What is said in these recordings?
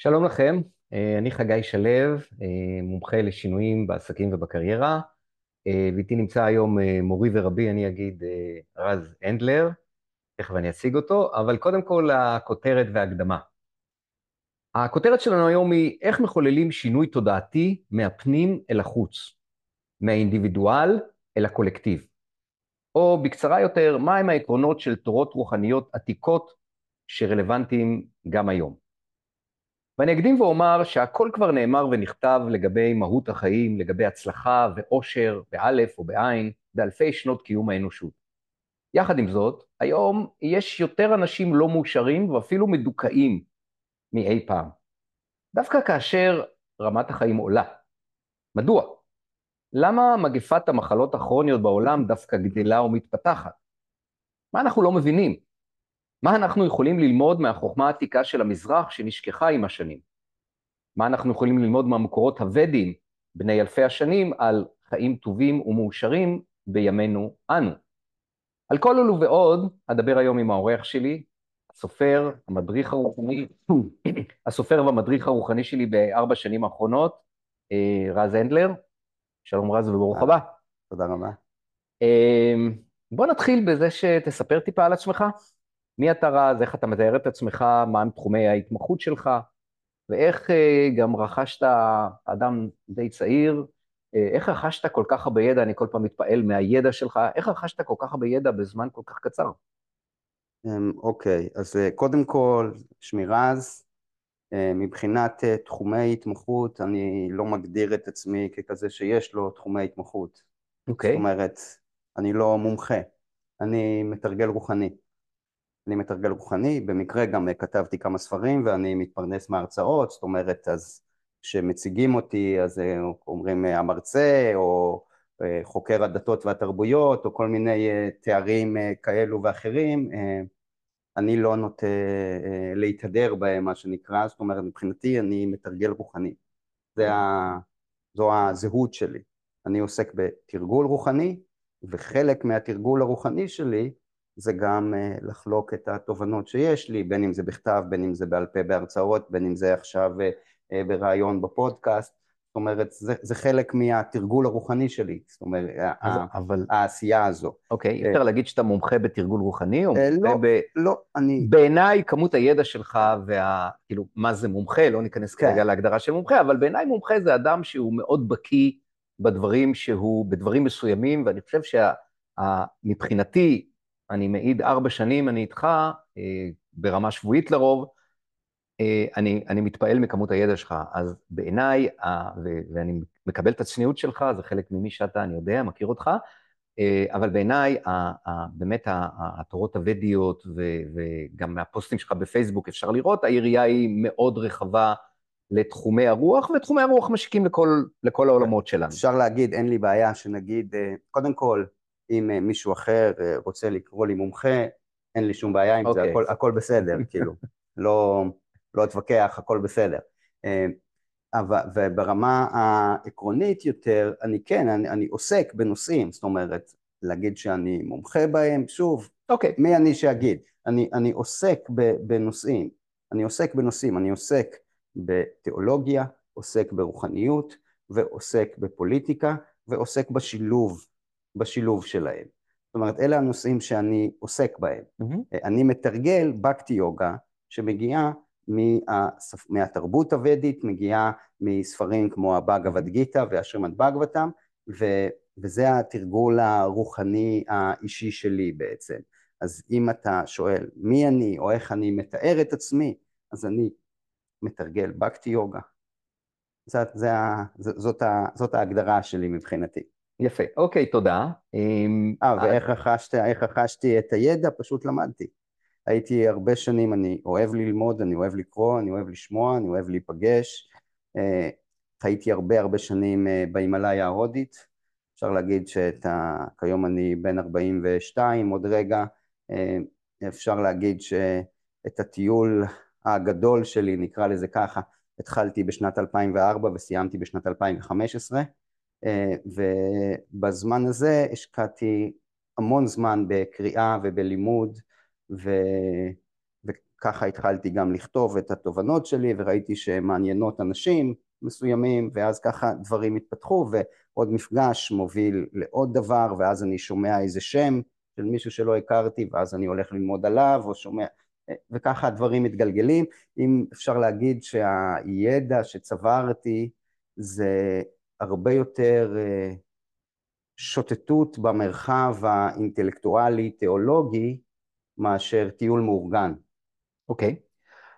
שלום לכם, אה, אני חגי שלו, אה, מומחה לשינויים בעסקים ובקריירה, אה, ואיתי נמצא היום מורי ורבי, אני אגיד, רז הנדלר, תכף אני אציג אותו, אבל קודם כל הכותרת וההקדמה. הכותרת שלנו היום היא איך מחוללים שינוי תודעתי מהפנים אל החוץ, מהאינדיבידואל אל הקולקטיב. או בקצרה יותר, מהם העקרונות של תורות רוחניות עתיקות שרלוונטיים גם היום. ואני אקדים ואומר שהכל כבר נאמר ונכתב לגבי מהות החיים, לגבי הצלחה ואושר, באלף או בעין, באלפי שנות קיום האנושות. יחד עם זאת, היום יש יותר אנשים לא מאושרים ואפילו מדוכאים מאי פעם. דווקא כאשר רמת החיים עולה. מדוע? למה מגפת המחלות הכרוניות בעולם דווקא גדלה ומתפתחת? מה אנחנו לא מבינים? מה אנחנו יכולים ללמוד מהחוכמה העתיקה של המזרח שנשכחה עם השנים? מה אנחנו יכולים ללמוד מהמקורות הוודים, בני אלפי השנים, על חיים טובים ומאושרים בימינו אנו? על כל אלו ועוד, אדבר היום עם האורח שלי, הסופר, המדריך הרוחני, הסופר והמדריך הרוחני שלי בארבע שנים האחרונות, אה, רז הנדלר. שלום רז וברוך הבא. תודה רבה. אה, בוא נתחיל בזה שתספר טיפה על עצמך. מי אתה רז, איך אתה מתאר את עצמך, מהם תחומי ההתמחות שלך, ואיך אה, גם רכשת, אדם די צעיר, אה, איך רכשת כל כך הרבה ידע, אני כל פעם מתפעל מהידע שלך, איך רכשת כל כך הרבה ידע בזמן כל כך קצר? אמ, אוקיי, אז אה, קודם כל, שמי רז, מבחינת תחומי התמחות, אני לא מגדיר את עצמי ככזה שיש לו תחומי התמחות. אוקיי. זאת אומרת, אני לא מומחה, אני מתרגל רוחני. אני מתרגל רוחני, במקרה גם כתבתי כמה ספרים ואני מתפרנס מהרצאות, זאת אומרת, אז כשמציגים אותי אז אה, אומרים אה, המרצה או אה, חוקר הדתות והתרבויות או כל מיני תארים כאלו ואחרים, אני לא נוטה להתהדר בהם מה שנקרא, זאת אומרת מבחינתי אני מתרגל רוחני, זה ה... זו הזהות שלי, אני עוסק בתרגול רוחני וחלק מהתרגול הרוחני שלי זה גם אה, לחלוק את התובנות שיש לי, בין אם זה בכתב, בין אם זה בעל פה בהרצאות, בין אם זה עכשיו אה, אה, בריאיון בפודקאסט, זאת אומרת, זה, זה חלק מהתרגול הרוחני שלי, זאת אומרת, אבל... העשייה הזו. אוקיי, יותר להגיד שאתה מומחה בתרגול רוחני, או מומחה לא, ב... לא, אני... בעיניי, כמות הידע שלך וה... כאילו, מה זה מומחה, לא ניכנס כן. כרגע להגדרה של מומחה, אבל בעיניי מומחה זה אדם שהוא מאוד בקיא בדברים שהוא, בדברים מסוימים, ואני חושב שמבחינתי, אני מעיד ארבע שנים, אני איתך, אה, ברמה שבועית לרוב, אה, אני, אני מתפעל מכמות הידע שלך. אז בעיניי, ואני מקבל את הצניעות שלך, זה חלק ממי שאתה, אני יודע, מכיר אותך, אה, אבל בעיניי, באמת התורות הוודיות, וגם מהפוסטים שלך בפייסבוק אפשר לראות, היריעה היא מאוד רחבה. לתחומי הרוח, ותחומי הרוח משיקים לכל, לכל העולמות שלנו. אפשר להגיד, אין לי בעיה שנגיד, קודם כל, אם אה, מישהו אחר אה, רוצה לקרוא לי מומחה, אין לי שום בעיה עם okay. זה, אוקיי. הכל, הכל בסדר, כאילו, לא, לא אתווכח, הכל בסדר. אה, אבל, וברמה העקרונית יותר, אני כן, אני, אני עוסק בנושאים, זאת אומרת, להגיד שאני מומחה בהם, שוב, אוקיי. Okay. מי אני שאגיד? אני, אני עוסק בנושאים, אני עוסק בנושאים, אני עוסק בתיאולוגיה, עוסק ברוחניות, ועוסק בפוליטיקה, ועוסק בשילוב בשילוב שלהם. זאת אומרת, אלה הנושאים שאני עוסק בהם. Mm-hmm. אני מתרגל בקטי יוגה שמגיעה מהספ... מהתרבות הוודית, מגיעה מספרים כמו הבאגבד גיתא והשרימד באגבתם, ו... וזה התרגול הרוחני האישי שלי בעצם. אז אם אתה שואל מי אני או איך אני מתאר את עצמי, אז אני מתרגל בקטי יוגה. זאת, זאת, זאת, זאת ההגדרה שלי מבחינתי. יפה, אוקיי, תודה. אמ, אה, ואיך רכשת, איך רכשתי את הידע? פשוט למדתי. הייתי הרבה שנים, אני אוהב ללמוד, אני אוהב לקרוא, אני אוהב לשמוע, אני אוהב להיפגש. אה, חייתי הרבה הרבה שנים אה, בהימאליה ההודית. אפשר להגיד שכיום אני בן 42 עוד רגע. אה, אפשר להגיד שאת הטיול הגדול שלי, נקרא לזה ככה, התחלתי בשנת 2004 וסיימתי בשנת 2015. אה, ובזמן הזה השקעתי המון זמן בקריאה ובלימוד ו... וככה התחלתי גם לכתוב את התובנות שלי וראיתי שהן מעניינות אנשים מסוימים ואז ככה דברים התפתחו ועוד מפגש מוביל לעוד דבר ואז אני שומע איזה שם של מישהו שלא הכרתי ואז אני הולך ללמוד עליו או שומע וככה הדברים מתגלגלים. אם אפשר להגיד שהידע שצברתי זה הרבה יותר אה, שוטטות במרחב האינטלקטואלי-תיאולוגי מאשר טיול מאורגן. אוקיי. Okay.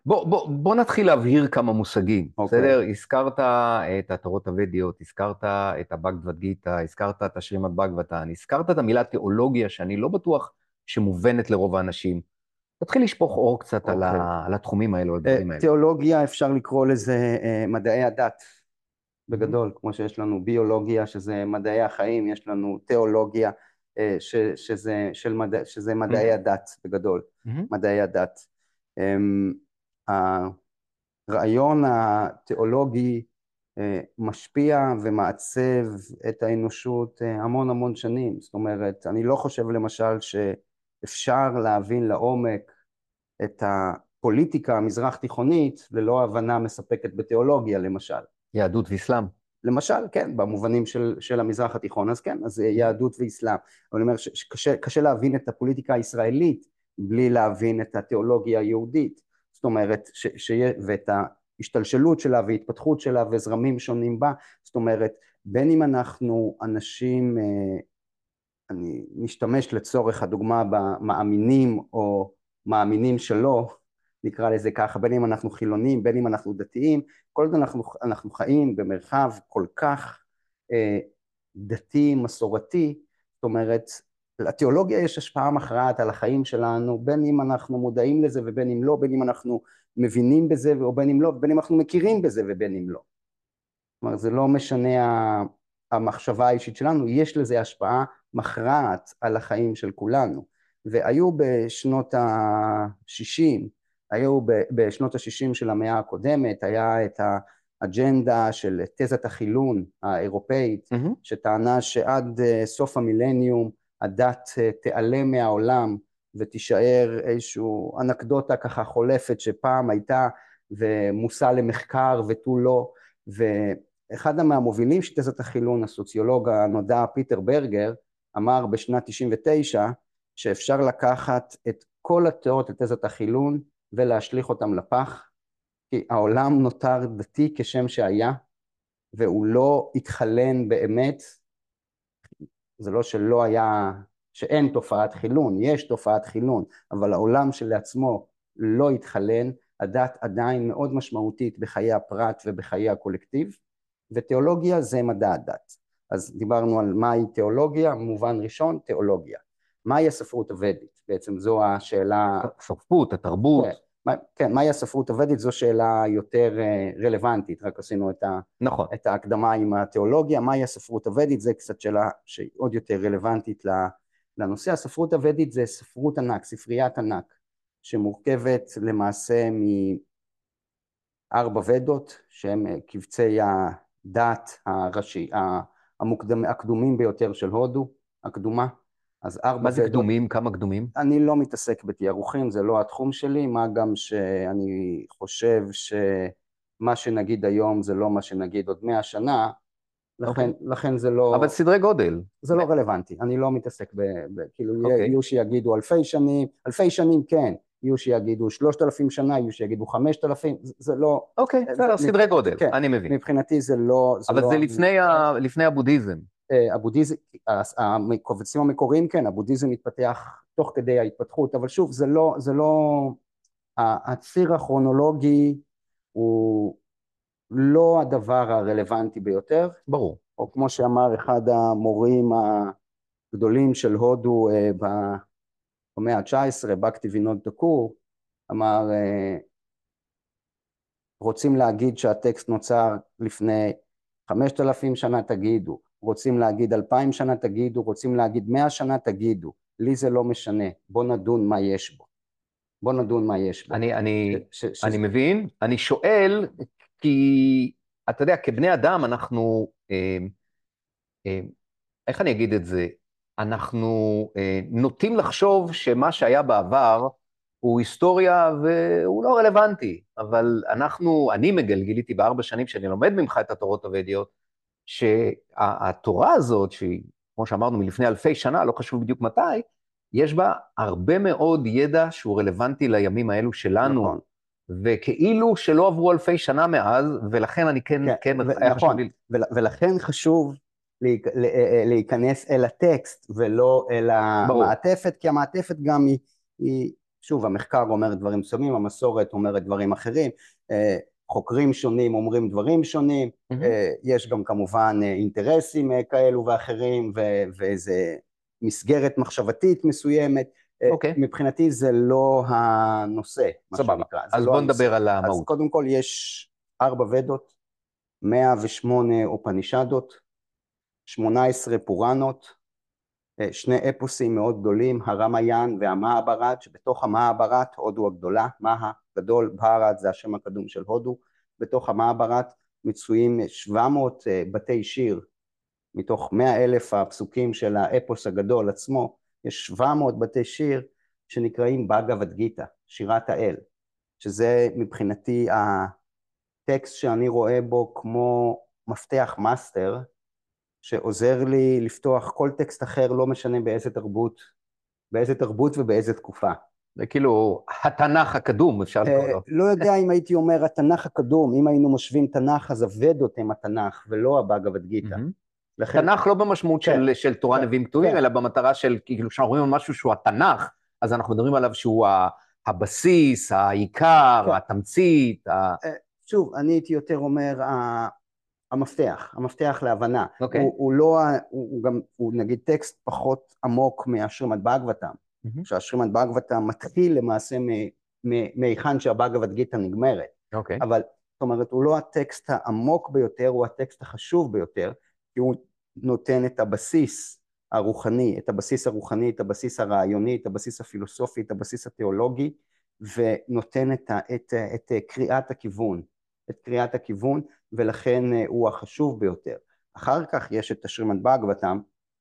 בוא, בוא, בוא נתחיל להבהיר כמה מושגים, okay. אוקיי. בסדר? הזכרת את התורות הוודיות, הזכרת את הבגדוות גיתא, הזכרת את השרימת בגבתן, הזכרת את המילה תיאולוגיה, שאני לא בטוח שמובנת לרוב האנשים. תתחיל לשפוך אור קצת okay. על, ה, אוקיי. על התחומים האלו, על הדברים האלו. תיאולוגיה, אפשר לקרוא לזה אה, מדעי הדת. בגדול, כמו שיש לנו ביולוגיה שזה מדעי החיים, יש לנו תיאולוגיה אה, ש, שזה, של מדע, שזה מדעי הדת בגדול, מדעי הדת. אמ, הרעיון התיאולוגי אה, משפיע ומעצב את האנושות אה, המון המון שנים, זאת אומרת, אני לא חושב למשל שאפשר להבין לעומק את הפוליטיקה המזרח תיכונית ללא הבנה מספקת בתיאולוגיה למשל. יהדות ואסלאם. למשל, כן, במובנים של, של המזרח התיכון, אז כן, אז יהדות ואסלאם. אבל אני אומר שקשה להבין את הפוליטיקה הישראלית בלי להבין את התיאולוגיה היהודית. זאת אומרת, ש, ש, ואת ההשתלשלות שלה והתפתחות שלה וזרמים שונים בה. זאת אומרת, בין אם אנחנו אנשים, אה, אני משתמש לצורך הדוגמה במאמינים או מאמינים שלא, נקרא לזה ככה, בין אם אנחנו חילונים, בין אם אנחנו דתיים, כל עוד אנחנו, אנחנו חיים במרחב כל כך אה, דתי, מסורתי, זאת אומרת, לתיאולוגיה יש השפעה מכרעת על החיים שלנו, בין אם אנחנו מודעים לזה ובין אם לא, בין אם אנחנו מבינים בזה ובין אם לא, בין אם אנחנו מכירים בזה ובין אם לא. כלומר, זה לא משנה המחשבה האישית שלנו, יש לזה השפעה מכרעת על החיים של כולנו. והיו בשנות ה-60 היו בשנות ה-60 של המאה הקודמת, היה את האג'נדה של תזת החילון האירופאית, mm-hmm. שטענה שעד אה, סוף המילניום הדת אה, תיעלם מהעולם ותישאר איזושהי אנקדוטה ככה חולפת שפעם הייתה ומושא למחקר ותו לא, ואחד מהמובילים של תזת החילון, הסוציולוג הנודע פיטר ברגר, אמר בשנת 99 שאפשר לקחת את כל התיאוריות של תזת החילון ולהשליך אותם לפח, כי העולם נותר דתי כשם שהיה, והוא לא התחלן באמת, זה לא שלא היה, שאין תופעת חילון, יש תופעת חילון, אבל העולם שלעצמו לא התחלן, הדת עדיין מאוד משמעותית בחיי הפרט ובחיי הקולקטיב, ותיאולוגיה זה מדע הדת. אז דיברנו על מהי תיאולוגיה, מובן ראשון, תיאולוגיה. מהי הספרות הוודית? בעצם זו השאלה... הספרות, התרבות. כן, מה, כן, מהי הספרות הוודית זו שאלה יותר אה, רלוונטית, רק עשינו את, ה, נכון. את ההקדמה עם התיאולוגיה, מהי הספרות הוודית, זה קצת שאלה שעוד יותר רלוונטית לנושא. הספרות הוודית זה ספרות ענק, ספריית ענק, שמורכבת למעשה מארבע ודות, שהם אה, קבצי הדת הראשי, המוקדמ, הקדומים ביותר של הודו, הקדומה. אז ארבע... מה זה קדומים? כמה קדומים? אני לא מתעסק בתיארוכים, זה לא התחום שלי, מה גם שאני חושב שמה שנגיד היום זה לא מה שנגיד עוד מאה שנה, לכן, okay. אוקיי. לכן זה לא... אבל סדרי גודל. זה לא רלוונטי, אני לא מתעסק ב... ב כאילו, okay. אוקיי. יהיו שיגידו אלפי שנים, אלפי שנים כן, יהיו שיגידו שלושת אלפים שנה, יהיו שיגידו חמשת אלפים, זה, לא... אוקיי, okay, בסדר, סדרי גודל, כן, אני מבין. מבחינתי זה לא... אבל לא זה ה... לפני הבודהיזם. אה, הבודהיזם, הקובצים המקוריים כן, הבודהיזם מתפתח תוך כדי ההתפתחות, אבל שוב זה לא, זה לא, הציר הכרונולוגי הוא לא הדבר הרלוונטי ביותר. ברור. או כמו שאמר אחד המורים הגדולים של הודו אה, במאה ה-19, בקטי וינוד דקור, אמר אה, רוצים להגיד שהטקסט נוצר לפני חמשת אלפים שנה תגידו, רוצים להגיד אלפיים שנה תגידו, רוצים להגיד מאה שנה תגידו, לי זה לא משנה, בוא נדון מה יש בו. בוא נדון מה יש בו. אני, אני, ש, ש, אני ש... מבין, אני שואל, כי אתה יודע, כבני אדם אנחנו, אה, אה, איך אני אגיד את זה? אנחנו אה, נוטים לחשוב שמה שהיה בעבר הוא היסטוריה והוא לא רלוונטי, אבל אנחנו, אני מגלגיליתי בארבע שנים שאני לומד ממך את התורות הוודיות, שהתורה הזאת, שהיא, כמו שאמרנו, מלפני אלפי שנה, לא חשוב בדיוק מתי, יש בה הרבה מאוד ידע שהוא רלוונטי לימים האלו שלנו. נכון. וכאילו שלא עברו אלפי שנה מאז, ולכן אני כן, כן, כן ו- היה נכון, חשוב לי... ולכן חשוב להיכנס אל הטקסט ולא אל המעטפת. כי המעטפת גם היא, היא, שוב, המחקר אומר דברים מסוימים, המסורת אומרת דברים אחרים, אה, חוקרים שונים אומרים דברים שונים, mm-hmm. יש גם כמובן אה, אינטרסים כאלו ואחרים, ואיזה מסגרת מחשבתית מסוימת, Okay. אוקיי. מבחינתי זה לא הנושא, מה סבבה. שנקרא. אז לא בוא הנושא. נדבר על המהות. אז קודם כל יש ארבע ודות, 108 אופנישדות, 18 פוראנות, אה, שני אפוסים מאוד גדולים, הרמיין והמאברת, שבתוך המאברת, הודו הגדולה, מה הגדול, בהרת זה השם הקדום של הודו, בתוך המאברת מצויים 700 אה, בתי שיר, מתוך 100 אלף הפסוקים של האפוס הגדול עצמו, יש 700 בתי שיר שנקראים בגבד גיתא, שירת האל, שזה מבחינתי הטקסט שאני רואה בו כמו מפתח מאסטר, שעוזר לי לפתוח כל טקסט אחר, לא משנה באיזה תרבות, באיזה תרבות ובאיזה תקופה. זה כאילו התנ"ך הקדום, אפשר לקרוא לו. לא יודע אם הייתי אומר התנ"ך הקדום, אם היינו משווים תנ"ך, אז הוודות הם התנ"ך, ולא הבגבד גיתא. לכן... תנ"ך לא במשמעות כן, של, של תורה כן, נביאים כתובים, כן. אלא במטרה של, כאילו, כשאנחנו רואים על משהו שהוא התנ"ך, אז אנחנו מדברים עליו שהוא הבסיס, העיקר, כן. התמצית. ה... אה, שוב, אני הייתי יותר אומר, המפתח, המפתח להבנה. Okay. אוקיי. הוא, הוא לא, הוא, הוא גם, הוא נגיד טקסט פחות עמוק מהשרימד באגבתם, mm-hmm. שהשרימד באגבתם מתחיל למעשה מהיכן שהבאגבד גיתא נגמרת. Okay. אוקיי. אבל, זאת אומרת, הוא לא הטקסט העמוק ביותר, הוא הטקסט החשוב ביותר, כי הוא נותן את הבסיס הרוחני, את הבסיס הרוחני, את הבסיס הרעיוני, את הבסיס הפילוסופי, את הבסיס התיאולוגי, ונותן את, את, את, את קריאת הכיוון, את קריאת הכיוון, ולכן אה, הוא החשוב ביותר. אחר כך יש את השרימנט באגבתם,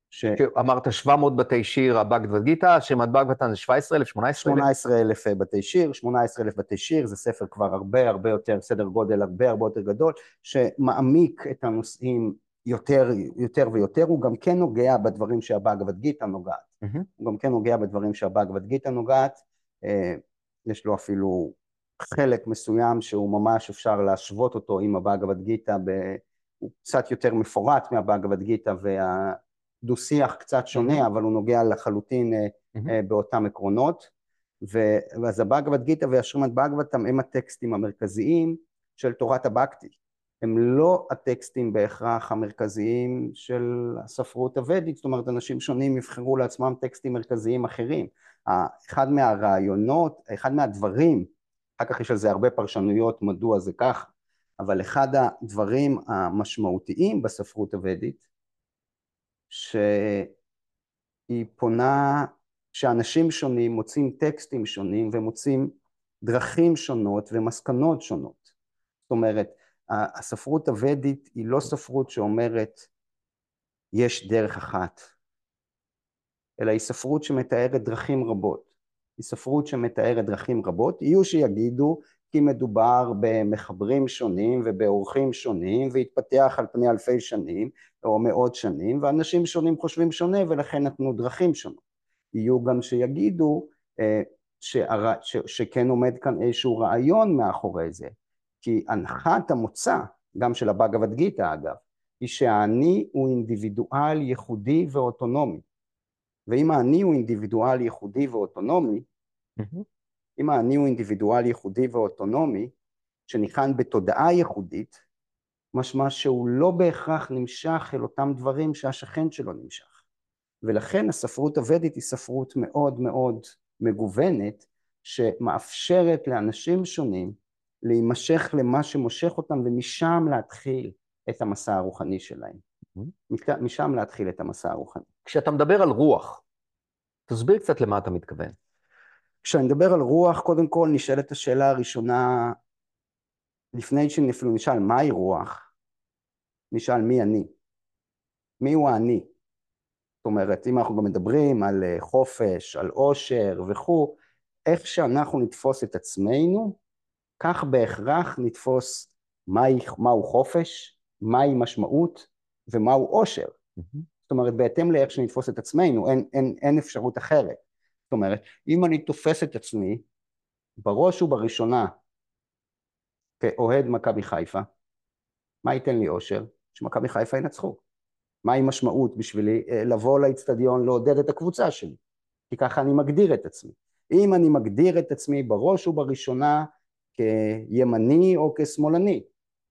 ש... אמרת 700 בתי שיר, הבגדווד גיתא, שרימנט באגבתם זה 17,000, 18,000? 18,000 בתי שיר, 18,000 בתי שיר, זה ספר כבר הרבה הרבה יותר, סדר גודל הרבה הרבה יותר גדול, שמעמיק את הנושאים יותר, יותר ויותר, הוא גם כן נוגע בדברים שהבאגבד גיתא נוגעת. Mm-hmm. הוא גם כן נוגע בדברים שהבאגבד גיתא נוגעת, אה, יש לו אפילו חלק מסוים שהוא ממש אפשר להשוות אותו עם הבאגבד גיתא, ב... הוא קצת יותר מפורט מהבאגבד גיתא והדו-שיח קצת שונה. אבל הוא נוגע לחלוטין mm-hmm. באותם עקרונות. ואז הבאגבד גיתא והשרימד באגבדתם הם הטקסטים המרכזיים של תורת הבקטי. הם לא הטקסטים בהכרח המרכזיים של הספרות הוודית, זאת אומרת אנשים שונים יבחרו לעצמם טקסטים מרכזיים אחרים. אחד מהרעיונות, אחד מהדברים, אחר כך יש על זה הרבה פרשנויות מדוע זה כך, אבל אחד הדברים המשמעותיים בספרות הוודית, שהיא פונה, שאנשים שונים מוצאים טקסטים שונים ומוצאים דרכים שונות ומסקנות שונות. זאת אומרת, הספרות הוודית היא לא ספרות שאומרת יש דרך אחת, אלא היא ספרות שמתארת דרכים רבות. היא ספרות שמתארת דרכים רבות, יהיו שיגידו כי מדובר במחברים שונים ובאורחים שונים והתפתח על פני אלפי שנים או מאות שנים ואנשים שונים חושבים שונה ולכן נתנו דרכים שונות. יהיו גם שיגידו אה, שהר... ש... שכן עומד כאן איזשהו רעיון מאחורי זה, כי הנחת המוצא, גם של הבאגבד גיתא אגב, היא שהאני הוא אינדיבידואל ייחודי ואוטונומי. ואם האני הוא אינדיבידואל ייחודי ואוטונומי, mm-hmm. אם האני הוא אינדיבידואל ייחודי ואוטונומי, שניחן בתודעה ייחודית, משמע שהוא לא בהכרח נמשך אל אותם דברים שהשכן שלו נמשך. ולכן הספרות הוודית היא ספרות מאוד מאוד מגוונת, שמאפשרת לאנשים שונים להימשך למה שמושך אותם ומשם להתחיל את המסע הרוחני שלהם. Mm-hmm. משם להתחיל את המסע הרוחני. כשאתה מדבר על רוח, תסביר קצת למה אתה מתכוון. כשאני מדבר על רוח, קודם כל נשאלת השאלה הראשונה, לפני שאפילו נשאל מהי רוח, נשאל מי אני. מי הוא האני? זאת אומרת, אם אנחנו גם מדברים על אה, חופש, על עושר וכו', איך שאנחנו נתפוס את עצמנו, כך בהכרח נתפוס מהי, מהו חופש, מהי משמעות ומהו עושר. Mm-hmm. זאת אומרת, בהתאם לאיך שנתפוס את עצמנו, אין, אין, אין אפשרות אחרת. זאת אומרת, אם אני תופס את עצמי, בראש ובראשונה, כאוהד מכבי חיפה, מה ייתן לי אושר? שמכבי חיפה ינצחו. מהי משמעות בשבילי אה, לבוא לאצטדיון לעודד את הקבוצה שלי? כי ככה אני מגדיר את עצמי. אם אני מגדיר את עצמי בראש ובראשונה כימני או כשמאלני,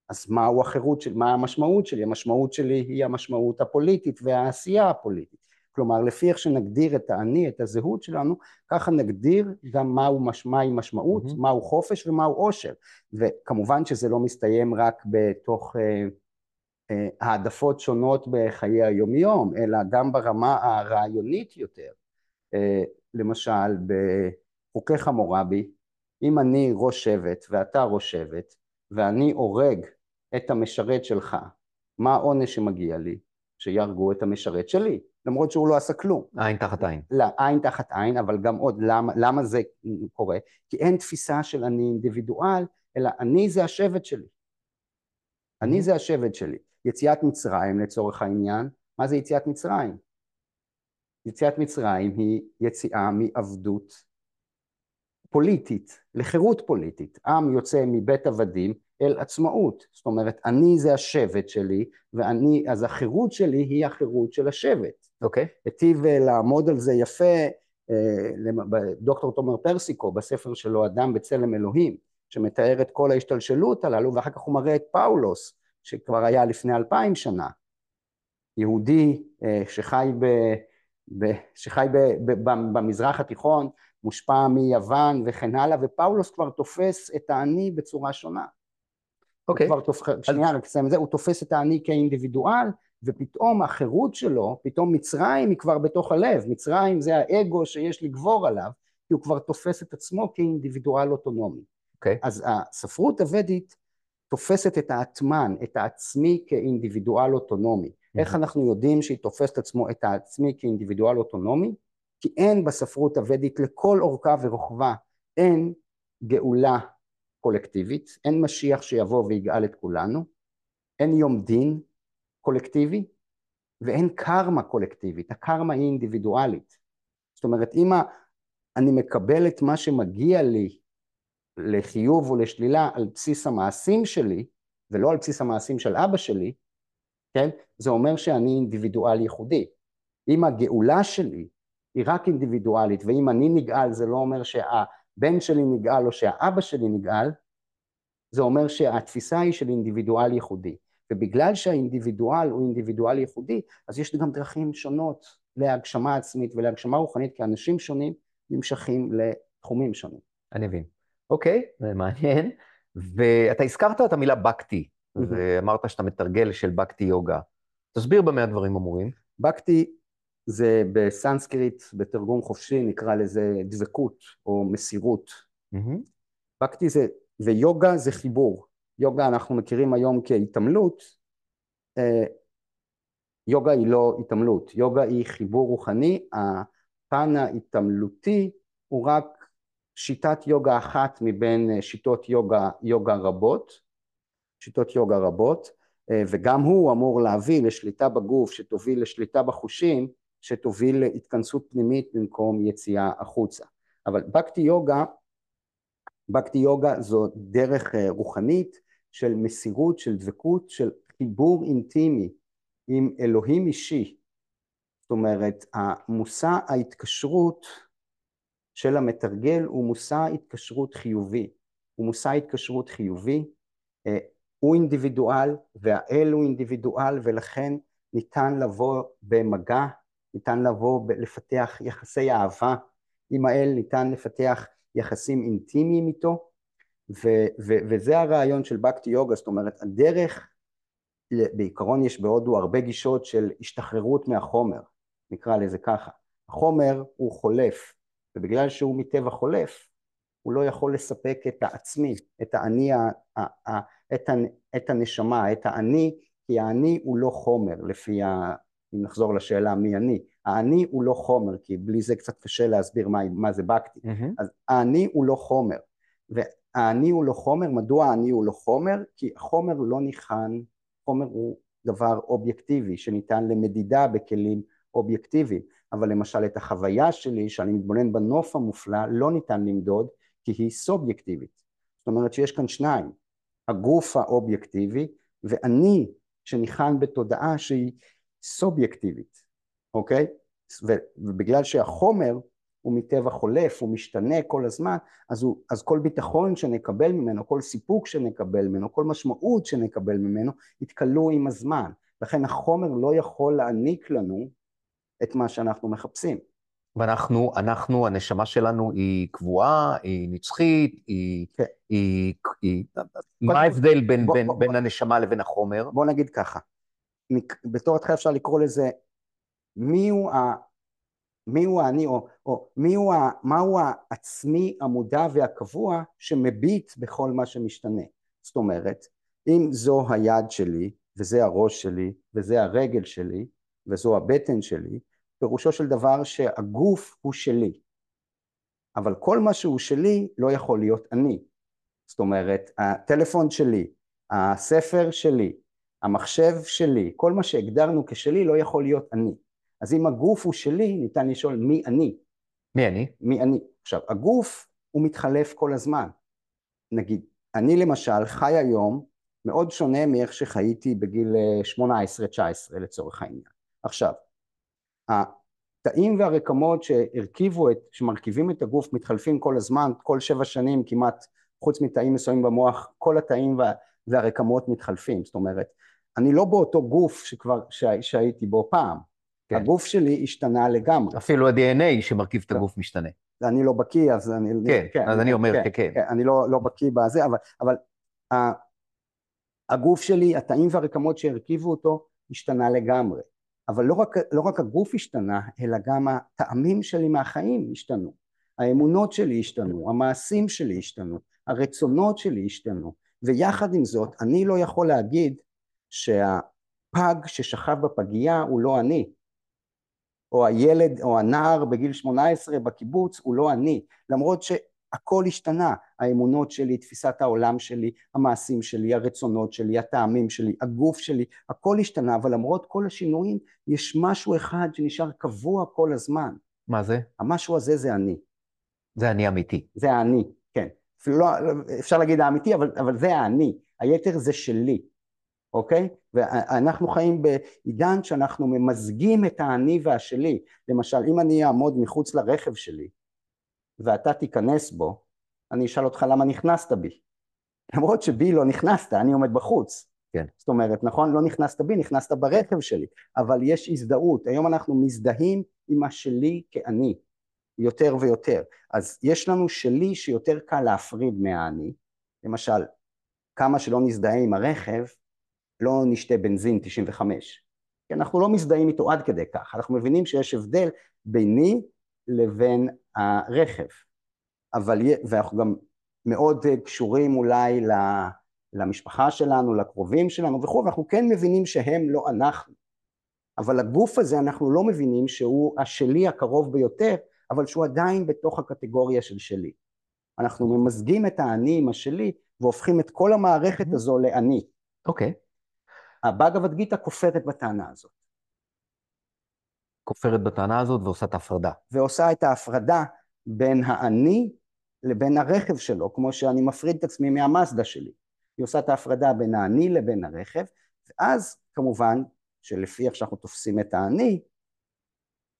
אז מהו החירות שלי, מה המשמעות שלי? המשמעות שלי היא המשמעות הפוליטית והעשייה הפוליטית. כלומר, לפי איך שנגדיר את האני, את הזהות שלנו, ככה נגדיר גם מהו, מהי משמעות, mm-hmm. מהו חופש ומהו עושר. וכמובן שזה לא מסתיים רק בתוך אה, אה, העדפות שונות בחיי היומיום, אלא גם ברמה הרעיונית יותר. אה, למשל, בחוקי חמורבי, אם אני ראש שבט ואתה ראש שבט, ואני הורג את המשרת שלך, מה העונש שמגיע לי? שיהרגו את המשרת שלי, למרות שהוא לא עשה כלום. עין תחת עין. לא, עין תחת עין, אבל גם עוד, למה, למה זה קורה? כי אין תפיסה של אני אינדיבידואל, אלא אני זה השבט שלי. אני זה השבט שלי. יציאת מצרים לצורך העניין, מה זה יציאת מצרים? יציאת מצרים היא יציאה מעבדות פוליטית לחירות פוליטית. עם יוצא מבית עבדים אל עצמאות. זאת אומרת, אני זה השבט שלי, ואני, אז החירות שלי היא החירות של השבט. אוקיי. Okay. היטיב אה, לעמוד על זה יפה אה, דוקטור תומר פרסיקו בספר שלו אדם בצלם אלוהים, שמתאר את כל ההשתלשלות הללו, ואחר כך הוא מראה את פאולוס, שכבר היה לפני אלפיים שנה, יהודי אה, שחי, ב, ב, שחי ב, ב, ב, במזרח התיכון, מושפע מיוון וכן הלאה, ופאולוס כבר תופס את האני בצורה שונה. אוקיי. Okay. הוא כבר תופס, שנייה, רק אסיים את זה, הוא תופס את האני כאינדיבידואל, ופתאום החירות שלו, פתאום מצרים היא כבר בתוך הלב, מצרים זה האגו שיש לגבור עליו, כי הוא כבר תופס את עצמו כאינדיבידואל אוטונומי. Okay. אוקיי. אז הספרות הוודית תופסת את האטמן, את העצמי כאינדיבידואל אוטונומי. Mm-hmm. איך אנחנו יודעים שהיא תופסת עצמו את העצמי כאינדיבידואל אוטונומי? כי אין בספרות הוודית לכל אורכה ורוחבה, אין גאולה קולקטיבית, אין משיח שיבוא ויגאל את כולנו, אין יום דין קולקטיבי ואין קרמה קולקטיבית, הקרמה היא אינדיבידואלית. זאת אומרת, אם אני מקבל את מה שמגיע לי לחיוב או לשלילה על בסיס המעשים שלי, ולא על בסיס המעשים של אבא שלי, כן? זה אומר שאני אינדיבידואל ייחודי. אם הגאולה שלי היא רק אינדיבידואלית, ואם אני נגאל זה לא אומר שהבן שלי נגאל או שהאבא שלי נגאל, זה אומר שהתפיסה היא של אינדיבידואל ייחודי. ובגלל שהאינדיבידואל הוא אינדיבידואל ייחודי, אז יש גם דרכים שונות להגשמה עצמית ולהגשמה רוחנית, כי אנשים שונים נמשכים לתחומים שונים. אני מבין. אוקיי, זה מעניין. ואתה הזכרת את המילה בקטי, ואמרת שאתה מתרגל של בקטי יוגה. תסביר במה הדברים אמורים. בקטי זה בסנסקריט, בתרגום חופשי, נקרא לזה דבקות או מסירות. בקטי זה, ויוגה זה חיבור. יוגה אנחנו מכירים היום כהתעמלות, אה, יוגה היא לא התעמלות, יוגה היא חיבור רוחני, הפן ההתעמלותי הוא רק שיטת יוגה אחת מבין אה, שיטות יוגה, יוגה רבות, שיטות יוגה רבות, אה, וגם הוא אמור להביא לשליטה בגוף שתוביל לשליטה בחושים, שתוביל להתכנסות פנימית במקום יציאה החוצה. אבל בקטי יוגה, בקטי יוגה זו דרך רוחנית של מסירות, של דבקות, של חיבור אינטימי עם אלוהים אישי. זאת אומרת, המושא ההתקשרות של המתרגל הוא מושא התקשרות חיובי. הוא מושא התקשרות חיובי, אה, הוא אינדיבידואל והאל הוא אינדיבידואל ולכן ניתן לבוא במגע, ניתן לבוא לפתח יחסי אהבה עם האל, ניתן לפתח יחסים אינטימיים איתו ו- ו- וזה הרעיון של בקטי יוגה, זאת אומרת הדרך, בעיקרון יש בהודו הרבה גישות של השתחררות מהחומר, נקרא לזה ככה. החומר הוא חולף, ובגלל שהוא מטבע חולף, הוא לא יכול לספק את העצמי, את האני, את, הנשמה, את האני, כי האני הוא לא חומר לפי אם נחזור לשאלה מי אני, האני הוא לא חומר, כי בלי זה קצת קשה להסביר מה, מה זה בקטי, mm-hmm. אז האני הוא לא חומר, והאני הוא לא חומר, מדוע האני הוא לא חומר? כי החומר לא ניחן, חומר הוא דבר אובייקטיבי שניתן למדידה בכלים אובייקטיביים, אבל למשל את החוויה שלי, שאני מתבונן בנוף המופלא, לא ניתן למדוד כי היא סובייקטיבית. זאת אומרת שיש כאן שניים, הגוף האובייקטיבי ואני שניחן בתודעה שהיא סובייקטיבית, אוקיי? ובגלל שהחומר הוא מטבע חולף, הוא משתנה כל הזמן, אז, הוא, אז כל ביטחון שנקבל ממנו, כל סיפוק שנקבל ממנו, כל משמעות שנקבל ממנו, יתכלו עם הזמן. לכן החומר לא יכול להעניק לנו את מה שאנחנו מחפשים. ואנחנו, אנחנו, הנשמה שלנו היא קבועה, היא נצחית, היא... כן. היא, היא מה ההבדל בין, בוא, בין, בוא, בין בוא, הנשמה לבין החומר? בוא נגיד ככה, בתור התחילה אפשר לקרוא לזה מיהו, ה, מיהו האני, או, או מיהו ה, מהו העצמי המודע והקבוע שמביט בכל מה שמשתנה. זאת אומרת, אם זו היד שלי, וזה הראש שלי, וזה הרגל שלי, וזו הבטן שלי, פירושו של דבר שהגוף הוא שלי, אבל כל מה שהוא שלי לא יכול להיות אני. זאת אומרת, הטלפון שלי, הספר שלי, המחשב שלי, כל מה שהגדרנו כשלי לא יכול להיות אני. אז אם הגוף הוא שלי, ניתן לשאול מי אני. מי אני? מי אני. עכשיו, הגוף הוא מתחלף כל הזמן. נגיד, אני למשל חי היום מאוד שונה מאיך שחייתי בגיל 18-19 אה, לצורך העניין. עכשיו, התאים והרקמות שהרכיבו את, שמרכיבים את הגוף מתחלפים כל הזמן, כל שבע שנים כמעט, חוץ מתאים מסוימים במוח, כל התאים וה, והרקמות מתחלפים, זאת אומרת, אני לא באותו גוף שכבר, שה, שהייתי בו פעם, כן. הגוף שלי השתנה לגמרי. אפילו ה-DNA שמרכיב את הגוף משתנה. אני לא בקיא, אז אני... כן, כן אז אני אומר כן, כן. כן אני לא, לא בקיא בזה, אבל, אבל הגוף שלי, התאים והרקמות שהרכיבו אותו, השתנה לגמרי. אבל לא רק, לא רק הגוף השתנה, אלא גם הטעמים שלי מהחיים השתנו. האמונות שלי השתנו, המעשים שלי השתנו, הרצונות שלי השתנו, ויחד עם זאת, אני לא יכול להגיד שהפג ששכב בפגייה הוא לא אני, או הילד או הנער בגיל 18 בקיבוץ הוא לא אני, למרות ש... הכל השתנה, האמונות שלי, תפיסת העולם שלי, המעשים שלי, הרצונות שלי, הטעמים שלי, הגוף שלי, הכל השתנה, אבל למרות כל השינויים, יש משהו אחד שנשאר קבוע כל הזמן. מה זה? המשהו הזה זה אני. זה אני אמיתי. זה. אפילו לא, אפשר להגיד האמיתי, אבל, אבל זה האני. היתר זה שלי, אוקיי? ואנחנו חיים בעידן שאנחנו ממזגים את האני והשלי. למשל, אם אני אעמוד מחוץ לרכב שלי, ואתה תיכנס בו, אני אשאל אותך למה נכנסת בי. למרות שבי לא נכנסת, אני עומד בחוץ. כן. זאת אומרת, נכון, לא נכנסת בי, נכנסת ברכב שלי, אבל יש הזדהות. היום אנחנו מזדהים עם השלי כאני, יותר ויותר. אז יש לנו שלי שיותר קל להפריד מהאני. למשל, כמה שלא נזדהה עם הרכב, לא נשתה בנזין 95. כי אנחנו לא מזדהים איתו עד כדי כך. אנחנו מבינים שיש הבדל ביני לבין הרכב. אבל, ואנחנו גם מאוד קשורים אולי למשפחה שלנו, לקרובים שלנו וכו', ואנחנו כן מבינים שהם לא אנחנו. אבל הגוף הזה אנחנו לא מבינים שהוא השלי הקרוב ביותר, אבל שהוא עדיין בתוך הקטגוריה של שלי. אנחנו ממזגים את האני עם השלי והופכים את כל המערכת הזו לאני. אוקיי. Okay. הבאגבד גיתא כופרת בטענה הזאת. כופרת בטענה הזאת ועושה את ההפרדה. ועושה את ההפרדה בין האני לבין הרכב שלו, כמו שאני מפריד את עצמי מהמאזדה שלי. היא עושה את ההפרדה בין האני לבין הרכב, ואז כמובן שלפי איך שאנחנו תופסים את האני,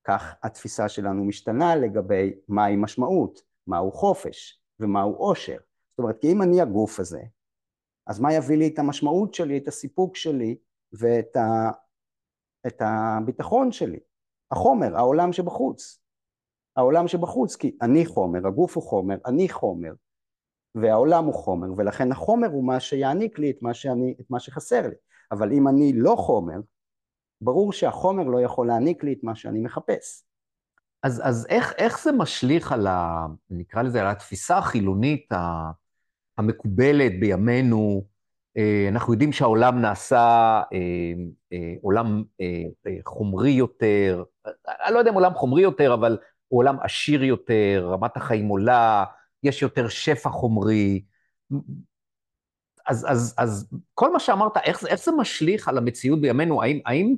כך התפיסה שלנו משתנה לגבי מהי משמעות, מהו חופש ומהו עושר. זאת אומרת, כי אם אני הגוף הזה, אז מה יביא לי את המשמעות שלי, את הסיפוק שלי ואת ה... את הביטחון שלי? החומר, העולם שבחוץ. העולם שבחוץ, כי אני חומר, הגוף הוא חומר, אני חומר, והעולם הוא חומר, ולכן החומר הוא מה שיעניק לי את מה, שאני, את מה שחסר לי. אבל אם אני לא חומר, ברור שהחומר לא יכול להעניק לי את מה שאני מחפש. אז, אז איך, איך זה משליך על ה... נקרא לזה, על התפיסה החילונית המקובלת בימינו, אה, אנחנו יודעים שהעולם נעשה אה, אה, עולם חומרי יותר, אני לא יודע אם עולם חומרי יותר, אבל הוא עולם עשיר יותר, רמת החיים עולה, יש יותר שפע חומרי. אז, אז, אז כל מה שאמרת, איך, איך זה משליך על המציאות בימינו? האם, האם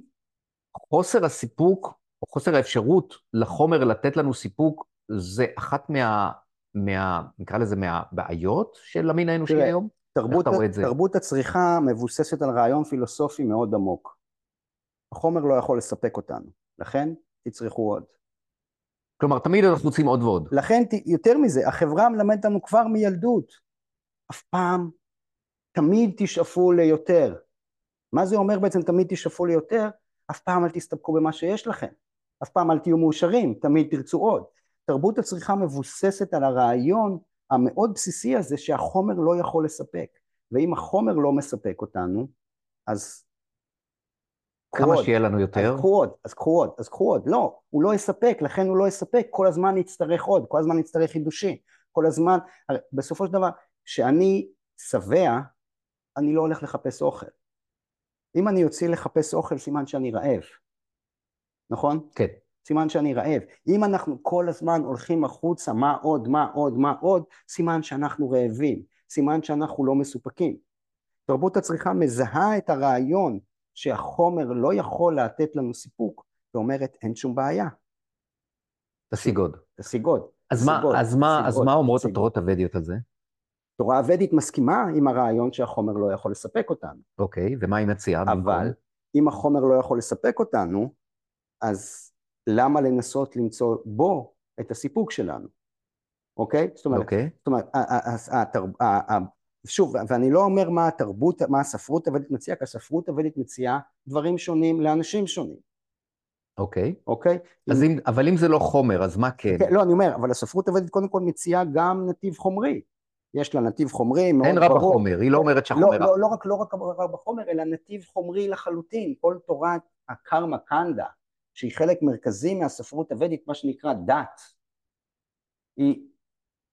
חוסר הסיפוק, או חוסר האפשרות לחומר לתת לנו סיפוק, זה אחת מה, מה נקרא לזה, מהבעיות של המין האנושי תראה, היום? תרבות, תרבות הצריכה מבוססת על רעיון פילוסופי מאוד עמוק. החומר לא יכול לספק אותנו, לכן תצרכו עוד. כלומר, תמיד אנחנו רוצים עוד ועוד. לכן, יותר מזה, החברה מלמדת לנו כבר מילדות. אף פעם, תמיד תשאפו ליותר. מה זה אומר בעצם תמיד תשאפו ליותר? אף פעם אל תסתפקו במה שיש לכם. אף פעם אל תהיו מאושרים, תמיד תרצו עוד. תרבות הצריכה מבוססת על הרעיון המאוד בסיסי הזה שהחומר לא יכול לספק. ואם החומר לא מספק אותנו, אז כמה שיהיה לנו יותר? אז קחו עוד, אז קחו עוד, אז קחו עוד. לא, הוא לא יספק, לכן הוא לא יספק, כל הזמן נצטרך עוד, כל הזמן נצטרך חידושים, כל הזמן, בסופו של דבר, כשאני שבע, אני לא הולך לחפש אוכל. אם אני יוצא לחפש אוכל, סימן שאני רעב, נכון? כן. סימן שאני רעב. אם אנחנו כל הזמן הולכים החוצה, מה עוד, מה עוד, מה עוד, סימן שאנחנו רעבים, סימן שאנחנו לא מסופקים. תרבות הצריכה מזהה את הרעיון שהחומר לא יכול לתת לנו סיפוק, ואומרת אין שום בעיה. תשיג עוד. תשיג עוד. אז, מה, אז, מה, אז מה אומרות התורות הוודיות על זה? התורה הוודית מסכימה עם הרעיון שהחומר לא יכול לספק אותנו. אוקיי, ומה היא מציעה? אבל אם החומר לא יכול לספק אותנו, אז למה לנסות למצוא בו את הסיפוק שלנו, אוקיי? זאת אומרת, אוקיי. זאת אומרת שוב, ואני לא אומר מה התרבות, מה הספרות הוודית מציעה, כי הספרות הוודית מציעה דברים שונים לאנשים שונים. אוקיי. אוקיי? אז אם, אבל אם זה לא חומר, אז מה כן? כן? לא, אני אומר, אבל הספרות הוודית קודם כל מציעה גם נתיב חומרי. יש לה נתיב חומרי מאוד ברור. אין רע בחומר, היא לא אומרת שהחומר לא, לא, לא, רק, לא רק רע בחומר, אלא נתיב חומרי לחלוטין. כל תורת הקרמה קנדה, שהיא חלק מרכזי מהספרות הוודית, מה שנקרא דת, היא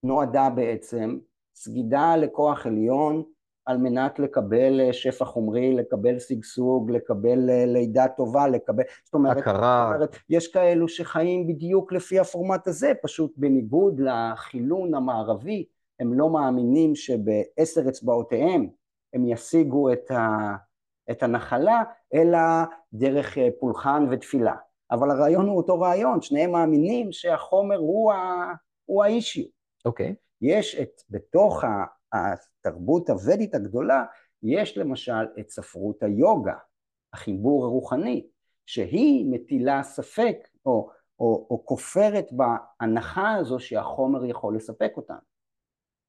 נועדה בעצם סגידה לכוח עליון על מנת לקבל אה, שפע חומרי, לקבל שגשוג, לקבל אה, לידה טובה, לקבל, זאת אומרת, הכרה. זאת אומרת, יש כאלו שחיים בדיוק לפי הפורמט הזה, פשוט בניגוד לחילון המערבי, הם לא מאמינים שבעשר אצבעותיהם הם ישיגו את, ה, את הנחלה, אלא דרך אה, פולחן ותפילה. אבל הרעיון הוא אותו רעיון, שניהם מאמינים שהחומר הוא, ה, הוא האישיו. אוקיי. Okay. יש את, בתוך התרבות הוודית הגדולה, יש למשל את ספרות היוגה, החיבור הרוחני, שהיא מטילה ספק או, או, או כופרת בהנחה הזו שהחומר יכול לספק אותנו.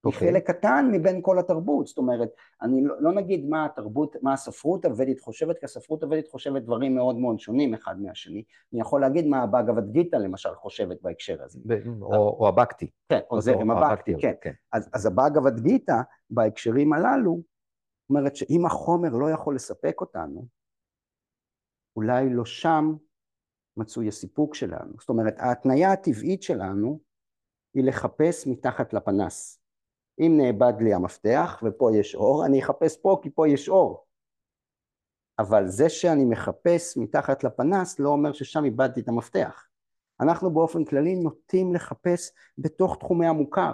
היא okay. אוקיי. חלק קטן מבין כל התרבות, זאת אומרת, אני לא, לא נגיד מה התרבות, מה הספרות הוודית חושבת, כי הספרות הוודית חושבת דברים מאוד מאוד שונים אחד מהשני, אני יכול להגיד מה הבאגavad גיתא למשל חושבת בהקשר הזה. ב- או, או הבקטי. כן, או זה, עם הבקטי, כן. כן. אז, אז הבאגavad גיתא בהקשרים הללו, אומרת שאם החומר לא יכול לספק אותנו, אולי לא שם מצוי הסיפוק שלנו. זאת אומרת, ההתניה הטבעית שלנו היא לחפש מתחת לפנס. אם נאבד לי המפתח ופה יש אור, אני אחפש פה כי פה יש אור. אבל זה שאני מחפש מתחת לפנס לא אומר ששם איבדתי את המפתח. אנחנו באופן כללי נוטים לחפש בתוך תחומי המוכר.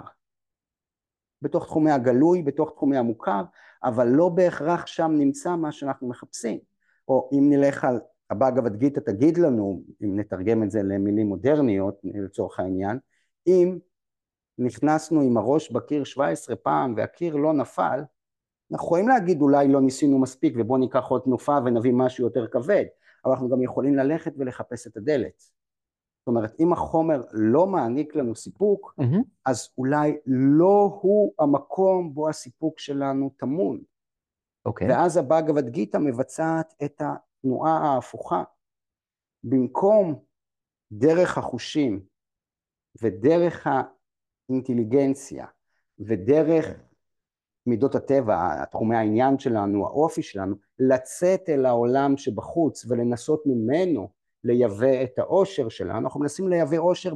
בתוך תחומי הגלוי, בתוך תחומי המוכר, אבל לא בהכרח שם נמצא מה שאנחנו מחפשים. או אם נלך על הבאגבת גיתא תגיד לנו, אם נתרגם את זה למילים מודרניות לצורך העניין, אם נכנסנו עם הראש בקיר 17 פעם והקיר לא נפל, אנחנו יכולים להגיד אולי לא ניסינו מספיק ובואו ניקח עוד תנופה ונביא משהו יותר כבד, אבל אנחנו גם יכולים ללכת ולחפש את הדלת. זאת אומרת, אם החומר לא מעניק לנו סיפוק, mm-hmm. אז אולי לא הוא המקום בו הסיפוק שלנו טמון. Okay. אוקיי. ואז הבאגבד גיתא מבצעת את התנועה ההפוכה. במקום דרך החושים ודרך אינטליגנציה ודרך מידות הטבע, תחומי העניין שלנו, האופי שלנו, לצאת אל העולם שבחוץ ולנסות ממנו לייבא את האושר שלנו, אנחנו מנסים לייבא אושר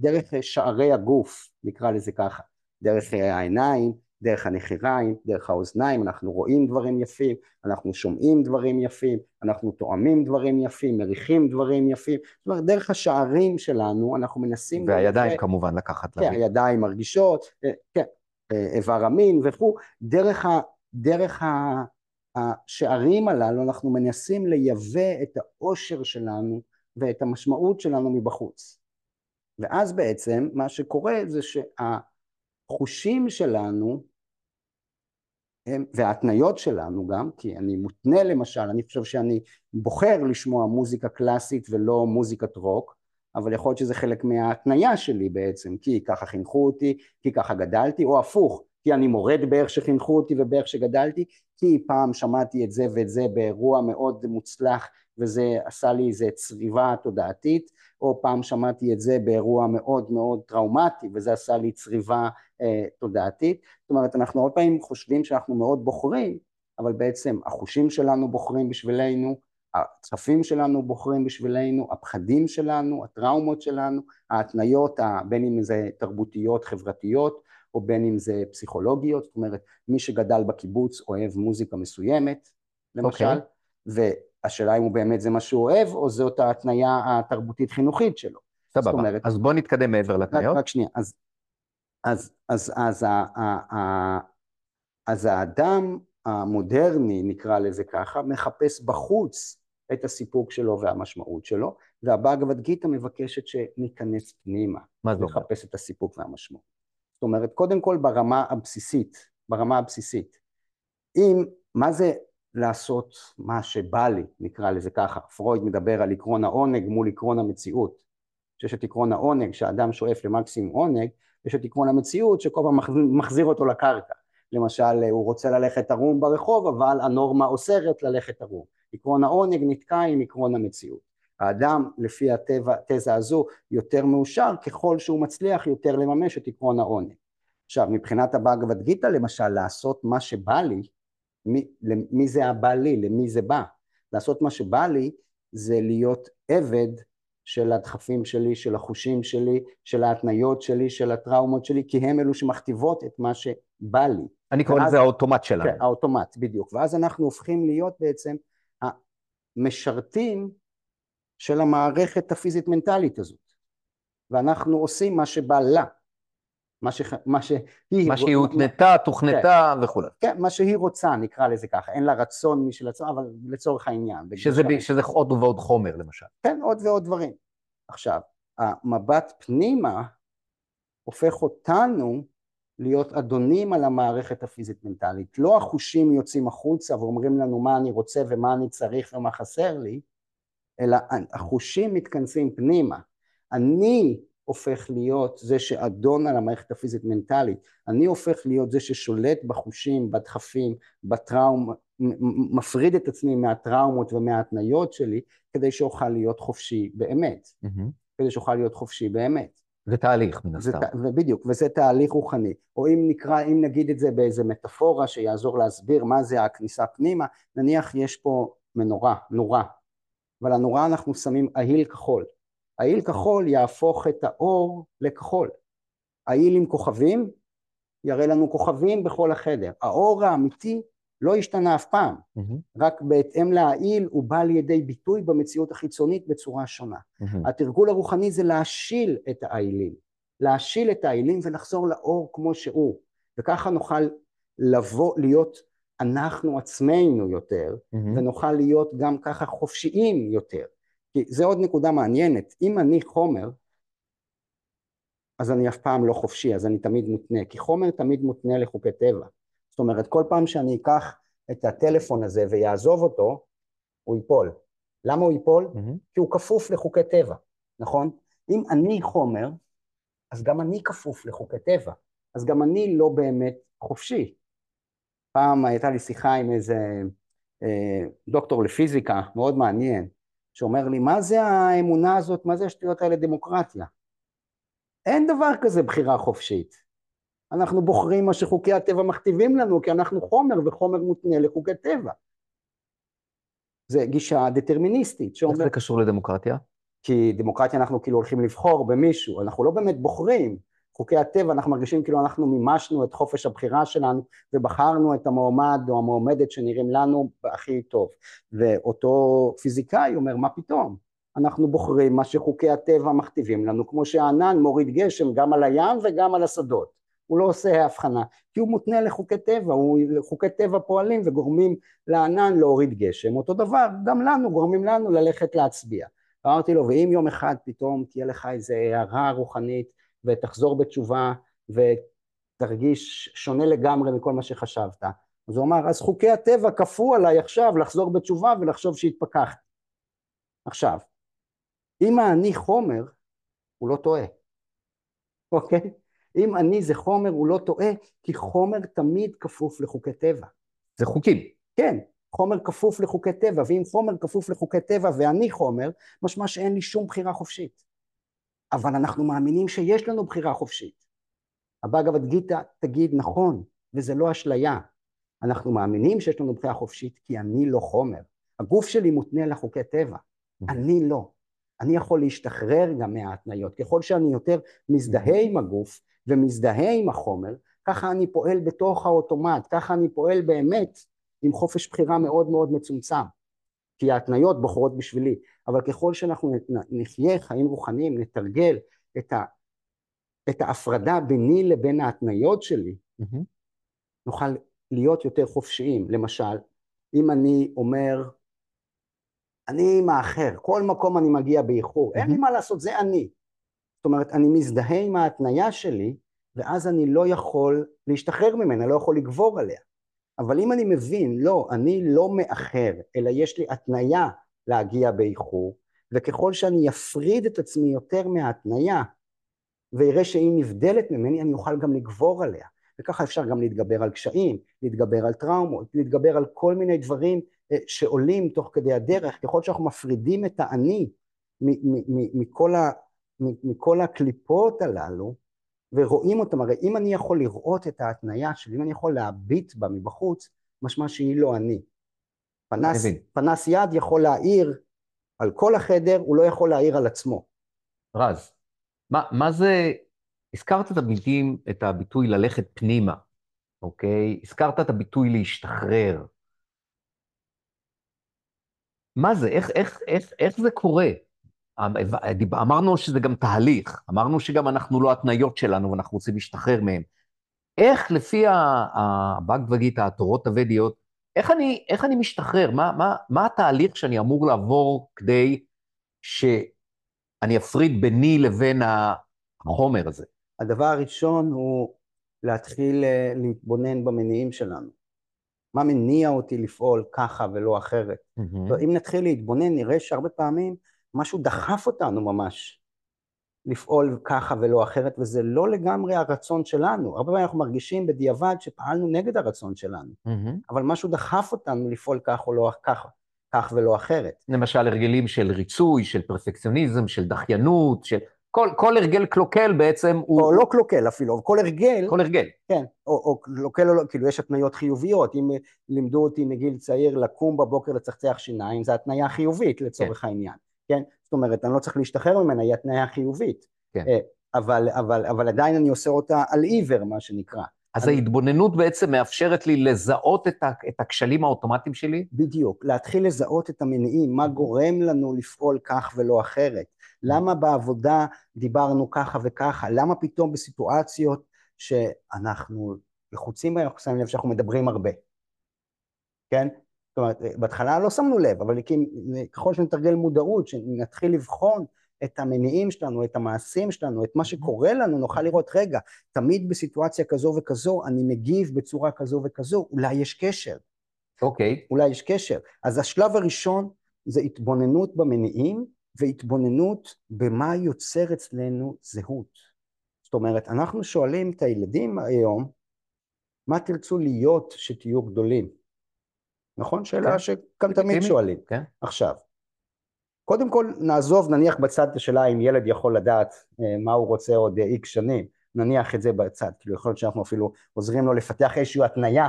דרך שערי הגוף, נקרא לזה ככה, דרך העיניים, דרך הנחיריים, דרך האוזניים, אנחנו רואים דברים יפים, אנחנו שומעים דברים יפים, אנחנו תואמים דברים יפים, מריחים דברים יפים, זאת אומרת דרך השערים שלנו אנחנו מנסים... והידיים לזה, כמובן לקחת כן, להביא. הידיים מרגישות, אה, כן, אה, איבר המין וכו', דרך, ה, דרך ה, השערים הללו אנחנו מנסים לייבא את העושר שלנו ואת המשמעות שלנו מבחוץ. ואז בעצם מה שקורה זה שהחושים שלנו הם, וההתניות שלנו גם, כי אני מותנה למשל, אני חושב שאני בוחר לשמוע מוזיקה קלאסית ולא מוזיקת רוק, אבל יכול להיות שזה חלק מההתניה שלי בעצם, כי ככה חינכו אותי, כי ככה גדלתי, או הפוך, כי אני מורד באיך שחינכו אותי ובאיך שגדלתי, כי פעם שמעתי את זה ואת זה באירוע מאוד מוצלח וזה עשה לי איזה צריבה תודעתית, או פעם שמעתי את זה באירוע מאוד מאוד טראומטי וזה עשה לי צריבה אה, תודעתית. זאת אומרת, אנחנו הרבה פעמים חושבים שאנחנו מאוד בוחרים, אבל בעצם החושים שלנו בוחרים בשבילנו, הצפים שלנו בוחרים בשבילנו, הפחדים שלנו, הטראומות שלנו, ההתניות, בין אם זה תרבותיות, חברתיות, או בין אם זה פסיכולוגיות, זאת אומרת, מי שגדל בקיבוץ אוהב מוזיקה מסוימת, למשל, okay. והשאלה אם הוא באמת זה מה שהוא אוהב, או זאת ההתניה התרבותית-חינוכית שלו. סבבה, אומרת, אז בוא נתקדם מעבר לתניות. רק, רק שנייה, אז, אז, אז, אז, אז, אז האדם המודרני, נקרא לזה ככה, מחפש בחוץ את הסיפוק שלו והמשמעות שלו, והבאגבד גיתא מבקשת שניכנס פנימה. מה זה אומר? לחפש את הסיפוק והמשמעות. זאת אומרת, קודם כל ברמה הבסיסית, ברמה הבסיסית. אם, מה זה לעשות מה שבא לי, נקרא לזה ככה, פרויד מדבר על עקרון העונג מול עקרון המציאות. שיש את עקרון העונג, שהאדם שואף למקסימום עונג, יש את עקרון המציאות שכל פעם מחזיר אותו לקרקע. למשל, הוא רוצה ללכת ערום ברחוב, אבל הנורמה אוסרת ללכת ערום. עקרון העונג נתקע עם עקרון המציאות. האדם לפי התזה הזו יותר מאושר ככל שהוא מצליח יותר לממש את עקרון העונג. עכשיו מבחינת הבאגבד גיתא למשל לעשות מה שבא לי, מי, למי זה הבא לי, למי זה בא? לעשות מה שבא לי זה להיות עבד של הדחפים שלי, של החושים שלי, של ההתניות שלי, של הטראומות שלי, כי הם אלו שמכתיבות את מה שבא לי. אני קורא לזה האוטומט שלנו. כן, האוטומט, בדיוק. ואז אנחנו הופכים להיות בעצם המשרתים של המערכת הפיזית-מנטלית הזאת. ואנחנו עושים מה שבא לה. מה, ש... מה שהיא... מה שהיא הותנתה, תוכנתה כן, וכולי. כן, מה שהיא רוצה, נקרא לזה ככה. אין לה רצון משל עצמה, אבל לצורך העניין. שזה, ב... שזה עוד ועוד חומר, למשל. כן, עוד ועוד דברים. עכשיו, המבט פנימה הופך אותנו להיות אדונים על המערכת הפיזית-מנטלית. לא החושים יוצאים החוצה ואומרים לנו מה אני רוצה ומה אני צריך ומה חסר לי, אלא החושים מתכנסים פנימה. אני הופך להיות זה שאדון על המערכת הפיזית-מנטלית, אני הופך להיות זה ששולט בחושים, בדחפים, בטראומה, מפריד את עצמי מהטראומות ומההתניות שלי, כדי שאוכל להיות חופשי באמת. Mm-hmm. כדי שאוכל להיות חופשי באמת. זה תהליך מן הסתם. בדיוק, וזה תהליך רוחני. או אם נקרא, אם נגיד את זה באיזה מטאפורה שיעזור להסביר מה זה הכניסה פנימה, נניח יש פה מנורה, נורה, ועל הנורה אנחנו שמים אהיל כחול. אהיל כחול יהפוך את האור לכחול. אהיל עם כוכבים יראה לנו כוכבים בכל החדר. האור האמיתי לא השתנה אף פעם, mm-hmm. רק בהתאם להעיל הוא בא לידי ביטוי במציאות החיצונית בצורה שונה. Mm-hmm. התרגול הרוחני זה להשיל את העילים, להשיל את העילים ולחזור לאור כמו שהוא, וככה נוכל לבוא, להיות אנחנו עצמנו יותר, mm-hmm. ונוכל להיות גם ככה חופשיים יותר. כי זה עוד נקודה מעניינת, אם אני חומר, אז אני אף פעם לא חופשי, אז אני תמיד מותנה, כי חומר תמיד מותנה לחוקי טבע. זאת אומרת, כל פעם שאני אקח את הטלפון הזה ויעזוב אותו, הוא ייפול. למה הוא ייפול? Mm-hmm. כי הוא כפוף לחוקי טבע, נכון? אם אני חומר, אז גם אני כפוף לחוקי טבע, אז גם אני לא באמת חופשי. פעם הייתה לי שיחה עם איזה אה, דוקטור לפיזיקה, מאוד מעניין, שאומר לי, מה זה האמונה הזאת, מה זה השטויות האלה דמוקרטיה? אין דבר כזה בחירה חופשית. אנחנו בוחרים מה שחוקי הטבע מכתיבים לנו, כי אנחנו חומר, וחומר מותנה לחוקי טבע. זה גישה דטרמיניסטית. שאומר... איך זה קשור לדמוקרטיה? כי דמוקרטיה אנחנו כאילו הולכים לבחור במישהו, אנחנו לא באמת בוחרים, חוקי הטבע אנחנו מרגישים כאילו אנחנו מימשנו את חופש הבחירה שלנו ובחרנו את המועמד או המועמדת שנראים לנו הכי טוב. ואותו פיזיקאי אומר מה פתאום? אנחנו בוחרים מה שחוקי הטבע מכתיבים לנו כמו שהענן מוריד גשם גם על הים וגם על השדות. הוא לא עושה הבחנה כי הוא מותנה לחוקי טבע, הוא, חוקי טבע פועלים וגורמים לענן להוריד גשם. אותו דבר גם לנו גורמים לנו ללכת להצביע. אמרתי לו ואם יום אחד פתאום תהיה לך איזה הערה רוחנית ותחזור בתשובה ותרגיש שונה לגמרי מכל מה שחשבת. אז הוא אמר, אז חוקי הטבע כפו עליי עכשיו לחזור בתשובה ולחשוב שהתפכחתי. עכשיו, אם האני חומר, הוא לא טועה, אוקיי? אם אני זה חומר, הוא לא טועה, כי חומר תמיד כפוף לחוקי טבע. זה חוקים. כן, חומר כפוף לחוקי טבע, ואם חומר כפוף לחוקי טבע ואני חומר, משמע שאין לי שום בחירה חופשית. אבל אנחנו מאמינים שיש לנו בחירה חופשית. הבאגבד גיתא תגיד נכון, וזה לא אשליה. אנחנו מאמינים שיש לנו בחירה חופשית כי אני לא חומר. הגוף שלי מותנה לחוקי טבע, אני לא. אני יכול להשתחרר גם מההתניות. ככל שאני יותר מזדהה עם הגוף ומזדהה עם החומר, ככה אני פועל בתוך האוטומט, ככה אני פועל באמת עם חופש בחירה מאוד מאוד מצומצם. כי ההתניות בוחרות בשבילי, אבל ככל שאנחנו נחיה חיים רוחניים, נתרגל את, ה, את ההפרדה ביני לבין ההתניות שלי, mm-hmm. נוכל להיות יותר חופשיים. למשל, אם אני אומר, אני מאחר, כל מקום אני מגיע באיחור, mm-hmm. אין לי מה לעשות, זה אני. זאת אומרת, אני מזדהה עם ההתניה שלי, ואז אני לא יכול להשתחרר ממנה, לא יכול לגבור עליה. אבל אם אני מבין, לא, אני לא מאחר, אלא יש לי התניה להגיע באיחור, וככל שאני אפריד את עצמי יותר מההתניה, ואראה שהיא נבדלת ממני, אני אוכל גם לגבור עליה. וככה אפשר גם להתגבר על קשיים, להתגבר על טראומות, להתגבר על כל מיני דברים אה, שעולים תוך כדי הדרך, ככל שאנחנו מפרידים את האני מכל, מכל הקליפות הללו, ורואים אותם, הרי אם אני יכול לראות את ההתניה שלי, אם אני יכול להביט בה מבחוץ, משמע שהיא לא אני. פנס, פנס יד יכול להאיר על כל החדר, הוא לא יכול להעיר על עצמו. רז, מה, מה זה, הזכרת את הביטויים, את הביטוי ללכת פנימה, אוקיי? הזכרת את הביטוי להשתחרר. מה זה? איך, איך, איך, איך זה קורה? אמרנו שזה גם תהליך, אמרנו שגם אנחנו לא התניות שלנו ואנחנו רוצים להשתחרר מהם. איך לפי הבגבגית, התורות הוודיות, איך אני, איך אני משתחרר? מה, מה, מה התהליך שאני אמור לעבור כדי שאני אפריד ביני לבין החומר הזה? הדבר הראשון הוא להתחיל אה, להתבונן במניעים שלנו. מה מניע אותי לפעול ככה ולא אחרת? Mm-hmm. אם נתחיל להתבונן, נראה שהרבה פעמים משהו דחף אותנו ממש לפעול ככה ולא אחרת, וזה לא לגמרי הרצון שלנו. הרבה פעמים אנחנו מרגישים בדיעבד שפעלנו נגד הרצון שלנו, mm-hmm. אבל משהו דחף אותנו לפעול כך או לא כך, כך ולא אחרת. למשל הרגלים של ריצוי, של פרפקציוניזם, של דחיינות, של... כל, כל הרגל קלוקל בעצם הוא... או לא קלוקל אפילו, כל הרגל... כל הרגל. כן, או, או קלוקל או לא, כאילו יש התניות חיוביות, אם לימדו אותי מגיל צעיר לקום בבוקר לצחצח שיניים, זו התניה חיובית לצורך כן. העניין. כן? זאת אומרת, אני לא צריך להשתחרר ממנה, היא התניה חיובית. כן. אה, אבל, אבל, אבל עדיין אני עושה אותה על עיוור, מה שנקרא. אז אני... ההתבוננות בעצם מאפשרת לי לזהות את, ה, את הכשלים האוטומטיים שלי? בדיוק, להתחיל לזהות את המניעים, מה גורם לנו לפעול כך ולא אחרת. למה בעבודה דיברנו ככה וככה? למה פתאום בסיטואציות שאנחנו לחוצים בהן, אנחנו שמים לב שאנחנו מדברים הרבה? כן? זאת אומרת, בהתחלה לא שמנו לב, אבל ככל שנתרגל מודעות, שנתחיל לבחון את המניעים שלנו, את המעשים שלנו, את מה שקורה לנו, נוכל לראות, רגע, תמיד בסיטואציה כזו וכזו, אני מגיב בצורה כזו וכזו, אולי יש קשר. אוקיי. Okay. אולי יש קשר. אז השלב הראשון זה התבוננות במניעים, והתבוננות במה יוצר אצלנו זהות. זאת אומרת, אנחנו שואלים את הילדים היום, מה תרצו להיות שתהיו גדולים? נכון? שאלה כן. שכאן תמיד שואלים. כן. עכשיו, קודם כל נעזוב, נניח בצד את השאלה אם ילד יכול לדעת אה, מה הוא רוצה עוד איקס שנים, נניח את זה בצד, כאילו יכול להיות שאנחנו אפילו עוזרים לו לפתח איזושהי התניה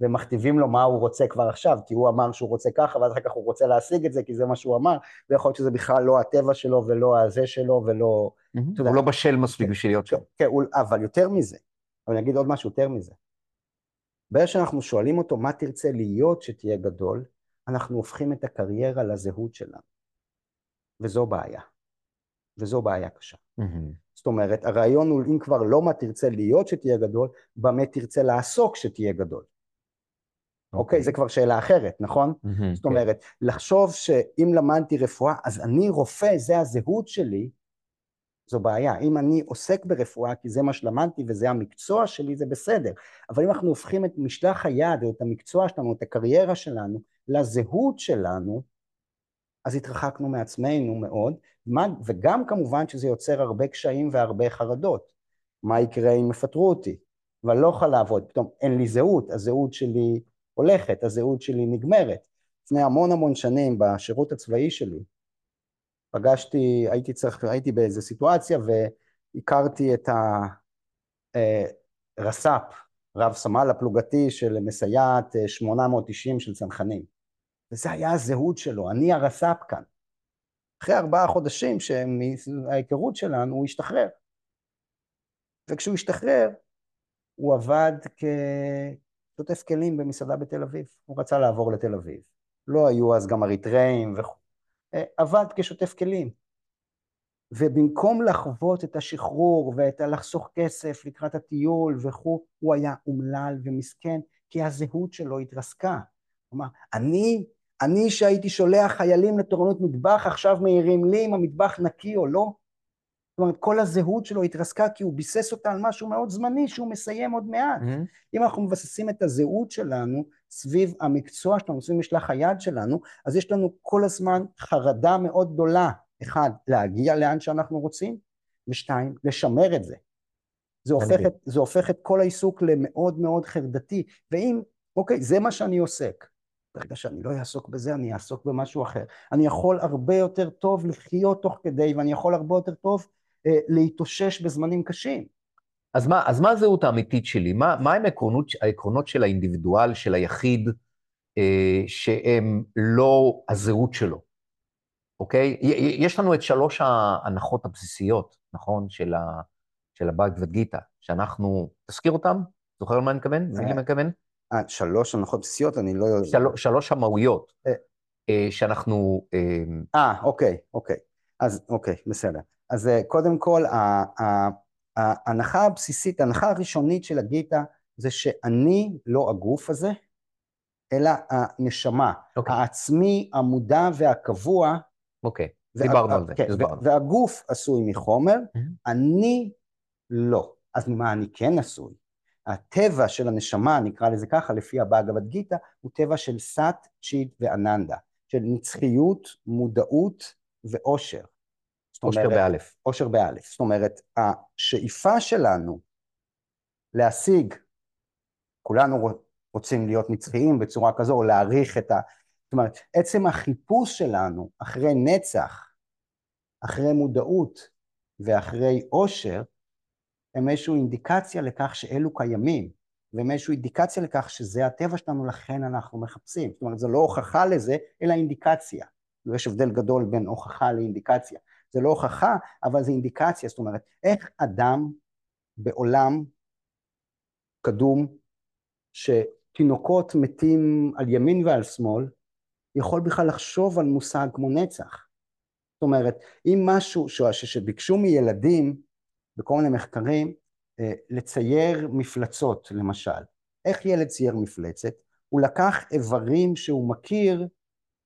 ומכתיבים לו מה הוא רוצה כבר עכשיו, כי הוא אמר שהוא רוצה ככה, ואז אחר כך הוא רוצה להשיג את זה, כי זה מה שהוא אמר, ויכול להיות שזה בכלל לא הטבע שלו, ולא הזה שלו, ולא... Mm-hmm. הוא לא בשל מספיק בשביל להיות שם. כן, אבל יותר מזה, אני אגיד עוד משהו יותר מזה. ברגע שאנחנו שואלים אותו מה תרצה להיות שתהיה גדול, אנחנו הופכים את הקריירה לזהות שלנו. וזו בעיה. וזו בעיה קשה. Mm-hmm. זאת אומרת, הרעיון הוא אם כבר לא מה תרצה להיות שתהיה גדול, במה תרצה לעסוק שתהיה גדול. אוקיי, okay. אוקיי, okay, זה כבר שאלה אחרת, נכון? Mm-hmm, זאת אומרת, okay. לחשוב שאם למדתי רפואה, אז אני רופא, זה הזהות שלי, זו בעיה. אם אני עוסק ברפואה, כי זה מה שלמדתי וזה המקצוע שלי, זה בסדר. אבל אם אנחנו הופכים את משלח היד, או את המקצוע שלנו, את הקריירה שלנו, לזהות שלנו, אז התרחקנו מעצמנו מאוד, וגם כמובן שזה יוצר הרבה קשיים והרבה חרדות. מה יקרה אם יפטרו אותי? ואני לא יכול לעבוד, פתאום אין לי זהות, הזהות שלי הולכת, הזהות שלי נגמרת. לפני המון המון שנים בשירות הצבאי שלי, פגשתי, הייתי צריך, הייתי באיזו סיטואציה והכרתי את הרס"פ, אה, רב סמל הפלוגתי של מסייעת 890 אה, של צנחנים. וזה היה הזהות שלו, אני הרס"פ כאן. אחרי ארבעה חודשים מההיכרות שלנו הוא השתחרר. וכשהוא השתחרר, הוא עבד כשוטף כלים במסעדה בתל אביב. הוא רצה לעבור לתל אביב. לא היו אז גם אריתראים וכו'. אה, עבד כשוטף כלים. ובמקום לחוות את השחרור ואת הלחסוך כסף לקראת הטיול וכו', הוא היה אומלל ומסכן, כי הזהות שלו התרסקה. אמר, אני אני שהייתי שולח חיילים לתורנות מטבח, עכשיו מעירים לי אם המטבח נקי או לא. זאת אומרת, כל הזהות שלו התרסקה כי הוא ביסס אותה על משהו מאוד זמני שהוא מסיים עוד מעט. Mm-hmm. אם אנחנו מבססים את הזהות שלנו סביב המקצוע שלנו, סביב משלח היד שלנו, אז יש לנו כל הזמן חרדה מאוד גדולה. אחד, להגיע לאן שאנחנו רוצים, ושתיים, לשמר את זה. זה הופך את, זה הופך את כל העיסוק למאוד מאוד חרדתי, ואם, אוקיי, זה מה שאני עוסק. ברגע שאני לא אעסוק בזה, אני אעסוק במשהו אחר. אני יכול הרבה יותר טוב לחיות תוך כדי, ואני יכול הרבה יותר טוב להתאושש בזמנים קשים. אז מה, אז מה הזהות האמיתית שלי? מה, מה הם העקרונות, העקרונות של האינדיבידואל, של היחיד, אה, שהם לא הזהות שלו, אוקיי? יש לנו את שלוש ההנחות הבסיסיות, נכון? של, ה, של הבאגבד גיתא, שאנחנו, תזכיר אותם? זוכר למה אני מתכוון? מי אני מתכוון? אה, שלוש הנחות בסיסיות, אני לא יודע. של, שלוש המהויות, אה, אה, שאנחנו... אה, אה, אוקיי, אוקיי. אז אוקיי, בסדר. אז אה, קודם כל, ההנחה הבסיסית, ההנחה הראשונית של הגיטה, זה שאני לא הגוף הזה, אלא הנשמה, אוקיי. העצמי, המודע והקבוע. אוקיי, דיברנו על זה, כן, הסברנו. והגוף עשוי מחומר, mm-hmm. אני לא. אז ממה אני כן עשוי? הטבע של הנשמה, נקרא לזה ככה, לפי הבאגבד גיתא, הוא טבע של סאט, צ'יט ואננדה, של נצחיות, מודעות ואושר. אושר באלף. אושר באלף. זאת אומרת, השאיפה שלנו להשיג, כולנו רוצים להיות נצחיים בצורה כזו, או להעריך את ה... זאת אומרת, עצם החיפוש שלנו אחרי נצח, אחרי מודעות ואחרי אושר, הם איזושהי אינדיקציה לכך שאלו קיימים, והם איזושהי אינדיקציה לכך שזה הטבע שלנו, לכן אנחנו מחפשים. זאת אומרת, זו לא הוכחה לזה, אלא אינדיקציה. יש הבדל גדול בין הוכחה לאינדיקציה. זה לא הוכחה, אבל זה אינדיקציה. זאת אומרת, איך אדם בעולם קדום, שתינוקות מתים על ימין ועל שמאל, יכול בכלל לחשוב על מושג כמו נצח. זאת אומרת, אם משהו שביקשו מילדים בכל מיני מחקרים אה, לצייר מפלצות למשל. איך ילד צייר מפלצת? הוא לקח איברים שהוא מכיר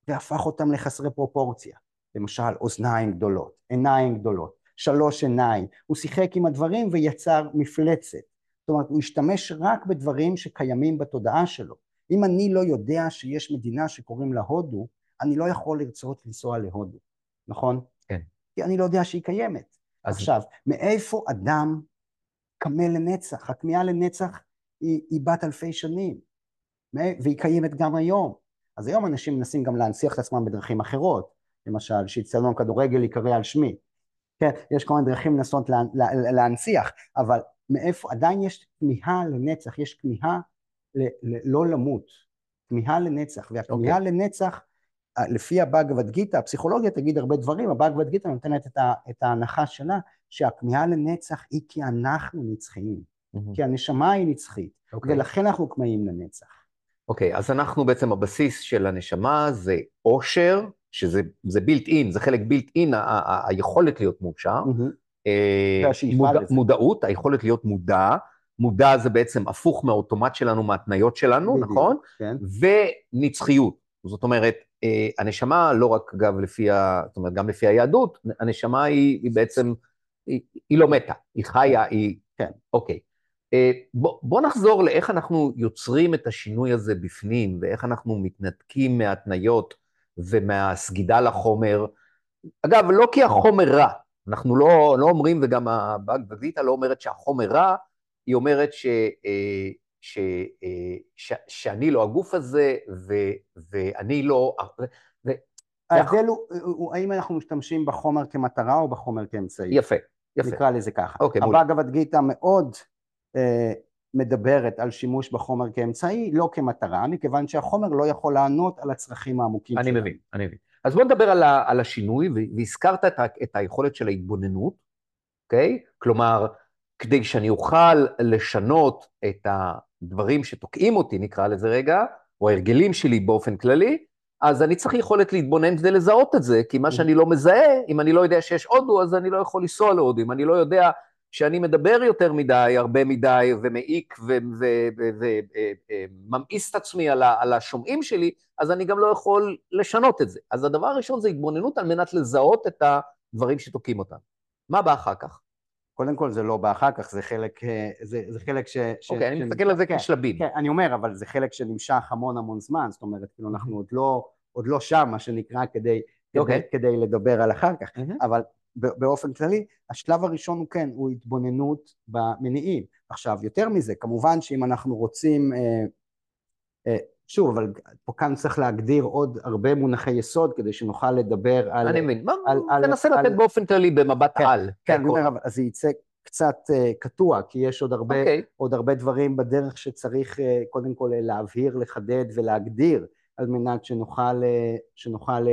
והפך אותם לחסרי פרופורציה. למשל אוזניים גדולות, עיניים גדולות, שלוש עיניים. הוא שיחק עם הדברים ויצר מפלצת. זאת אומרת, הוא השתמש רק בדברים שקיימים בתודעה שלו. אם אני לא יודע שיש מדינה שקוראים לה הודו, אני לא יכול לרצות לנסוע להודו, נכון? כן. כי אני לא יודע שהיא קיימת. אז... עכשיו, מאיפה אדם קמה לנצח? הכמיהה לנצח היא, היא בת אלפי שנים, והיא קיימת גם היום. אז היום אנשים מנסים גם להנציח את עצמם בדרכים אחרות, למשל, שאצטדיון כדורגל ייקרא על שמי. כן, יש כל מיני דרכים לנסות לה, לה, להנציח, אבל מאיפה, עדיין יש כמיהה לנצח, יש כמיהה לא למות, כמיהה לנצח, והכמיהה okay. אוקיי. לנצח, לפי הבאגבד גיתא, הפסיכולוגיה תגיד הרבה דברים, הבאגבד גיתא נותנת את, ה, את ההנחה שלה, שהכמיהה לנצח היא כי אנחנו נצחיים, mm-hmm. כי הנשמה היא נצחית, okay. אוקיי. ולכן אנחנו כמהים לנצח. אוקיי, okay, אז אנחנו בעצם, הבסיס של הנשמה זה עושר, שזה בילט אין, זה חלק בילט אין, היכולת להיות מאושר. מודע, מודעות, היכולת להיות מודע, מודע זה בעצם הפוך מהאוטומט שלנו, מהתניות שלנו, נכון? כן. ונצחיות. זאת אומרת, אה, הנשמה, לא רק אגב לפי ה... זאת אומרת, גם לפי היהדות, הנשמה היא, היא בעצם, היא, היא לא מתה, היא חיה, היא... כן. אוקיי. אה, בוא, בוא נחזור לאיך אנחנו יוצרים את השינוי הזה בפנים, ואיך אנחנו מתנתקים מהתניות ומהסגידה לחומר. אגב, לא כי החומר רע, אנחנו לא, לא אומרים, וגם הבגבביתא לא אומרת שהחומר רע, היא אומרת ש, אה, ש, אה, ש, שאני לא הגוף הזה, ו, ואני לא... ו, ההבדל הוא, הוא האם אנחנו משתמשים בחומר כמטרה או בחומר כאמצעי. יפה, יפה. נקרא לזה ככה. אוקיי, מול. הבאגבד גיתא מאוד אה, מדברת על שימוש בחומר כאמצעי, לא כמטרה, מכיוון שהחומר לא יכול לענות על הצרכים העמוקים שלנו. אני מבין, אני מבין. אז בוא נדבר על, ה, על השינוי, והזכרת את, ה, את היכולת של ההתבוננות, אוקיי? כלומר, כדי שאני אוכל לשנות את הדברים שתוקעים אותי, נקרא לזה רגע, או ההרגלים שלי באופן כללי, אז אני צריך יכולת להתבונן כדי לזהות את זה, כי מה שאני לא מזהה, אם אני לא יודע שיש הודו, אז אני לא יכול לנסוע להודו. אם אני לא יודע שאני מדבר יותר מדי, הרבה מדי, ומעיק וממאיס את עצמי על השומעים שלי, אז אני גם לא יכול לשנות את זה. אז הדבר הראשון זה התבוננות על מנת לזהות את הדברים שתוקעים אותם. מה בא אחר כך? קודם כל זה לא בא אחר כך, זה חלק, אה, זה, זה חלק ש... אוקיי, okay, אני מסתכל על זה כן, כשלבים. כן, אני אומר, אבל זה חלק שנמשך המון המון זמן, זאת אומרת, כאילו אנחנו עוד לא, עוד לא שם, מה שנקרא, כדי, okay. כדי, אוקיי. כדי לדבר על אחר כך, mm-hmm. אבל באופן כללי, השלב הראשון הוא כן, הוא התבוננות במניעים. עכשיו, יותר מזה, כמובן שאם אנחנו רוצים, אה, אה, שוב, אבל פה כאן צריך להגדיר עוד הרבה מונחי יסוד כדי שנוכל לדבר על... אני מבין, תנסה לתת באופן כללי במבט כן, על. כן, אז זה יצא קצת uh, קטוע, כי יש עוד הרבה, okay. אוקיי. עוד הרבה דברים בדרך שצריך קודם כל להבהיר, לחדד ולהגדיר, על מנת שנוכל, שנוכל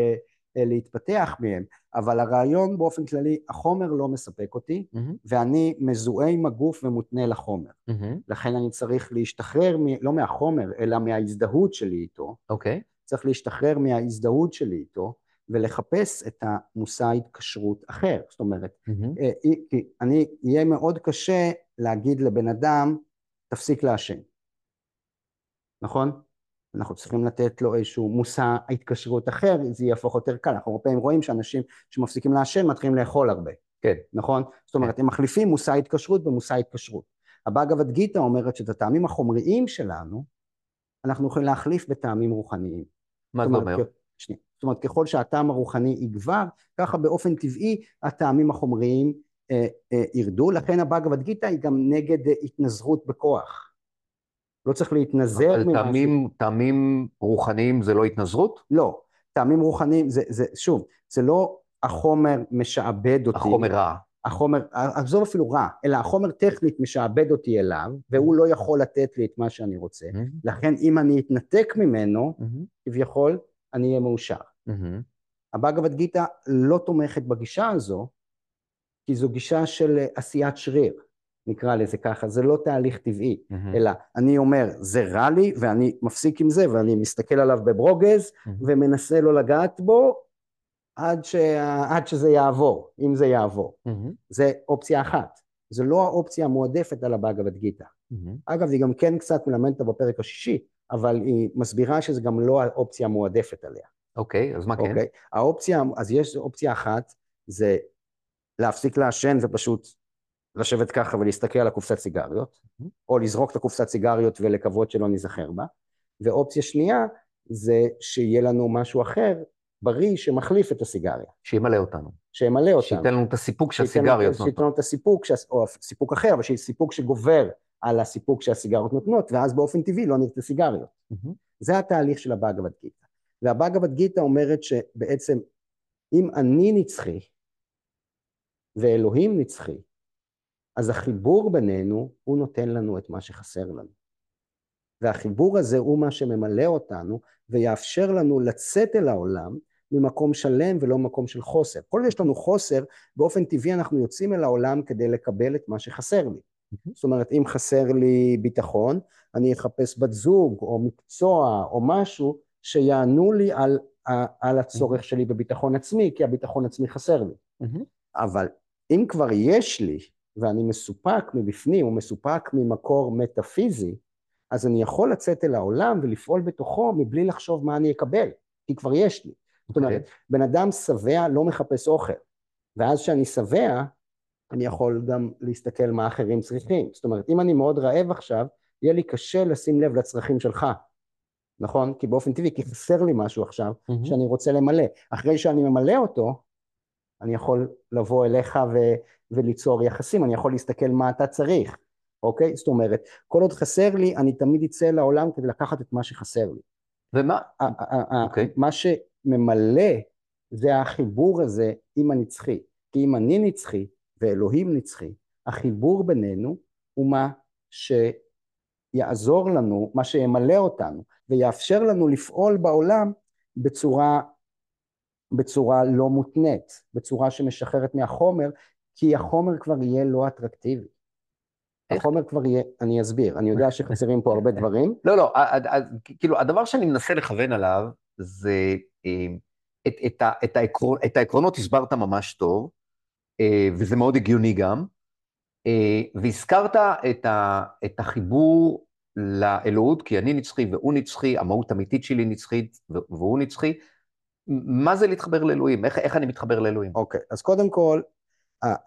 להתפתח מהם, אבל הרעיון באופן כללי, החומר לא מספק אותי, mm-hmm. ואני מזוהה עם הגוף ומותנה לחומר. Mm-hmm. לכן אני צריך להשתחרר, מ, לא מהחומר, אלא מההזדהות שלי איתו. אוקיי. Okay. צריך להשתחרר מההזדהות שלי איתו, ולחפש את המושא התקשרות אחר. זאת אומרת, mm-hmm. כי אני, יהיה מאוד קשה להגיד לבן אדם, תפסיק לעשן. נכון? אנחנו צריכים לתת לו איזשהו מושא התקשרות אחר, זה יהפוך יותר קל. אנחנו הרבה פעמים רואים שאנשים שמפסיקים לעשן מתחילים לאכול הרבה. כן. נכון? זאת אומרת, כן. הם מחליפים מושא התקשרות במושא התקשרות. הבאגבד גיתא אומרת שאת הטעמים החומריים שלנו, אנחנו יכולים להחליף בטעמים רוחניים. מה זה אומר? שנייה. זאת אומרת, ככל שהטעם הרוחני יגבר, ככה באופן טבעי הטעמים החומריים אה, אה, ירדו. לכן הבאגבד גיתא היא גם נגד אה, התנזרות בכוח. לא צריך להתנזר ממשהו. אבל טעמים, טעמים רוחניים זה לא התנזרות? לא, טעמים רוחניים זה, זה, שוב, זה לא החומר משעבד אותי. החומר רע. החומר, עזוב אפילו רע, אלא החומר טכנית משעבד אותי אליו, והוא לא יכול לתת לי את מה שאני רוצה. Mm-hmm. לכן אם אני אתנתק ממנו, mm-hmm. כביכול, אני אהיה מאושר. Mm-hmm. הבאגבד גיתא לא תומכת בגישה הזו, כי זו גישה של עשיית שריר. נקרא לזה ככה, זה לא תהליך טבעי, mm-hmm. אלא אני אומר, זה רע לי, ואני מפסיק עם זה, ואני מסתכל עליו בברוגז, mm-hmm. ומנסה לא לגעת בו, עד, ש... עד שזה יעבור, אם זה יעבור. Mm-hmm. זה אופציה אחת. זו לא האופציה המועדפת על הבאגבד גיתא. Mm-hmm. אגב, היא גם כן קצת מלמדת בפרק השישי, אבל היא מסבירה שזה גם לא האופציה המועדפת עליה. אוקיי, okay, אז מה כן? אוקיי, האופציה, אז יש אופציה אחת, זה להפסיק לעשן ופשוט לשבת ככה ולהסתכל על הקופסת סיגריות, או לזרוק את הקופסת סיגריות ולקוות שלא ניזכר בה, ואופציה שנייה זה שיהיה לנו משהו אחר, בריא, שמחליף את הסיגריה. שימלא אותנו. שימלא אותנו. שייתן לנו את הסיפוק שהסיגריות נותנות. שייתן לנו את הסיפוק, או סיפוק אחר, אבל סיפוק שגובר על הסיפוק שהסיגריות נותנות, ואז באופן טבעי לא נרצה סיגריות. Mm-hmm. זה התהליך של הבאגבד גיתא. והבאגבד גיתא אומרת שבעצם אם אני נצחי ואלוהים נצחי, אז החיבור בינינו, הוא נותן לנו את מה שחסר לנו. והחיבור הזה הוא מה שממלא אותנו ויאפשר לנו לצאת אל העולם ממקום שלם ולא ממקום של חוסר. כל יש לנו חוסר, באופן טבעי אנחנו יוצאים אל העולם כדי לקבל את מה שחסר לי. זאת אומרת, אם חסר לי ביטחון, אני אחפש בת זוג או מקצוע או משהו שיענו לי על, על הצורך שלי בביטחון עצמי, כי הביטחון עצמי חסר לי. אבל אם כבר יש לי, ואני מסופק מבפנים, או מסופק ממקור מטאפיזי, אז אני יכול לצאת אל העולם ולפעול בתוכו מבלי לחשוב מה אני אקבל, כי כבר יש לי. זאת אומרת, אוקיי. בן אדם שבע לא מחפש אוכל, ואז כשאני שבע, אני יכול גם להסתכל מה אחרים צריכים. זאת אומרת, אם אני מאוד רעב עכשיו, יהיה לי קשה לשים לב לצרכים שלך, נכון? כי באופן טבעי, כי חסר לי משהו עכשיו mm-hmm. שאני רוצה למלא. אחרי שאני ממלא אותו, אני יכול לבוא אליך ו- וליצור יחסים, אני יכול להסתכל מה אתה צריך, אוקיי? זאת אומרת, כל עוד חסר לי, אני תמיד אצא לעולם כדי לקחת את מה שחסר לי. ומה? אוקיי. מה שממלא זה החיבור הזה עם הנצחי. כי אם אני נצחי ואלוהים נצחי, החיבור בינינו הוא מה שיעזור לנו, מה שימלא אותנו, ויאפשר לנו לפעול בעולם בצורה, בצורה לא מותנית, בצורה שמשחררת מהחומר, כי החומר כבר יהיה לא אטרקטיבי. החומר כבר יהיה, אני אסביר, אני יודע שחסרים פה הרבה דברים. לא, לא, כאילו, הדבר שאני מנסה לכוון עליו זה אה, את, את, את, העקרון, את העקרונות הסברת ממש טוב, אה, וזה מאוד הגיוני גם, אה, והזכרת את, ה, את החיבור לאלוהות, כי אני נצחי והוא נצחי, המהות האמיתית שלי נצחית והוא נצחי. מה זה להתחבר לאלוהים? איך, איך אני מתחבר לאלוהים? אוקיי, okay, אז קודם כל,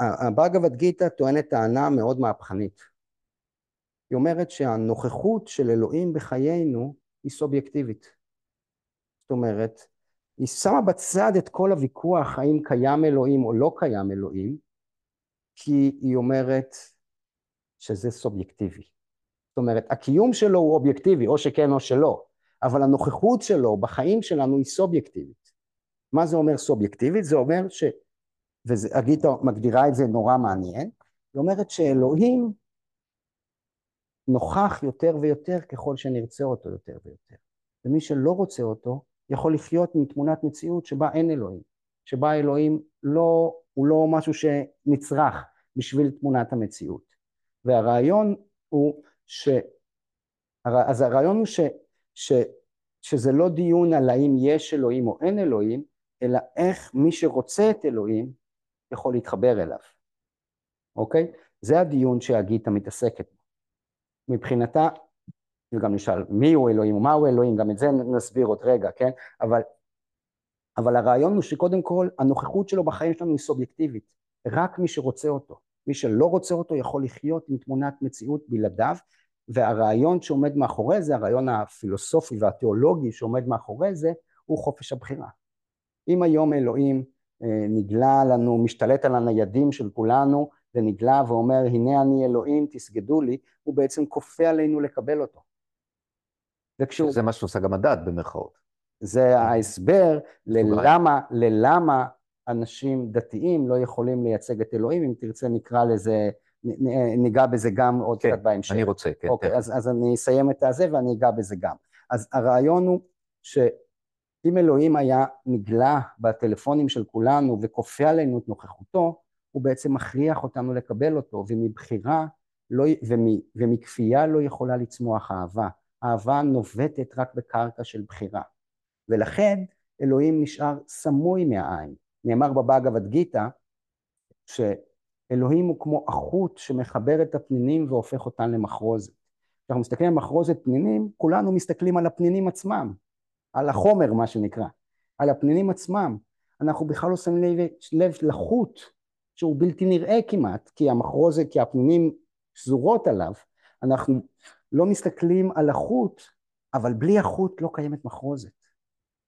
הבאגבד גיתא טוענת טענה מאוד מהפכנית. היא אומרת שהנוכחות של אלוהים בחיינו היא סובייקטיבית. זאת אומרת, היא שמה בצד את כל הוויכוח האם קיים אלוהים או לא קיים אלוהים, כי היא אומרת שזה סובייקטיבי. זאת אומרת, הקיום שלו הוא אובייקטיבי, או שכן או שלא, אבל הנוכחות שלו בחיים שלנו היא סובייקטיבית. מה זה אומר סובייקטיבית? זה אומר ש... והגיטה מגדירה את זה נורא מעניין, היא אומרת שאלוהים נוכח יותר ויותר ככל שנרצה אותו יותר ויותר. ומי שלא רוצה אותו, יכול לחיות מתמונת מציאות שבה אין אלוהים, שבה אלוהים לא, הוא לא משהו שנצרך בשביל תמונת המציאות. והרעיון הוא ש... אז הרעיון הוא ש... ש... שזה לא דיון על האם יש אלוהים או אין אלוהים, אלא איך מי שרוצה את אלוהים יכול להתחבר אליו, אוקיי? זה הדיון שהגיטה מתעסקת בו. מבחינתה, וגם נשאל מי הוא אלוהים ומהו אלוהים, גם את זה נסביר עוד רגע, כן? אבל, אבל הרעיון הוא שקודם כל הנוכחות שלו בחיים שלנו היא סובייקטיבית, רק מי שרוצה אותו. מי שלא רוצה אותו יכול לחיות עם תמונת מציאות בלעדיו, והרעיון שעומד מאחורי זה, הרעיון הפילוסופי והתיאולוגי שעומד מאחורי זה, הוא חופש הבחירה. אם היום אלוהים אה, נגלה לנו, משתלט על הניידים של כולנו, ונגלה ואומר הנה אני אלוהים תסגדו לי, הוא בעצם כופה עלינו לקבל אותו. וכשהוא... זה מה שעושה גם הדת במרכאות. זה ההסבר ללמה, ללמה אנשים דתיים לא יכולים לייצג את אלוהים, אם תרצה נקרא לזה, ניגע בזה גם עוד כן, קצת בהמשך. אני רוצה, כן. אוקיי, אז, אז אני אסיים את הזה ואני אגע בזה גם. אז הרעיון הוא שאם אלוהים היה נגלה בטלפונים של כולנו וכופה עלינו את נוכחותו, הוא בעצם מכריח אותנו לקבל אותו, ומבחירה לא, ומ, ומכפייה לא יכולה לצמוח אהבה. אהבה נובטת רק בקרקע של בחירה. ולכן אלוהים נשאר סמוי מהעין. נאמר בבאגבד גיתא שאלוהים הוא כמו החוט שמחבר את הפנינים והופך אותן למחרוזת. כשאנחנו מסתכלים על מחרוזת פנינים, כולנו מסתכלים על הפנינים עצמם, על החומר מה שנקרא, על הפנינים עצמם. אנחנו בכלל לא שמים לב, לב לחוט שהוא בלתי נראה כמעט, כי המחרוזת, כי הפנינים שזורות עליו, אנחנו לא מסתכלים על החוט, אבל בלי החוט לא קיימת מחרוזת.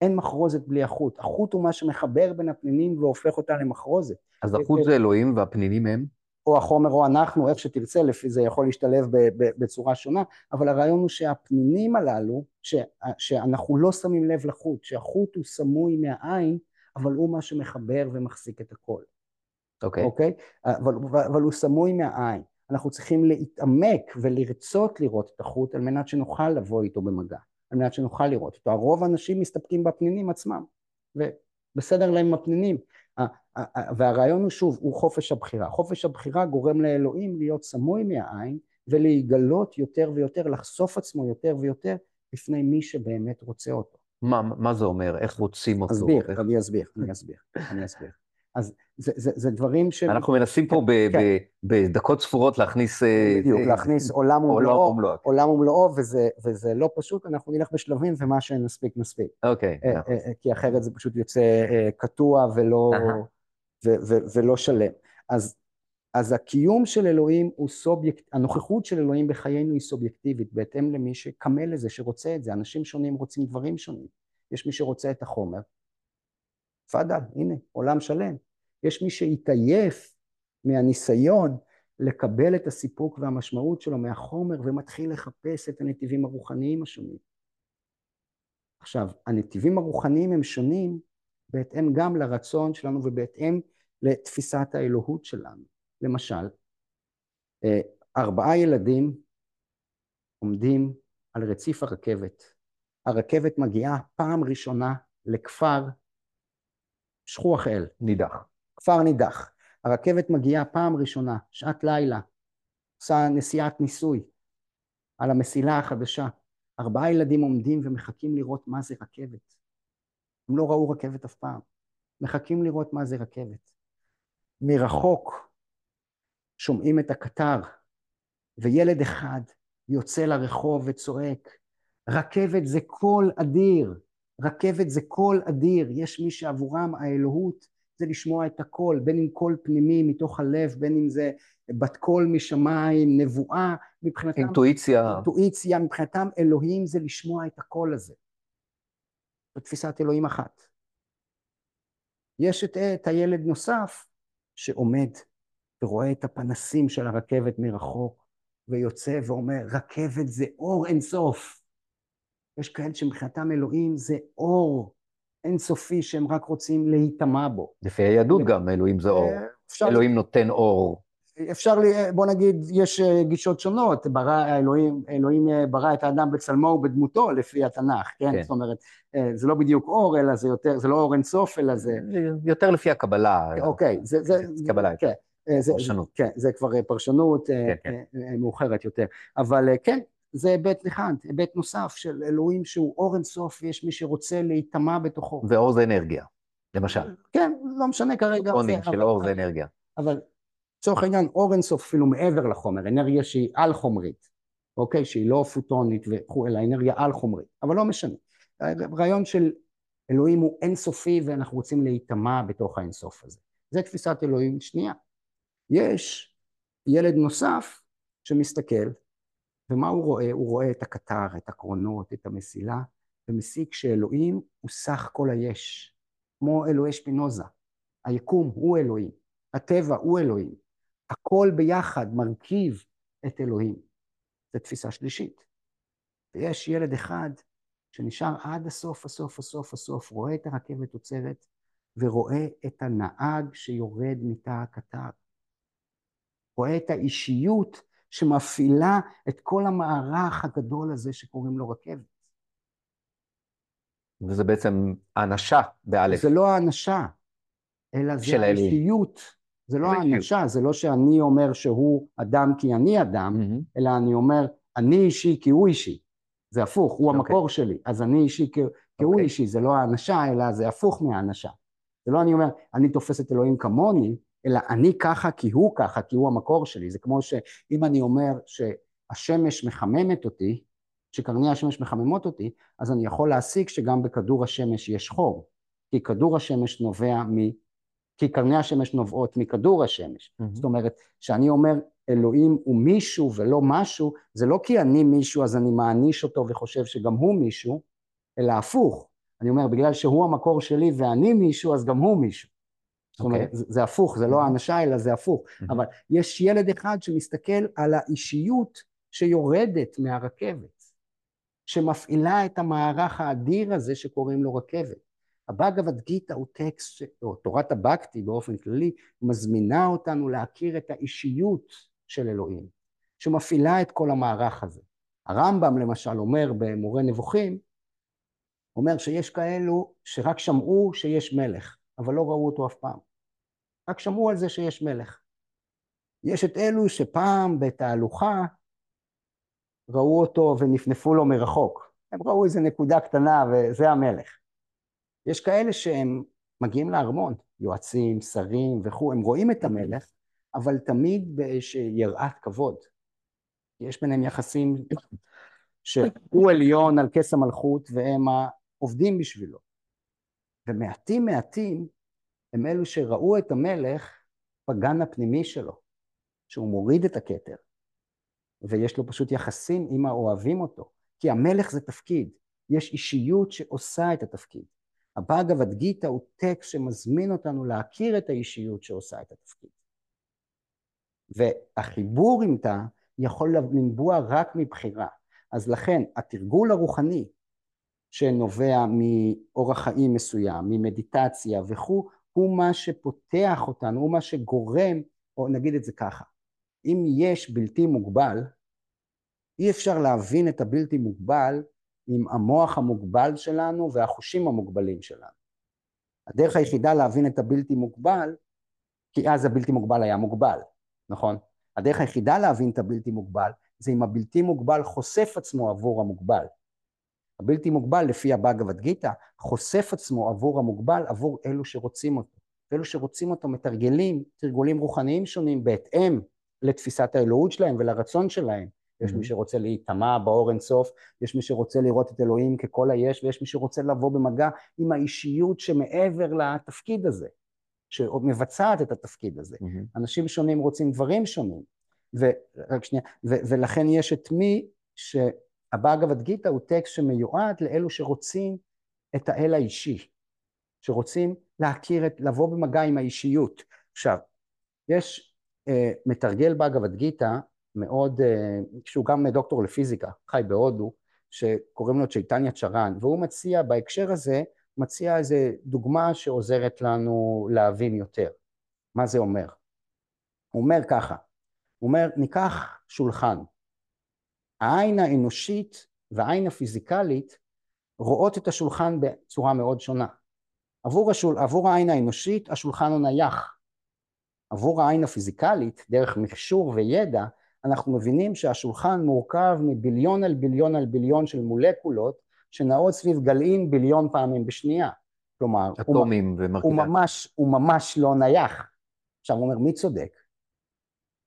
אין מחרוזת בלי החוט. החוט הוא מה שמחבר בין הפנינים והופך אותה למחרוזת. אז החוט זה אלוהים והפנינים הם? או החומר או אנחנו, איך שתרצה, לפי זה יכול להשתלב בצורה שונה, אבל הרעיון הוא שהפנינים הללו, ש, שאנחנו לא שמים לב לחוט, שהחוט הוא סמוי מהעין, אבל הוא מה שמחבר ומחזיק את הכל. אוקיי. Okay. אוקיי? Okay? אבל, אבל הוא סמוי מהעין. אנחנו צריכים להתעמק ולרצות לראות את החוט על מנת שנוכל לבוא איתו במגע, על מנת שנוכל לראות אותו. הרוב האנשים מסתפקים בפנינים עצמם, ובסדר להם עם הפנינים. והרעיון הוא שוב, הוא חופש הבחירה. חופש הבחירה גורם לאלוהים להיות סמוי מהעין ולהיגלות יותר ויותר, לחשוף עצמו יותר ויותר בפני מי שבאמת רוצה אותו. מה, מה זה אומר? איך רוצים אותו? אסביר, איך... אני אסביר, אני אסביר, אני אסביר. אז זה, זה, זה דברים ש... אנחנו מנסים פה ב, כן. ב, בדקות ספורות להכניס... אה, בדיוק, זה... להכניס עולם ומלואו, עולם ומלואו, וזה, וזה לא פשוט, אנחנו נלך בשלבים, ומה שנספיק נספיק. אוקיי. אה, אה, כי אחרת זה פשוט יוצא קטוע ולא, ו, ו, ולא שלם. אז, אז הקיום של אלוהים הוא סובייקט, הנוכחות של אלוהים בחיינו היא סובייקטיבית, בהתאם למי שקמה לזה, שרוצה את זה. אנשים שונים רוצים דברים שונים. יש מי שרוצה את החומר, תפאדל, הנה, עולם שלם. יש מי שהתעייף מהניסיון לקבל את הסיפוק והמשמעות שלו מהחומר ומתחיל לחפש את הנתיבים הרוחניים השונים. עכשיו, הנתיבים הרוחניים הם שונים בהתאם גם לרצון שלנו ובהתאם לתפיסת האלוהות שלנו. למשל, אה, ארבעה ילדים עומדים על רציף הרכבת. הרכבת מגיעה פעם ראשונה לכפר שכוח אל. נידח. כפר נידח. הרכבת מגיעה פעם ראשונה, שעת לילה, עושה נסיעת ניסוי על המסילה החדשה. ארבעה ילדים עומדים ומחכים לראות מה זה רכבת. הם לא ראו רכבת אף פעם. מחכים לראות מה זה רכבת. מרחוק שומעים את הקטר, וילד אחד יוצא לרחוב וצועק, רכבת זה קול אדיר, רכבת זה קול אדיר, יש מי שעבורם האלוהות זה לשמוע את הקול, בין אם קול פנימי מתוך הלב, בין אם זה בת קול משמיים, נבואה, מבחינתם... אינטואיציה. אינטואיציה, מבחינתם אלוהים זה לשמוע את הקול הזה. זו תפיסת אלוהים אחת. יש את, את הילד נוסף שעומד ורואה את הפנסים של הרכבת מרחוק, ויוצא ואומר, רכבת זה אור אינסוף. יש כאלה שמבחינתם אלוהים זה אור אינסופי שהם רק רוצים להיטמע בו. לפי היהדות גם אלוהים זה אור. אה, אלוהים נותן אור. אפשר, בוא נגיד, יש אה, גישות שונות, ברא, אלוהים, אלוהים אה, ברא את האדם בצלמו ובדמותו לפי התנ"ך, כן? כן? זאת אומרת, זה לא בדיוק אור, אלא זה יותר, זה לא אור אינסוף, אלא זה... יותר לפי הקבלה. אוקיי, זה... זה קבלה. כן. זה, פרשנות. כן, זה כבר פרשנות כן, כן. מאוחרת יותר. אבל כן, זה היבט אחד, היבט נוסף של אלוהים שהוא אור אינסוף ויש מי שרוצה להיטמע בתוכו. ואור זה אנרגיה, למשל. כן, לא משנה כרגע. פוטונים של אור זה אנרגיה. אבל לצורך העניין אור אינסוף אפילו מעבר לחומר, אנרגיה שהיא על חומרית, אוקיי? שהיא לא פוטונית וכו', אלא אנרגיה על חומרית, אבל לא משנה. הרעיון של אלוהים הוא אינסופי ואנחנו רוצים להיטמע בתוך האינסוף הזה. זה תפיסת אלוהים שנייה. יש ילד נוסף שמסתכל ומה הוא רואה? הוא רואה את הקטר, את הקרונות, את המסילה, ומסיק שאלוהים הוא סך כל היש, כמו אלוהי שפינוזה. היקום הוא אלוהים, הטבע הוא אלוהים, הכל ביחד מרכיב את אלוהים. זו תפיסה שלישית. ויש ילד אחד שנשאר עד הסוף, הסוף, הסוף, הסוף, רואה את הרכבת עוצרת, ורואה את הנהג שיורד מתא הקטר. רואה את האישיות שמפעילה את כל המערך הגדול הזה שקוראים לו רכבת. וזה בעצם האנשה באלף. זה לא האנשה, אלא זה האישיות. זה לא האנשה, זה לא שאני אומר שהוא אדם כי אני אדם, mm-hmm. אלא אני אומר, אני אישי כי הוא אישי. זה הפוך, הוא okay. אוקיי. המקור שלי. אז אני אישי כי, כי okay. הוא אוקיי. אישי, זה לא האנשה, אלא זה הפוך מהאנשה. זה לא אני אומר, אני תופס את אלוהים כמוני, אלא אני ככה כי הוא ככה, כי הוא המקור שלי. זה כמו שאם אני אומר שהשמש מחממת אותי, שקרני השמש מחממות אותי, אז אני יכול להסיק שגם בכדור השמש יש חור. כי כדור השמש נובע מ... כי קרני השמש נובעות מכדור השמש. Mm-hmm. זאת אומרת, כשאני אומר אלוהים הוא מישהו ולא משהו, זה לא כי אני מישהו אז אני מעניש אותו וחושב שגם הוא מישהו, אלא הפוך. אני אומר, בגלל שהוא המקור שלי ואני מישהו, אז גם הוא מישהו. זאת אומרת, okay. אוקיי. זה, זה הפוך, זה לא האנשה אלא זה הפוך. Mm-hmm. אבל יש ילד אחד שמסתכל על האישיות שיורדת מהרכבת, שמפעילה את המערך האדיר הזה שקוראים לו רכבת. הבאגבד גיתא הוא טקסט, או תורת הבקטי באופן כללי, מזמינה אותנו להכיר את האישיות של אלוהים, שמפעילה את כל המערך הזה. הרמב"ם למשל אומר במורה נבוכים, אומר שיש כאלו שרק שמעו שיש מלך, אבל לא ראו אותו אף פעם. רק שמעו על זה שיש מלך. יש את אלו שפעם בתהלוכה ראו אותו ונפנפו לו מרחוק. הם ראו איזה נקודה קטנה וזה המלך. יש כאלה שהם מגיעים לארמון, יועצים, שרים וכו', הם רואים את המלך, אבל תמיד באיזושהי יראת כבוד. יש ביניהם יחסים שהוא עליון על כס המלכות והם העובדים בשבילו. ומעטים מעטים הם אלו שראו את המלך בגן הפנימי שלו, שהוא מוריד את הכתר, ויש לו פשוט יחסים עם האוהבים אותו, כי המלך זה תפקיד, יש אישיות שעושה את התפקיד. הבאגבד גיתא הוא טקסט שמזמין אותנו להכיר את האישיות שעושה את התפקיד. והחיבור עם תא יכול לנבוע רק מבחירה. אז לכן התרגול הרוחני שנובע מאורח חיים מסוים, ממדיטציה וכו', הוא מה שפותח אותנו, הוא מה שגורם, או נגיד את זה ככה, אם יש בלתי מוגבל, אי אפשר להבין את הבלתי מוגבל עם המוח המוגבל שלנו והחושים המוגבלים שלנו. הדרך היחידה להבין את הבלתי מוגבל, כי אז הבלתי מוגבל היה מוגבל, נכון? הדרך היחידה להבין את הבלתי מוגבל זה אם הבלתי מוגבל חושף עצמו עבור המוגבל. הבלתי מוגבל לפי הבאגבד גיתא חושף עצמו עבור המוגבל עבור אלו שרוצים אותו. ואלו שרוצים אותו מתרגלים תרגולים רוחניים שונים בהתאם לתפיסת האלוהות שלהם ולרצון שלהם. יש מי שרוצה להיטמע באור אינסוף, יש מי שרוצה לראות את אלוהים ככל היש, ויש מי שרוצה לבוא במגע עם האישיות שמעבר לתפקיד הזה, שמבצעת את התפקיד הזה. אנשים שונים רוצים דברים שונים. ורק שנייה, ו- ולכן יש את מי שהבאגבד גיתא הוא טקסט שמיועד לאלו שרוצים את האל האישי, שרוצים להכיר את, לבוא במגע עם האישיות. עכשיו, יש אה, מתרגל באגבד גיתא מאוד, אה, שהוא גם דוקטור לפיזיקה, חי בהודו, שקוראים לו צ'ייטניה צ'רן, והוא מציע בהקשר הזה, מציע איזה דוגמה שעוזרת לנו להבין יותר. מה זה אומר? הוא אומר ככה, הוא אומר, ניקח שולחן. העין האנושית והעין הפיזיקלית רואות את השולחן בצורה מאוד שונה. עבור, השול, עבור העין האנושית השולחן הוא נייח. עבור העין הפיזיקלית, דרך מכשור וידע, אנחנו מבינים שהשולחן מורכב מביליון על ביליון על ביליון של מולקולות שנעות סביב גלעין ביליון פעמים בשנייה. כלומר, אטומים הוא, ומרכיבי. הוא ממש, הוא ממש לא נייח. עכשיו הוא אומר, מי צודק?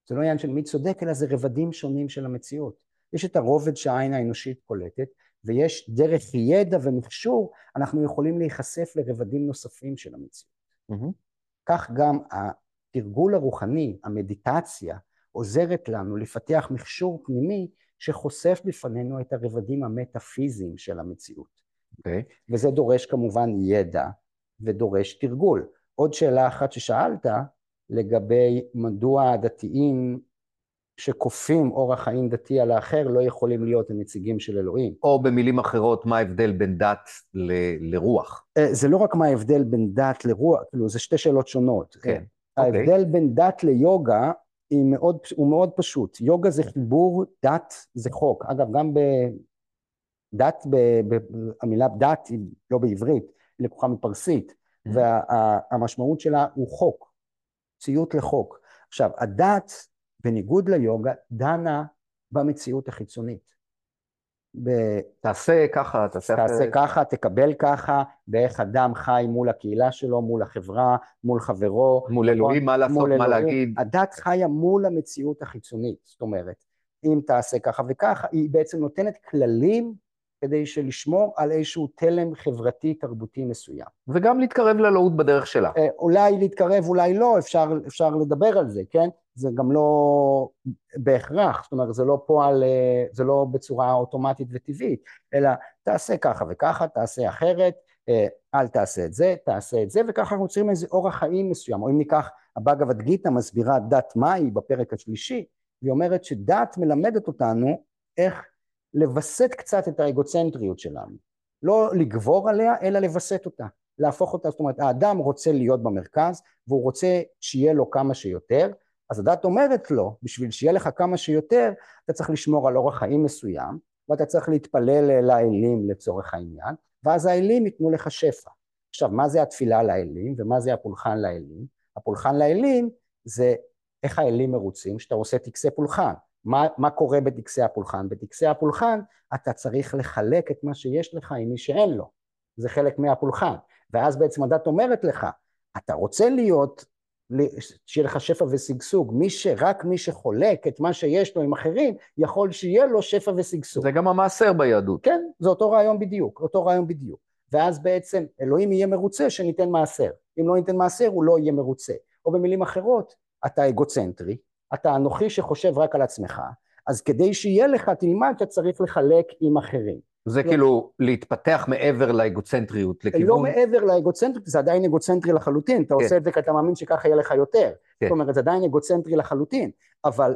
זה לא עניין של מי צודק, אלא זה רבדים שונים של המציאות. יש את הרובד שהעין האנושית קולטת, ויש דרך ידע ומכשור, אנחנו יכולים להיחשף לרבדים נוספים של המציאות. Mm-hmm. כך גם התרגול הרוחני, המדיטציה, עוזרת לנו לפתח מכשור פנימי שחושף בפנינו את הרבדים המטאפיזיים של המציאות. Okay. אוקיי. וזה דורש כמובן ידע ודורש תרגול. עוד שאלה אחת ששאלת, לגבי מדוע הדתיים שכופים אורח חיים דתי על האחר לא יכולים להיות הנציגים של אלוהים. או במילים אחרות, מה ההבדל בין דת ל- לרוח? אה, זה לא רק מה ההבדל בין דת לרוח, כאילו, זה שתי שאלות שונות. כן. ההבדל okay. בין דת ליוגה מאוד, הוא מאוד פשוט. יוגה זה חיבור, דת זה חוק. אגב, גם בדת, ב, ב, המילה דת היא לא בעברית, היא לקוחה מפרסית, mm-hmm. והמשמעות שלה הוא חוק, ציות לחוק. עכשיו, הדת, בניגוד ליוגה, דנה במציאות החיצונית. ב... תעשה ככה, תעשה אחרת. תעשה ככה, תקבל ככה, באיך אדם חי מול הקהילה שלו, מול החברה, מול חברו. מול אלוהים, מה לעשות, מה להגיד. הדת חיה מול המציאות החיצונית, זאת אומרת, אם תעשה ככה וככה, היא בעצם נותנת כללים כדי שלשמור על איזשהו תלם חברתי תרבותי מסוים. וגם להתקרב לאלוהות בדרך שלה. אה, אולי להתקרב, אולי לא, אפשר, אפשר לדבר על זה, כן? זה גם לא בהכרח, זאת אומרת, זה לא פועל, אה, זה לא בצורה אוטומטית וטבעית, אלא תעשה ככה וככה, תעשה אחרת, אה, אל תעשה את זה, תעשה את זה, וככה אנחנו צריכים איזה אורח חיים מסוים, או אם ניקח, הבאגבד גיתא מסבירה דת מהי בפרק השלישי, והיא אומרת שדת מלמדת אותנו איך לווסת קצת את האגוצנטריות שלנו, לא לגבור עליה, אלא לווסת אותה, להפוך אותה, זאת אומרת, האדם רוצה להיות במרכז, והוא רוצה שיהיה לו כמה שיותר, אז הדת אומרת לו, בשביל שיהיה לך כמה שיותר, אתה צריך לשמור על אורח חיים מסוים, ואתה צריך להתפלל לאלים לצורך העניין, ואז האלים ייתנו לך שפע. עכשיו, מה זה התפילה לאלים ומה זה הפולחן לאלים? הפולחן לאלים זה איך האלים מרוצים, שאתה עושה טקסי פולחן. מה, מה קורה בטקסי הפולחן? בטקסי הפולחן אתה צריך לחלק את מה שיש לך עם מי שאין לו. זה חלק מהפולחן. ואז בעצם הדת אומרת לך, אתה רוצה להיות, שיהיה לך שפע ושגשוג. מי שרק מי שחולק את מה שיש לו עם אחרים, יכול שיהיה לו שפע ושגשוג. זה גם המעשר ביהדות. כן, זה אותו רעיון בדיוק, אותו רעיון בדיוק. ואז בעצם אלוהים יהיה מרוצה שניתן מעשר. אם לא ניתן מעשר הוא לא יהיה מרוצה. או במילים אחרות, אתה אגוצנטרי, אתה אנוכי שחושב רק על עצמך, אז כדי שיהיה לך תלמד שאתה צריך לחלק עם אחרים. זה לא. כאילו להתפתח מעבר לאגוצנטריות, לכיוון... לא מעבר לאגוצנטריות, זה עדיין אגוצנטרי לחלוטין, אתה כן. עושה את זה כי אתה מאמין שככה יהיה לך יותר. כן. זאת אומרת, זה עדיין אגוצנטרי לחלוטין, אבל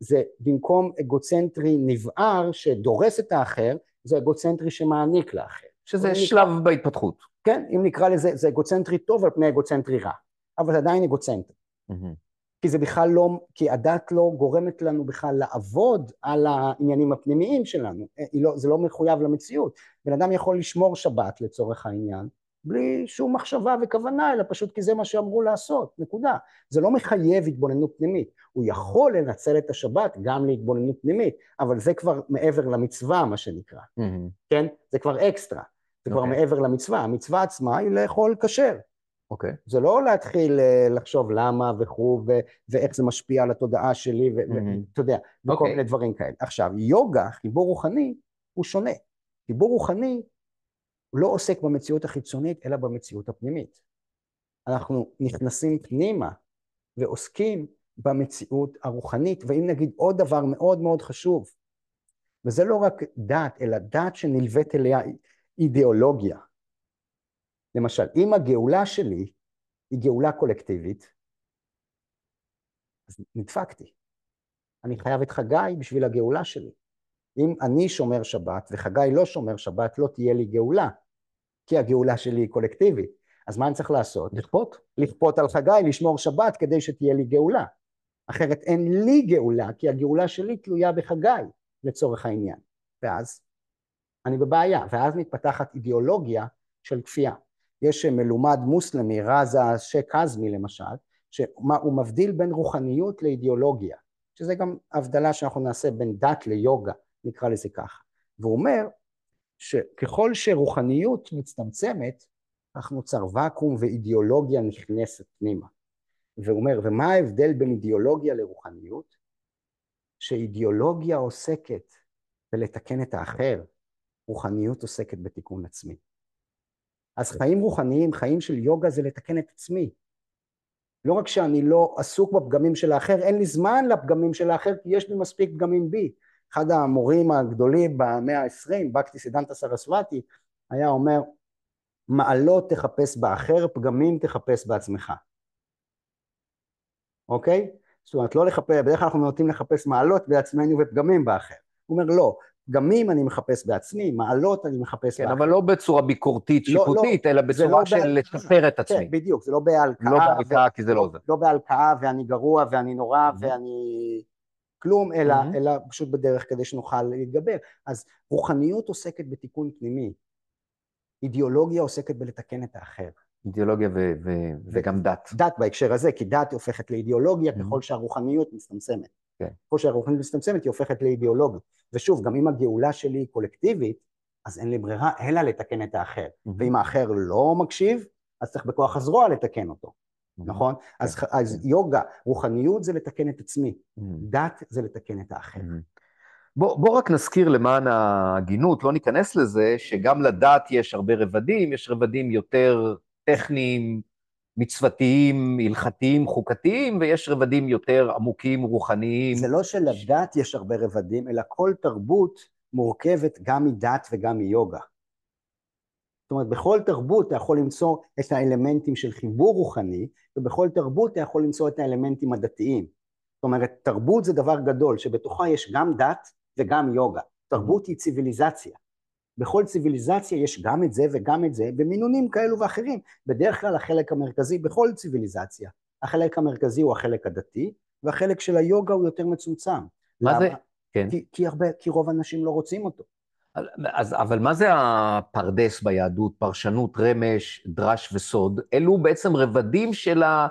זה במקום אגוצנטרי נבער שדורס את האחר, זה אגוצנטרי שמעניק לאחר. שזה שלב נקרא... בהתפתחות. כן, אם נקרא לזה, זה אגוצנטרי טוב על פני אגוצנטרי רע, אבל זה עדיין אגוצנטרי. Mm-hmm. כי זה בכלל לא, כי הדת לא גורמת לנו בכלל לעבוד על העניינים הפנימיים שלנו, אה, לא, זה לא מחויב למציאות. בן אדם יכול לשמור שבת לצורך העניין, בלי שום מחשבה וכוונה, אלא פשוט כי זה מה שאמרו לעשות, נקודה. זה לא מחייב התבוננות פנימית. הוא יכול לנצל את השבת גם להתבוננות פנימית, אבל זה כבר מעבר למצווה, מה שנקרא. Mm-hmm. כן? זה כבר אקסטרה. זה okay. כבר אוקיי. מעבר למצווה. המצווה עצמה היא לאכול כשר. אוקיי. Okay. זה לא להתחיל אה, לחשוב למה וכו' ואיך זה משפיע על התודעה שלי, ואתה mm-hmm. יודע, וכל okay. מיני דברים כאלה. עכשיו, יוגה, חיבור רוחני, הוא שונה. חיבור רוחני לא עוסק במציאות החיצונית, אלא במציאות הפנימית. אנחנו נכנסים פנימה ועוסקים במציאות הרוחנית, ואם נגיד עוד דבר מאוד מאוד חשוב, וזה לא רק דת, אלא דת שנלווית אליה אידיאולוגיה. למשל, אם הגאולה שלי היא גאולה קולקטיבית, אז נדפקתי. אני חייב את חגי בשביל הגאולה שלי. אם אני שומר שבת וחגי לא שומר שבת, לא תהיה לי גאולה, כי הגאולה שלי היא קולקטיבית. אז מה אני צריך לעשות? לכפות. לכפות על חגי לשמור שבת כדי שתהיה לי גאולה. אחרת אין לי גאולה, כי הגאולה שלי תלויה בחגי, לצורך העניין. ואז אני בבעיה, ואז מתפתחת אידיאולוגיה של כפייה. יש מלומד מוסלמי, רזה שייק עזמי למשל, שהוא מבדיל בין רוחניות לאידיאולוגיה, שזה גם הבדלה שאנחנו נעשה בין דת ליוגה, נקרא לזה ככה. והוא אומר שככל שרוחניות מצטמצמת, כך נוצר ואקום ואידיאולוגיה נכנסת פנימה. והוא אומר, ומה ההבדל בין אידיאולוגיה לרוחניות? שאידיאולוגיה עוסקת בלתקן את האחר, רוחניות עוסקת בתיקון עצמי. אז חיים רוחניים, חיים של יוגה זה לתקן את עצמי. לא רק שאני לא עסוק בפגמים של האחר, אין לי זמן לפגמים של האחר כי יש לי מספיק פגמים בי. אחד המורים הגדולים במאה העשרים, בקטי סידנטה סרסווטי, היה אומר, מעלות תחפש באחר, פגמים תחפש בעצמך. אוקיי? זאת אומרת, לא לחפש, בדרך כלל אנחנו נוטים לחפש מעלות בעצמנו ופגמים באחר. הוא אומר, לא, פגמים אני מחפש בעצמי, מעלות אני מחפש כן, באחר. אבל לא בצורה ביקורתית לא, שיפוטית, לא, אלא בצורה לא של בהל... לשפר את עצמי. כן, בדיוק, זה לא בהלקאה. לא בהלקאה, ו... כי זה לא זה. לא בהלקאה ואני גרוע ואני נורא mm-hmm. ואני כלום, אלא, mm-hmm. אלא פשוט בדרך כדי שנוכל להתגבר. אז רוחניות עוסקת בתיקון פנימי, אידיאולוגיה עוסקת בלתקן את האחר. אידיאולוגיה ו- ו- וגם דת. דת בהקשר הזה, כי דת הופכת לאידיאולוגיה mm-hmm. ככל שהרוחניות מצטמצמת. כן. ככל שהרוחניות מצטמצמת היא הופכת לאידיאולוגיה. ושוב, גם אם הגאולה שלי היא קולקטיבית, אז אין לי ברירה אלא לתקן את האחר. Mm-hmm. ואם האחר לא מקשיב, אז צריך בכוח הזרוע לתקן אותו. Mm-hmm. נכון? כן. אז, אז כן. יוגה, רוחניות זה לתקן את עצמי, mm-hmm. דת זה לתקן את האחר. Mm-hmm. בוא, בוא רק נזכיר למען ההגינות, לא ניכנס לזה, שגם לדת יש הרבה רבדים, יש רבדים יותר טכניים, מצוותיים, הלכתיים, חוקתיים, ויש רבדים יותר עמוקים, רוחניים. זה לא שלדת יש הרבה רבדים, אלא כל תרבות מורכבת גם מדת וגם מיוגה. זאת אומרת, בכל תרבות אתה יכול למצוא את האלמנטים של חיבור רוחני, ובכל תרבות אתה יכול למצוא את האלמנטים הדתיים. זאת אומרת, תרבות זה דבר גדול, שבתוכה יש גם דת וגם יוגה. תרבות היא ציוויליזציה. בכל ציוויליזציה יש גם את זה וגם את זה במינונים כאלו ואחרים. בדרך כלל החלק המרכזי בכל ציוויליזציה, החלק המרכזי הוא החלק הדתי, והחלק של היוגה הוא יותר מצומצם. מה למה? זה? כן. כי, כי, הרבה, כי רוב האנשים לא רוצים אותו. אז, אבל מה זה הפרדס ביהדות, פרשנות, רמש, דרש וסוד? אלו בעצם רבדים של ה...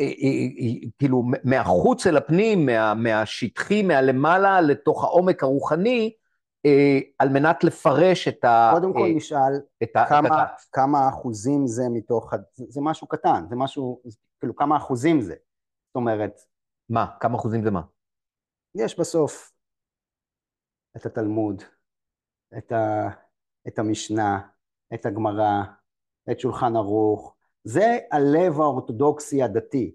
אה, אה, אה, כאילו, מהחוץ אל הפנים, מה, מהשטחי, מהלמעלה, לתוך העומק הרוחני, על מנת לפרש את ה... קודם כל נשאל את כמה, את כמה אחוזים זה מתוך... זה משהו קטן, זה משהו... כאילו, כמה אחוזים זה. זאת אומרת... מה? כמה אחוזים זה מה? יש בסוף את התלמוד, את, ה, את המשנה, את הגמרא, את שולחן ערוך, זה הלב האורתודוקסי הדתי.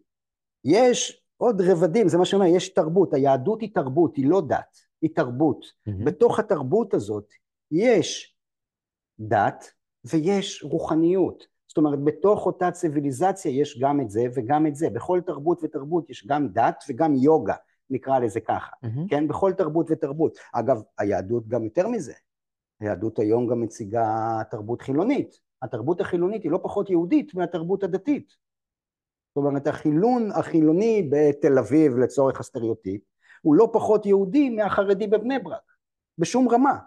יש עוד רבדים, זה מה שאומר, יש תרבות, היהדות היא תרבות, היא לא דת, היא תרבות. Mm-hmm. בתוך התרבות הזאת יש דת ויש רוחניות. זאת אומרת, בתוך אותה ציוויליזציה יש גם את זה וגם את זה. בכל תרבות ותרבות יש גם דת וגם יוגה, נקרא לזה ככה, mm-hmm. כן? בכל תרבות ותרבות. אגב, היהדות גם יותר מזה. היהדות היום גם מציגה תרבות חילונית. התרבות החילונית היא לא פחות יהודית מהתרבות הדתית. זאת אומרת, החילון החילוני בתל אביב לצורך הסטריאוטיפ, הוא לא פחות יהודי מהחרדי בבני ברק, בשום רמה.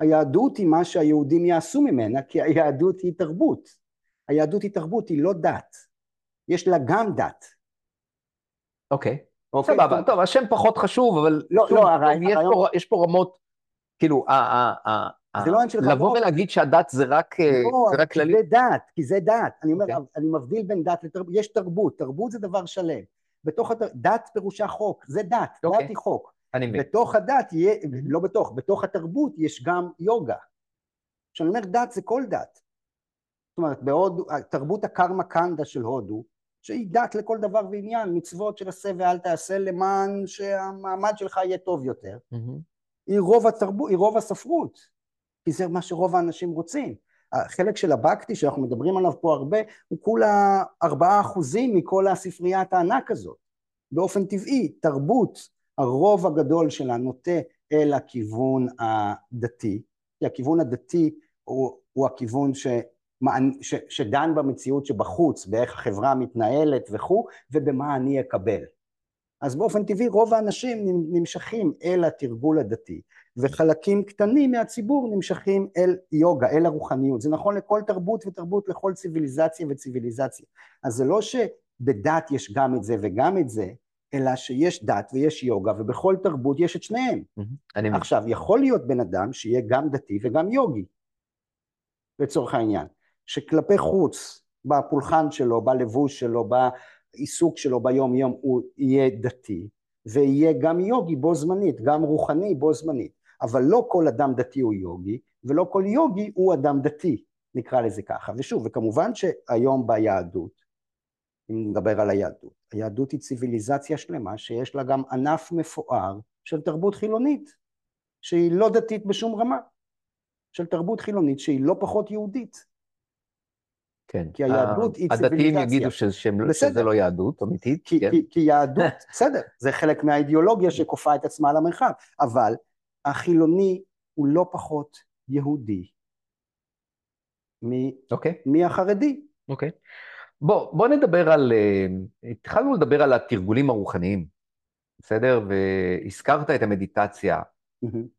היהדות היא מה שהיהודים יעשו ממנה, כי היהדות היא תרבות. היהדות היא תרבות, היא לא דת. יש לה גם דת. אוקיי. אוקיי, סבבה, טוב, השם פחות חשוב, אבל לא, לא, הרעיון... יש, פה, יש פה רמות, כאילו, זה לא עניין של לבוא ולהגיד שהדת זה רק אה, לא, זה רק כללי? זה דת, כי זה דת. אני אומר, okay. אוקיי. אני מבדיל בין דת לתרבות, יש תרבות, תרבות זה דבר שלם. בתוך הת... דת פירושה חוק, זה דת, okay. דת אוקיי. היא חוק. אני מבין. בתוך הדת, יהיה, לא בתוך, בתוך התרבות יש גם יוגה. כשאני אומר דת זה כל דת. זאת אומרת, בהודו, תרבות הקרמה קנדה של הודו, שהיא דת לכל דבר ועניין, מצוות של עשה ואל תעשה למען שהמעמד שלך יהיה טוב יותר, mm-hmm. היא, רוב התרבות, היא רוב הספרות, כי זה מה שרוב האנשים רוצים. החלק של הבקטי שאנחנו מדברים עליו פה הרבה, הוא כולה ארבעה אחוזים מכל הספריית הענק הזאת. באופן טבעי, תרבות, הרוב הגדול שלה נוטה אל הכיוון הדתי, כי הכיוון הדתי הוא, הוא הכיוון ש... ש, שדן במציאות שבחוץ, באיך החברה מתנהלת וכו', ובמה אני אקבל. אז באופן טבעי רוב האנשים נמשכים אל התרגול הדתי, וחלקים קטנים מהציבור נמשכים אל יוגה, אל הרוחניות. זה נכון לכל תרבות ותרבות, לכל ציוויליזציה וציוויליזציה. אז זה לא שבדת יש גם את זה וגם את זה, אלא שיש דת ויש יוגה, ובכל תרבות יש את שניהם. Mm-hmm. עכשיו, יכול להיות בן אדם שיהיה גם דתי וגם יוגי, לצורך העניין. שכלפי חוץ, בפולחן שלו, בלבוש שלו, בעיסוק שלו ביום יום הוא יהיה דתי, ויהיה גם יוגי בו זמנית, גם רוחני בו זמנית. אבל לא כל אדם דתי הוא יוגי, ולא כל יוגי הוא אדם דתי, נקרא לזה ככה. ושוב, וכמובן שהיום ביהדות, אם נדבר על היהדות, היהדות היא ציוויליזציה שלמה שיש לה גם ענף מפואר של תרבות חילונית, שהיא לא דתית בשום רמה, של תרבות חילונית שהיא לא פחות יהודית. כן. כי היהדות היא ציוויליזציה. הדתיים יגידו שהם, שזה לא יהדות אמיתית. כי, כן. כי, יהדות, בסדר, זה חלק מהאידיאולוגיה שכופה את עצמה על המרחב, אבל החילוני הוא לא פחות יהודי. אוקיי. מהחרדי. אוקיי. בוא, בוא נדבר על, אה, התחלנו לדבר על התרגולים הרוחניים, בסדר? והזכרת את המדיטציה.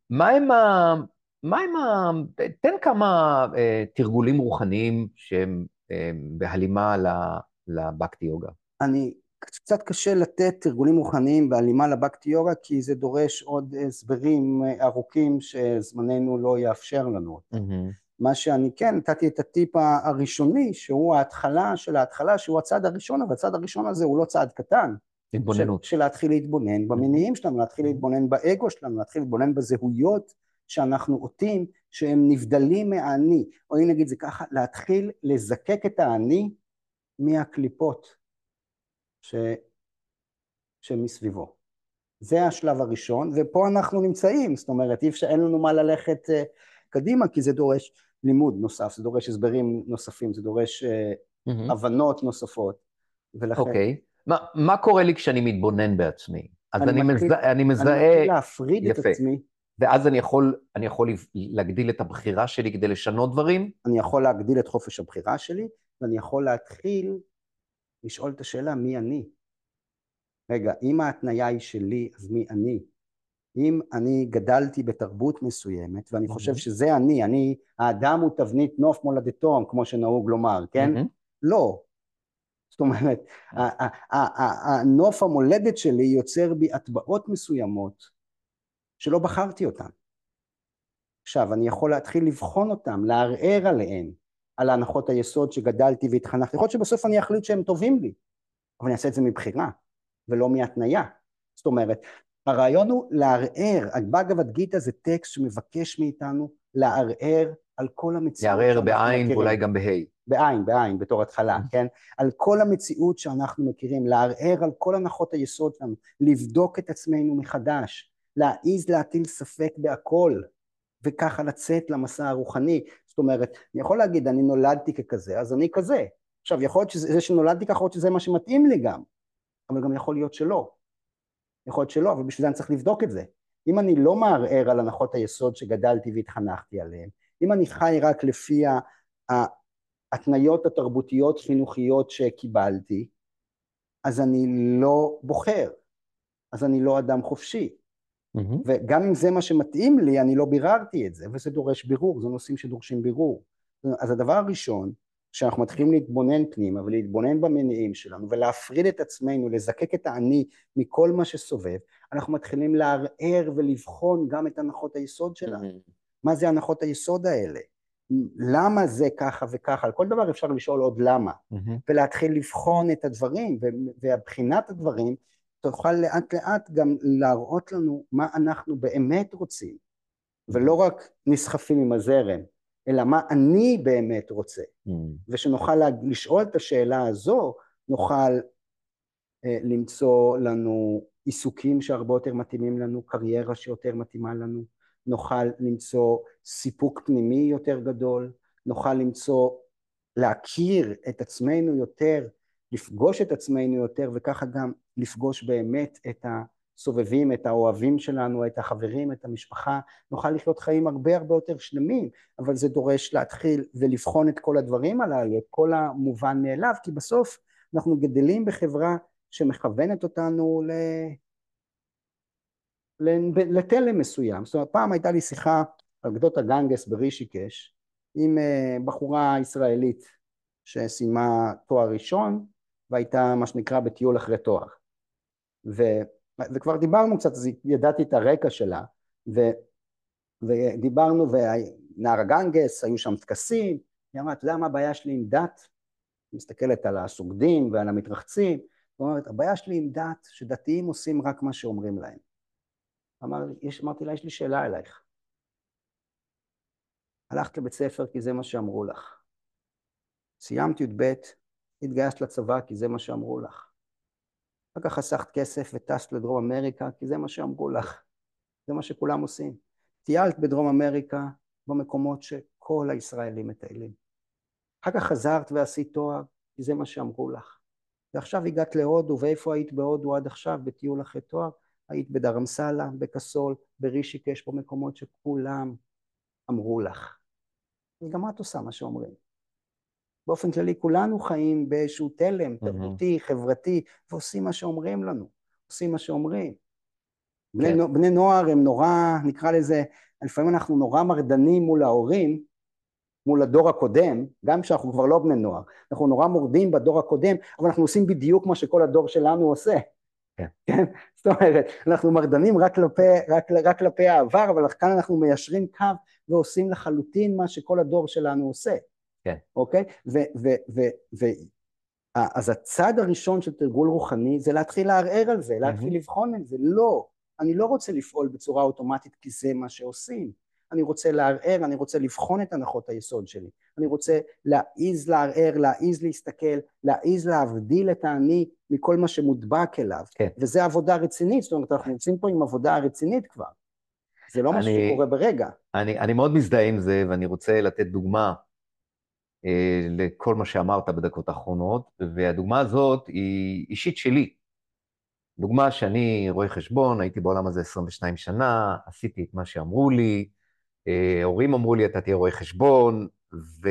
מה הם ה... מה הם ה... תן כמה אה, תרגולים רוחניים שהם אה, בהלימה לבקטי יוגה. אני, קצת קשה לתת תרגולים רוחניים בהלימה לבקטי יוגה, כי זה דורש עוד הסברים ארוכים שזמננו לא יאפשר לנו. Mm-hmm. מה שאני כן, נתתי את הטיפ הראשוני, שהוא ההתחלה של ההתחלה, שהוא הצעד הראשון, אבל הצעד הראשון הזה הוא לא צעד קטן. התבוננות. של, של להתחיל להתבונן במניעים שלנו, להתחיל להתבונן באגו שלנו, להתחיל להתבונן בזהויות שאנחנו עוטים, שהם נבדלים מהאני, או אם נגיד זה ככה, להתחיל לזקק את האני מהקליפות ש... שמסביבו. זה השלב הראשון, ופה אנחנו נמצאים, זאת אומרת, אי אפשר, אין לנו מה ללכת uh, קדימה, כי זה דורש לימוד נוסף, זה דורש הסברים נוספים, זה דורש uh, mm-hmm. הבנות נוספות, ולכן... אוקיי. Okay. מה, מה קורה לי כשאני מתבונן בעצמי? אז אני, אני, מתחיל, מזהה... אני מזהה... אני מתחיל להפריד יפה. את עצמי. ואז אני יכול, אני יכול להגדיל את הבחירה שלי כדי לשנות דברים? אני יכול להגדיל את חופש הבחירה שלי, ואני יכול להתחיל לשאול את השאלה מי אני. רגע, אם ההתניה היא שלי, אז מי אני? אם אני גדלתי בתרבות מסוימת, ואני חושב שזה אני, אני, האדם הוא תבנית נוף מולדתו, כמו שנהוג לומר, כן? לא. זאת אומרת, הנוף המולדת שלי יוצר בי הטבעות מסוימות שלא בחרתי אותן. עכשיו, אני יכול להתחיל לבחון אותם, לערער עליהם, על הנחות היסוד שגדלתי והתחנכתי. יכול להיות שבסוף אני אחליט שהם טובים לי, אבל אני אעשה את זה מבחירה, ולא מהתניה. זאת אומרת, הרעיון הוא לערער, הבאגבד גיתא זה טקסט שמבקש מאיתנו לערער על כל המציאות. לערער בעין ואולי גם בה'. בעין, בעין, בתור התחלה, mm-hmm. כן? על כל המציאות שאנחנו מכירים, לערער על כל הנחות היסוד שלנו, לבדוק את עצמנו מחדש, להעיז להטיל ספק בהכל, וככה לצאת למסע הרוחני. זאת אומרת, אני יכול להגיד, אני נולדתי ככזה, אז אני כזה. עכשיו, יכול להיות שזה שנולדתי ככה, יכול להיות שזה מה שמתאים לי גם, אבל גם יכול להיות שלא. יכול להיות שלא, אבל בשביל זה אני צריך לבדוק את זה. אם אני לא מערער על הנחות היסוד שגדלתי והתחנכתי עליהן, אם אני חי רק לפי ההתניות התרבותיות חינוכיות שקיבלתי, אז אני לא בוחר, אז אני לא אדם חופשי. Mm-hmm. וגם אם זה מה שמתאים לי, אני לא ביררתי את זה, וזה דורש בירור, זה נושאים שדורשים בירור. אז הדבר הראשון, כשאנחנו מתחילים להתבונן פנימה ולהתבונן במניעים שלנו ולהפריד את עצמנו, לזקק את האני מכל מה שסובב, אנחנו מתחילים לערער ולבחון גם את הנחות היסוד שלנו. Mm-hmm. מה זה הנחות היסוד האלה? למה זה ככה וככה? על כל דבר אפשר לשאול עוד למה, mm-hmm. ולהתחיל לבחון את הדברים, ובחינת הדברים תוכל לאט לאט גם להראות לנו מה אנחנו באמת רוצים, ולא רק נסחפים עם הזרם. אלא מה אני באמת רוצה. Mm. ושנוכל לשאול את השאלה הזו, נוכל אה, למצוא לנו עיסוקים שהרבה יותר מתאימים לנו, קריירה שיותר מתאימה לנו, נוכל למצוא סיפוק פנימי יותר גדול, נוכל למצוא, להכיר את עצמנו יותר, לפגוש את עצמנו יותר וככה גם לפגוש באמת את ה... סובבים את האוהבים שלנו, את החברים, את המשפחה, נוכל לחיות חיים הרבה הרבה יותר שלמים, אבל זה דורש להתחיל ולבחון את כל הדברים הללו, את כל המובן מאליו, כי בסוף אנחנו גדלים בחברה שמכוונת אותנו ל... לתלם מסוים. זאת אומרת, פעם הייתה לי שיחה על גדות הגנגס ברישיקש עם אה, בחורה ישראלית שסיימה תואר ראשון והייתה מה שנקרא בטיול אחרי תואר. ו... וכבר דיברנו קצת, אז ידעתי את הרקע שלה, ו, ודיברנו, ונער הגנגס, היו שם טקסים, היא אמרה, אתה יודע מה הבעיה שלי עם דת? היא מסתכלת על הסוגדים ועל המתרחצים, היא אומרת, הבעיה שלי עם דת, שדתיים עושים רק מה שאומרים להם. אמר, יש, אמרתי לה, יש לי שאלה אלייך. הלכת לבית ספר כי זה מה שאמרו לך. סיימת י"ב, התגייסת לצבא כי זה מה שאמרו לך. אחר כך חסכת כסף וטסת לדרום אמריקה, כי זה מה שאמרו לך, זה מה שכולם עושים. טיילת בדרום אמריקה במקומות שכל הישראלים מטיילים. אחר כך חזרת ועשית תואר, כי זה מה שאמרו לך. ועכשיו הגעת להודו, ואיפה היית בהודו עד עכשיו בטיול אחרי תואר? היית בדרמסלה, בקסול, ברישיקש, במקומות שכולם אמרו לך. וגם את עושה מה שאומרים. באופן כללי כולנו חיים באיזשהו תלם תרבותי. חברתי, ועושים מה שאומרים לנו, עושים מה שאומרים. כן. בני, בני נוער הם נורא, נקרא לזה, לפעמים אנחנו נורא מרדנים מול ההורים, מול הדור הקודם, גם כשאנחנו כבר לא בני נוער, אנחנו נורא מורדים בדור הקודם, אבל אנחנו עושים בדיוק מה שכל הדור שלנו עושה. כן. כן? זאת אומרת, אנחנו מרדנים רק כלפי, רק, רק כלפי העבר, אבל כאן אנחנו מיישרים קו ועושים לחלוטין מה שכל הדור שלנו עושה. כן. אוקיי? ו, ו, ו, ו, אז הצד הראשון של תרגול רוחני זה להתחיל לערער על זה, להתחיל. לבחון את זה. לא, אני לא רוצה לפעול בצורה אוטומטית כי זה מה שעושים. אני רוצה לערער, אני רוצה לבחון את הנחות היסוד שלי. אני רוצה להעיז לערער, להעיז להסתכל, להעיז להבדיל את האני מכל מה שמודבק אליו. כן. וזה עבודה רצינית, זאת אומרת, אנחנו נמצאים פה עם עבודה רצינית כבר. זה לא אני, מה שקורה ברגע. אני, אני מאוד מזדהה עם זה, ואני רוצה לתת דוגמה. לכל מה שאמרת בדקות האחרונות, והדוגמה הזאת היא אישית שלי. דוגמה שאני רואה חשבון, הייתי בעולם הזה 22 שנה, עשיתי את מה שאמרו לי, אה, הורים אמרו לי, אתה תהיה רואה חשבון, ו,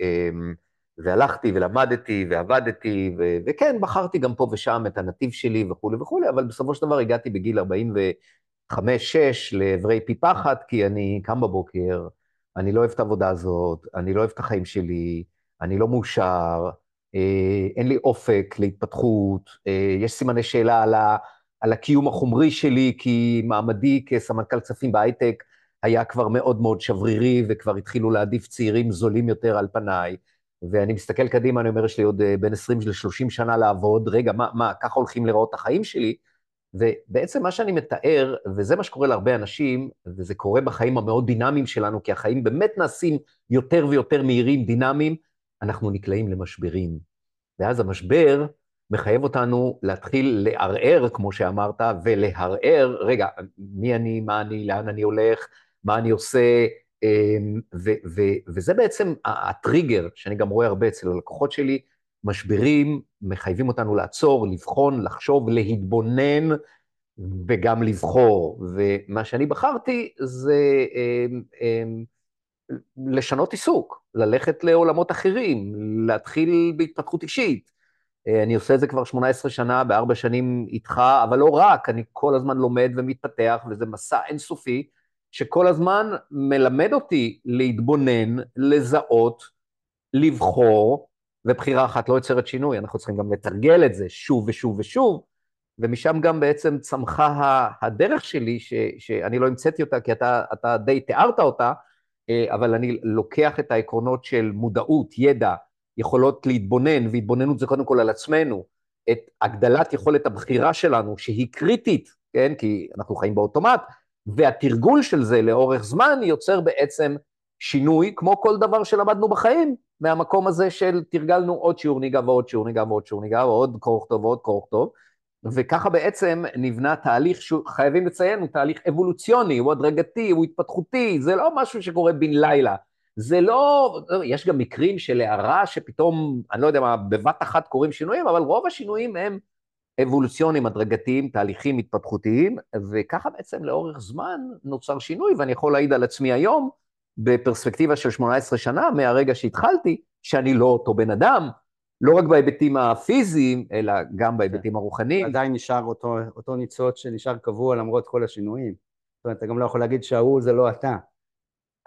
אמ, והלכתי ולמדתי ועבדתי, ו- וכן, בחרתי גם פה ושם את הנתיב שלי וכולי וכולי, אבל בסופו של דבר הגעתי בגיל 45-6 לעברי פי פחת, כי אני קם בבוקר, אני לא אוהב את העבודה הזאת, אני לא אוהב את החיים שלי, אני לא מאושר, אה, אין לי אופק להתפתחות, אה, יש סימני שאלה על, ה, על הקיום החומרי שלי, כי מעמדי כסמנכ"ל כספים בהייטק היה כבר מאוד מאוד שברירי, וכבר התחילו להעדיף צעירים זולים יותר על פניי. ואני מסתכל קדימה, אני אומר, יש לי עוד אה, בין 20 ל-30 שנה לעבוד, רגע, מה, מה, ככה הולכים לראות את החיים שלי? ובעצם מה שאני מתאר, וזה מה שקורה להרבה אנשים, וזה קורה בחיים המאוד דינמיים שלנו, כי החיים באמת נעשים יותר ויותר מהירים, דינמיים, אנחנו נקלעים למשברים. ואז המשבר מחייב אותנו להתחיל לערער, כמו שאמרת, ולהרער, רגע, מי אני, מה אני, לאן אני הולך, מה אני עושה, אמ, ו, ו, וזה בעצם הטריגר, שאני גם רואה הרבה אצל הלקוחות שלי, משברים מחייבים אותנו לעצור, לבחון, לחשוב, להתבונן וגם לבחור. ומה שאני בחרתי זה אמ, אמ, לשנות עיסוק, ללכת לעולמות אחרים, להתחיל בהתפתחות אישית. אה, אני עושה את זה כבר 18 שנה, בארבע שנים איתך, אבל לא רק, אני כל הזמן לומד ומתפתח, וזה מסע אינסופי, שכל הזמן מלמד אותי להתבונן, לזהות, לבחור, ובחירה אחת לא יוצרת שינוי, אנחנו צריכים גם לתרגל את זה שוב ושוב ושוב, ומשם גם בעצם צמחה הדרך שלי, ש, שאני לא המצאתי אותה, כי אתה, אתה די תיארת אותה, אה, אבל אני לוקח את העקרונות של מודעות, ידע, יכולות להתבונן, והתבוננות זה קודם כל על עצמנו, את הגדלת יכולת הבחירה שלנו, שהיא קריטית, כן? כי אנחנו חיים באוטומט, והתרגול של זה לאורך זמן יוצר בעצם שינוי, כמו כל דבר שלמדנו בחיים, מהמקום הזה של תרגלנו עוד שיעור ניגה ועוד שיעור ניגה ועוד שיעור ניגה ועוד כרוך טוב ועוד כרוך טוב, וככה בעצם נבנה תהליך שחייבים לציין, הוא תהליך אבולוציוני, הוא הדרגתי, הוא התפתחותי, זה לא משהו שקורה בן לילה. זה לא, יש גם מקרים של הערה שפתאום, אני לא יודע מה, בבת אחת קורים שינויים, אבל רוב השינויים הם אבולוציוניים, הדרגתיים, תהליכים התפתחותיים, וככה בעצם לאורך זמן נוצר שינוי, ואני יכול להעיד על עצמי היום, בפרספקטיבה של 18 שנה, מהרגע שהתחלתי, שאני לא אותו בן אדם, לא רק בהיבטים הפיזיים, אלא גם בהיבטים הרוחניים. עדיין נשאר אותו, אותו ניצוץ שנשאר קבוע למרות כל השינויים. זאת אומרת, אתה גם לא יכול להגיד שההוא זה לא אתה.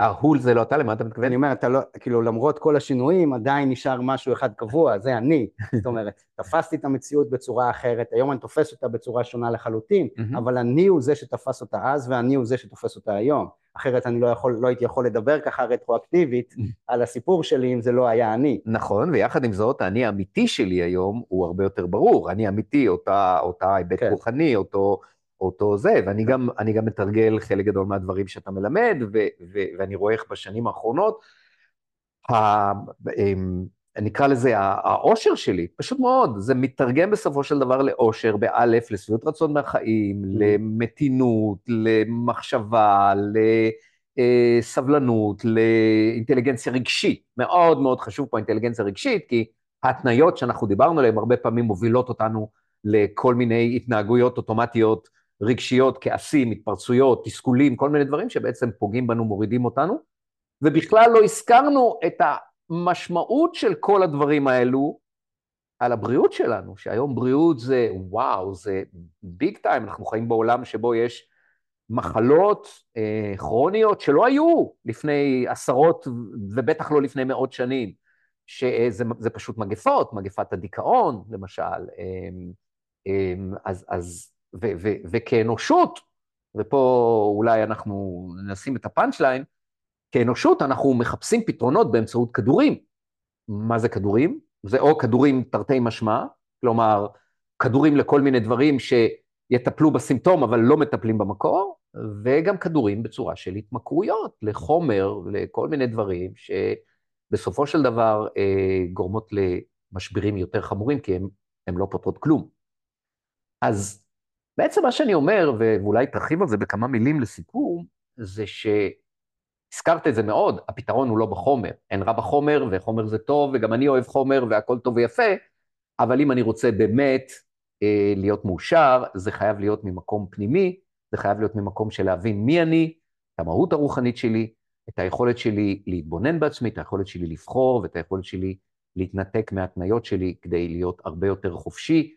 ההול זה לא אתה, למה אתה מתכוון? אני אומר, אתה לא, כאילו, למרות כל השינויים, עדיין נשאר משהו אחד קבוע, זה אני. זאת אומרת, תפסתי את המציאות בצורה אחרת, היום אני תופס אותה בצורה שונה לחלוטין, אבל אני הוא זה שתפס אותה אז, ואני הוא זה שתופס אותה היום. אחרת אני לא, יכול, לא הייתי יכול לדבר ככה רטרואקטיבית על הסיפור שלי אם זה לא היה אני. נכון, ויחד עם זאת, האני האמיתי שלי היום הוא הרבה יותר ברור. אני אמיתי, אותה, אותה היבט כן. רוחני, אותו, אותו זה, ואני גם, גם מתרגל חלק גדול מהדברים שאתה מלמד, ו, ו, ואני רואה איך בשנים האחרונות, ה, נקרא לזה העושר שלי, פשוט מאוד, זה מתרגם בסופו של דבר לעושר, באלף, לשביעות רצון מהחיים, mm. למתינות, למחשבה, לסבלנות, לאינטליגנציה רגשית. מאוד מאוד חשוב פה אינטליגנציה רגשית, כי ההתניות שאנחנו דיברנו עליהן הרבה פעמים מובילות אותנו לכל מיני התנהגויות אוטומטיות רגשיות, כעסים, התפרצויות, תסכולים, כל מיני דברים שבעצם פוגעים בנו, מורידים אותנו, ובכלל לא הזכרנו את המשמעות של כל הדברים האלו על הבריאות שלנו, שהיום בריאות זה, וואו, זה ביג טיים, אנחנו חיים בעולם שבו יש מחלות אה, כרוניות שלא היו לפני עשרות, ובטח לא לפני מאות שנים, שזה פשוט מגפות, מגפת הדיכאון, למשל. אה, אה, אז, אז ו- ו- וכאנושות, ופה אולי אנחנו נשים את הפאנצ' ליין, כאנושות אנחנו מחפשים פתרונות באמצעות כדורים. מה זה כדורים? זה או כדורים תרתי משמע, כלומר, כדורים לכל מיני דברים שיטפלו בסימפטום אבל לא מטפלים במקור, וגם כדורים בצורה של התמכרויות לחומר, לכל מיני דברים שבסופו של דבר אה, גורמות למשברים יותר חמורים, כי הם לא פותרות כלום. אז בעצם מה שאני אומר, ואולי תרחיב על זה בכמה מילים לסיכום, זה שהזכרת את זה מאוד, הפתרון הוא לא בחומר. אין רע בחומר, וחומר זה טוב, וגם אני אוהב חומר, והכל טוב ויפה, אבל אם אני רוצה באמת אה, להיות מאושר, זה חייב להיות ממקום פנימי, זה חייב להיות ממקום של להבין מי אני, את המהות הרוחנית שלי, את היכולת שלי להתבונן בעצמי, את היכולת שלי לבחור, ואת היכולת שלי להתנתק מהתניות שלי כדי להיות הרבה יותר חופשי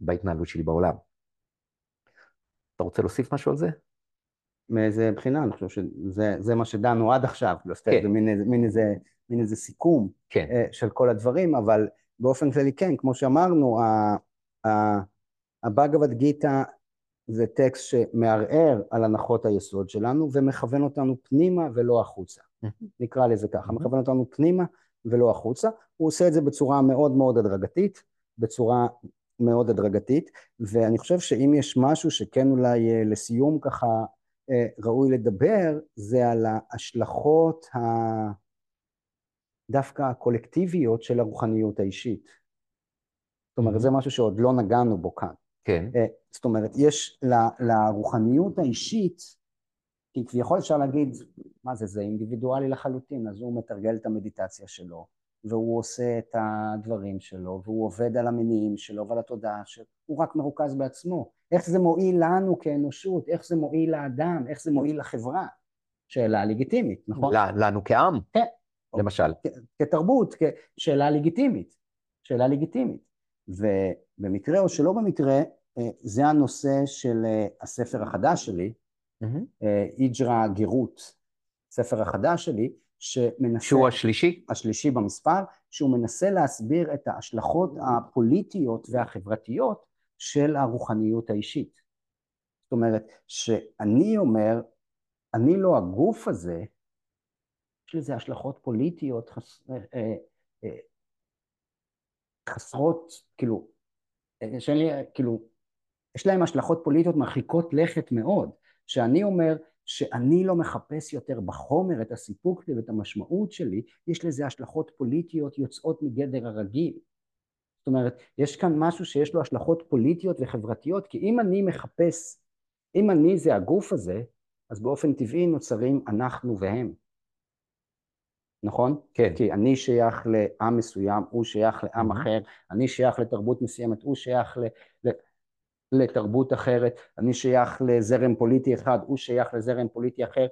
בהתנהלות שלי בעולם. אתה רוצה להוסיף משהו על זה? מאיזה בחינה, אני חושב שזה מה שדנו עד עכשיו, לא כן. זה מין, מין, איזה, מין איזה סיכום כן. אה, של כל הדברים, אבל באופן כללי כן, כמו שאמרנו, הבאגבד גיתא זה טקסט שמערער על הנחות היסוד שלנו ומכוון אותנו פנימה ולא החוצה. נקרא לזה ככה, מכוון אותנו פנימה ולא החוצה. הוא עושה את זה בצורה מאוד מאוד הדרגתית, בצורה מאוד הדרגתית, ואני חושב שאם יש משהו שכן אולי אה, לסיום ככה אה, ראוי לדבר, זה על ההשלכות ה... דווקא הקולקטיביות של הרוחניות האישית. זאת אומרת, זה משהו שעוד לא נגענו בו כאן. כן. אה, זאת אומרת, יש לרוחניות האישית, כי כביכול אפשר להגיד, מה זה, זה אינדיבידואלי לחלוטין, אז הוא מתרגל את המדיטציה שלו, והוא עושה את הדברים שלו, והוא עובד על המניעים שלו ועל התודעה שלו, הוא רק מרוכז בעצמו. איך זה מועיל לנו כאנושות, איך זה מועיל לאדם, איך זה מועיל לחברה? שאלה לגיטימית, נכון? לנו כעם? כן. למשל. כתרבות, שאלה לגיטימית. שאלה לגיטימית. ובמקרה או שלא במקרה, אה, זה הנושא של אה, הספר החדש שלי, אה, איג'רה גירות, ספר החדש שלי, שמנסה... שהוא השלישי? השלישי במספר, שהוא מנסה להסביר את ההשלכות הפוליטיות והחברתיות של הרוחניות האישית. זאת אומרת, שאני אומר, אני לא הגוף הזה, יש לזה השלכות פוליטיות חס... חסרות, כאילו, שאין לי, כאילו, יש להם השלכות פוליטיות מרחיקות לכת מאוד, שאני אומר שאני לא מחפש יותר בחומר את הסיפוק שלי ואת המשמעות שלי, יש לזה השלכות פוליטיות יוצאות מגדר הרגיל. זאת אומרת, יש כאן משהו שיש לו השלכות פוליטיות וחברתיות, כי אם אני מחפש, אם אני זה הגוף הזה, אז באופן טבעי נוצרים אנחנו והם. נכון? כן. כי אני שייך לעם מסוים, הוא שייך לעם. אחר, אני שייך לתרבות מסוימת, הוא שייך ל, לתרבות אחרת, אני שייך לזרם פוליטי אחד, הוא שייך לזרם פוליטי אחר,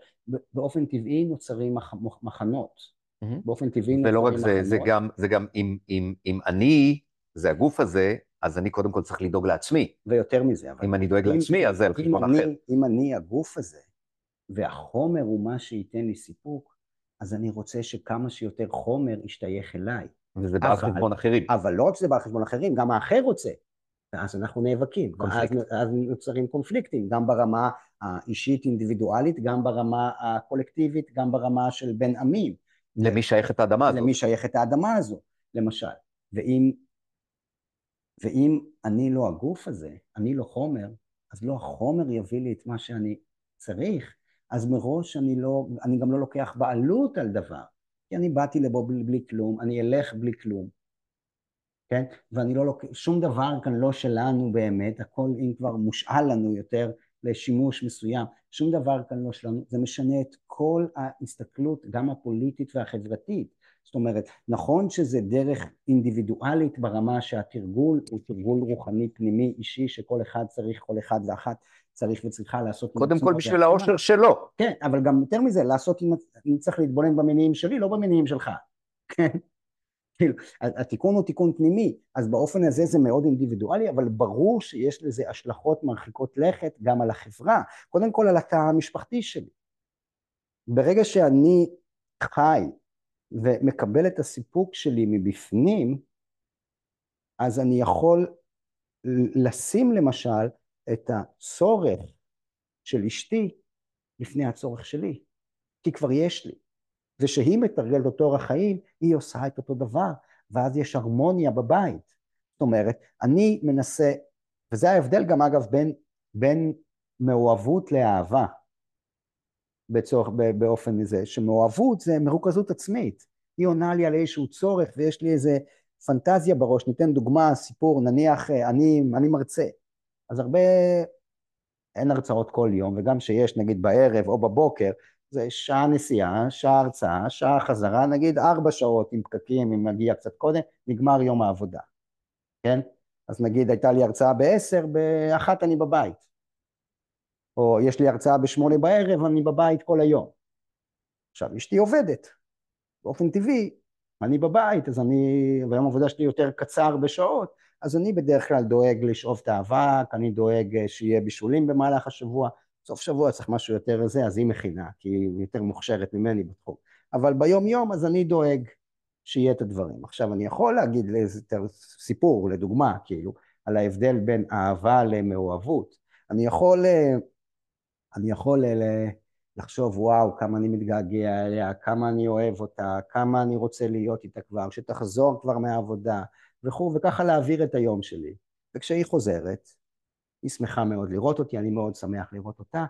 באופן טבעי נוצרים מח, מחנות. Mm-hmm. באופן טבעי נוצרים מחנות. ולא רק זה, זה גם, זה גם אם, אם, אם אני, זה הגוף הזה, אז אני קודם כל צריך לדאוג לעצמי. ויותר מזה, אבל... אם אני דואג אם, לעצמי, אז זה על חשבון אחר. אם אני הגוף הזה, והחומר הוא מה שייתן לי סיפוק, אז אני רוצה שכמה שיותר חומר ישתייך אליי. וזה בא על חשבון אחרים. אבל לא רק שזה בא על חשבון אחרים, גם האחר רוצה. ואז אנחנו נאבקים. ואז, אז נוצרים קונפליקטים, גם ברמה האישית אינדיבידואלית, גם ברמה הקולקטיבית, גם ברמה של בין עמים. למי שייכת האדמה הזאת. למי שייכת האדמה הזו, למשל. ואם, ואם אני לא הגוף הזה, אני לא חומר, אז לא החומר יביא לי את מה שאני צריך, אז מראש אני לא, אני גם לא לוקח בעלות על דבר, כי אני באתי לפה בלי, בלי כלום, אני אלך בלי כלום, כן? ואני לא לוקח, שום דבר כאן לא שלנו באמת, הכל אם כבר מושאל לנו יותר לשימוש מסוים, שום דבר כאן לא שלנו, זה משנה את כל ההסתכלות, גם הפוליטית והחברתית. זאת אומרת, נכון שזה דרך אינדיבידואלית ברמה שהתרגול הוא תרגול רוחני פנימי אישי שכל אחד צריך, כל אחד ואחת צריך וצריכה לעשות... קודם כל בשביל האושר שלו. כן, אבל גם יותר מזה, לעשות, אני צריך להתבונן במניעים שלי, לא במניעים שלך. כן? כאילו, התיקון הוא תיקון פנימי, אז באופן הזה זה מאוד אינדיבידואלי, אבל ברור שיש לזה השלכות מרחיקות לכת גם על החברה, קודם כל על התא המשפחתי שלי. ברגע שאני חי ומקבל את הסיפוק שלי מבפנים, אז אני יכול לשים למשל את הצורך של אשתי לפני הצורך שלי, כי כבר יש לי. ושהיא מתרגלת אותו אורח חיים, היא עושה את אותו דבר, ואז יש הרמוניה בבית. זאת אומרת, אני מנסה, וזה ההבדל גם אגב בין, בין מאוהבות לאהבה, בצורך, באופן הזה, שמאוהבות זה מרוכזות עצמית. היא עונה לי על איזשהו צורך ויש לי איזה פנטזיה בראש, ניתן דוגמה, סיפור, נניח אני, אני מרצה, אז הרבה, אין הרצאות כל יום, וגם שיש נגיד בערב או בבוקר, זה שעה נסיעה, שעה הרצאה, שעה חזרה, נגיד ארבע שעות עם פקקים, אם נגיע קצת קודם, נגמר יום העבודה, כן? אז נגיד הייתה לי הרצאה בעשר, באחת אני בבית. או יש לי הרצאה בשמונה בערב, אני בבית כל היום. עכשיו, אשתי עובדת. באופן טבעי, אני בבית, אז אני, והיום העבודה שלי יותר קצר בשעות, אז אני בדרך כלל דואג לשאוב את האבק, אני דואג אה, שיהיה בישולים במהלך השבוע, סוף שבוע צריך משהו יותר זה, אז היא מכינה, כי היא יותר מוכשרת ממני בתחום. אבל ביום יום אז אני דואג שיהיה את הדברים. עכשיו אני יכול להגיד לאיזה סיפור, לדוגמה, כאילו, על ההבדל בין אהבה למאוהבות. אני יכול, אה, אני יכול אה, לחשוב וואו כמה אני מתגעגע אליה, כמה אני אוהב אותה, כמה אני רוצה להיות איתה כבר, שתחזור כבר מהעבודה וכו', וככה להעביר את היום שלי. וכשהיא חוזרת, היא שמחה מאוד לראות אותי, אני מאוד שמח לראות אותה,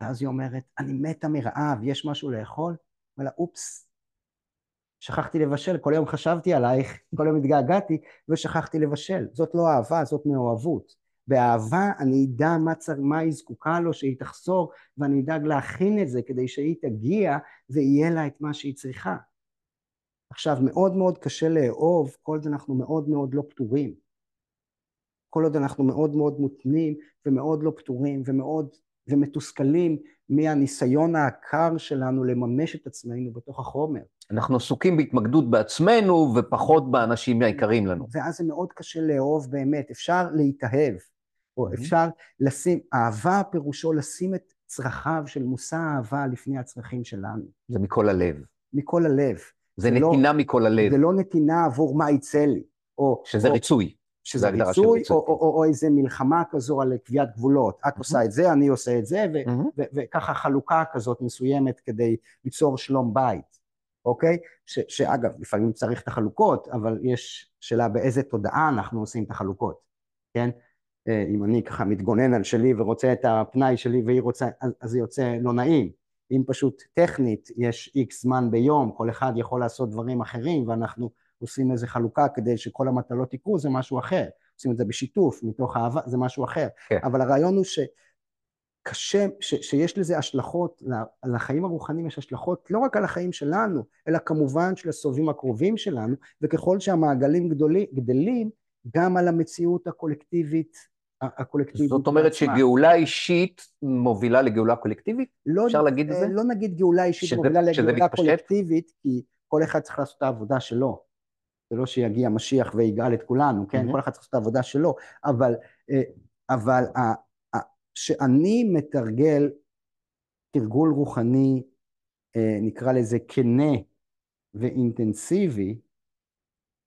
ואז היא אומרת, אני מתה מרעב, יש משהו לאכול? ואומר אופס, שכחתי לבשל, כל יום חשבתי עלייך, כל יום התגעגעתי ושכחתי לבשל. זאת לא אהבה, זאת מאוהבות. באהבה אני אדע מה, צר, מה היא זקוקה לו, שהיא תחזור, ואני אדאג להכין את זה כדי שהיא תגיע ויהיה לה את מה שהיא צריכה. עכשיו, מאוד מאוד קשה לאהוב, כל עוד אנחנו מאוד מאוד לא פתורים. כל עוד אנחנו מאוד מאוד מותנים ומאוד לא פתורים ומאוד ומתוסכלים מהניסיון העקר שלנו לממש את עצמנו בתוך החומר. אנחנו עסוקים בהתמקדות בעצמנו ופחות באנשים היקרים לנו. ואז זה מאוד קשה לאהוב באמת, אפשר להתאהב, או אפשר לשים, אהבה פירושו לשים את צרכיו של מושא האהבה לפני הצרכים שלנו. זה מכל הלב. מכל הלב. זה, זה לא- נתינה לא, מכל הלב. זה לא נתינה עבור מה יצא לי. או, שזה או, ריצוי. שזה ריצוי, או, או, או, או איזה מלחמה כזו על קביעת גבולות. את mm-hmm. עושה את זה, אני עושה את זה, ו- mm-hmm. ו- וככה חלוקה כזאת מסוימת כדי ליצור שלום בית, אוקיי? ש- שאגב, לפעמים צריך את החלוקות, אבל יש שאלה באיזה תודעה אנחנו עושים את החלוקות, כן? אה, אם אני ככה מתגונן על שלי ורוצה את הפנאי שלי והיא רוצה, אז, אז זה יוצא לא נעים. אם פשוט טכנית יש איקס זמן ביום, כל אחד יכול לעשות דברים אחרים ואנחנו עושים איזה חלוקה כדי שכל המטלות יקרו, זה משהו אחר. עושים את זה בשיתוף, מתוך אהבה, זה משהו אחר. כן. אבל הרעיון הוא שקשה, ש, שיש לזה השלכות, לחיים הרוחניים יש השלכות לא רק על החיים שלנו, אלא כמובן של הסובבים הקרובים שלנו, וככל שהמעגלים גדולים, גדלים, גם על המציאות הקולקטיבית הקולקטיבית. זאת אומרת בעצמה. שגאולה אישית מובילה לגאולה קולקטיבית? לא, אפשר להגיד את זה? לא נגיד גאולה אישית שזה, מובילה לגאולה קולקטיבית, כי כל אחד צריך לעשות את העבודה שלו. זה לא שיגיע משיח ויגאל את כולנו, כן? Mm-hmm. כל אחד צריך לעשות את העבודה שלו, אבל, אה, אבל כשאני מתרגל תרגול רוחני, אה, נקרא לזה כנה ואינטנסיבי,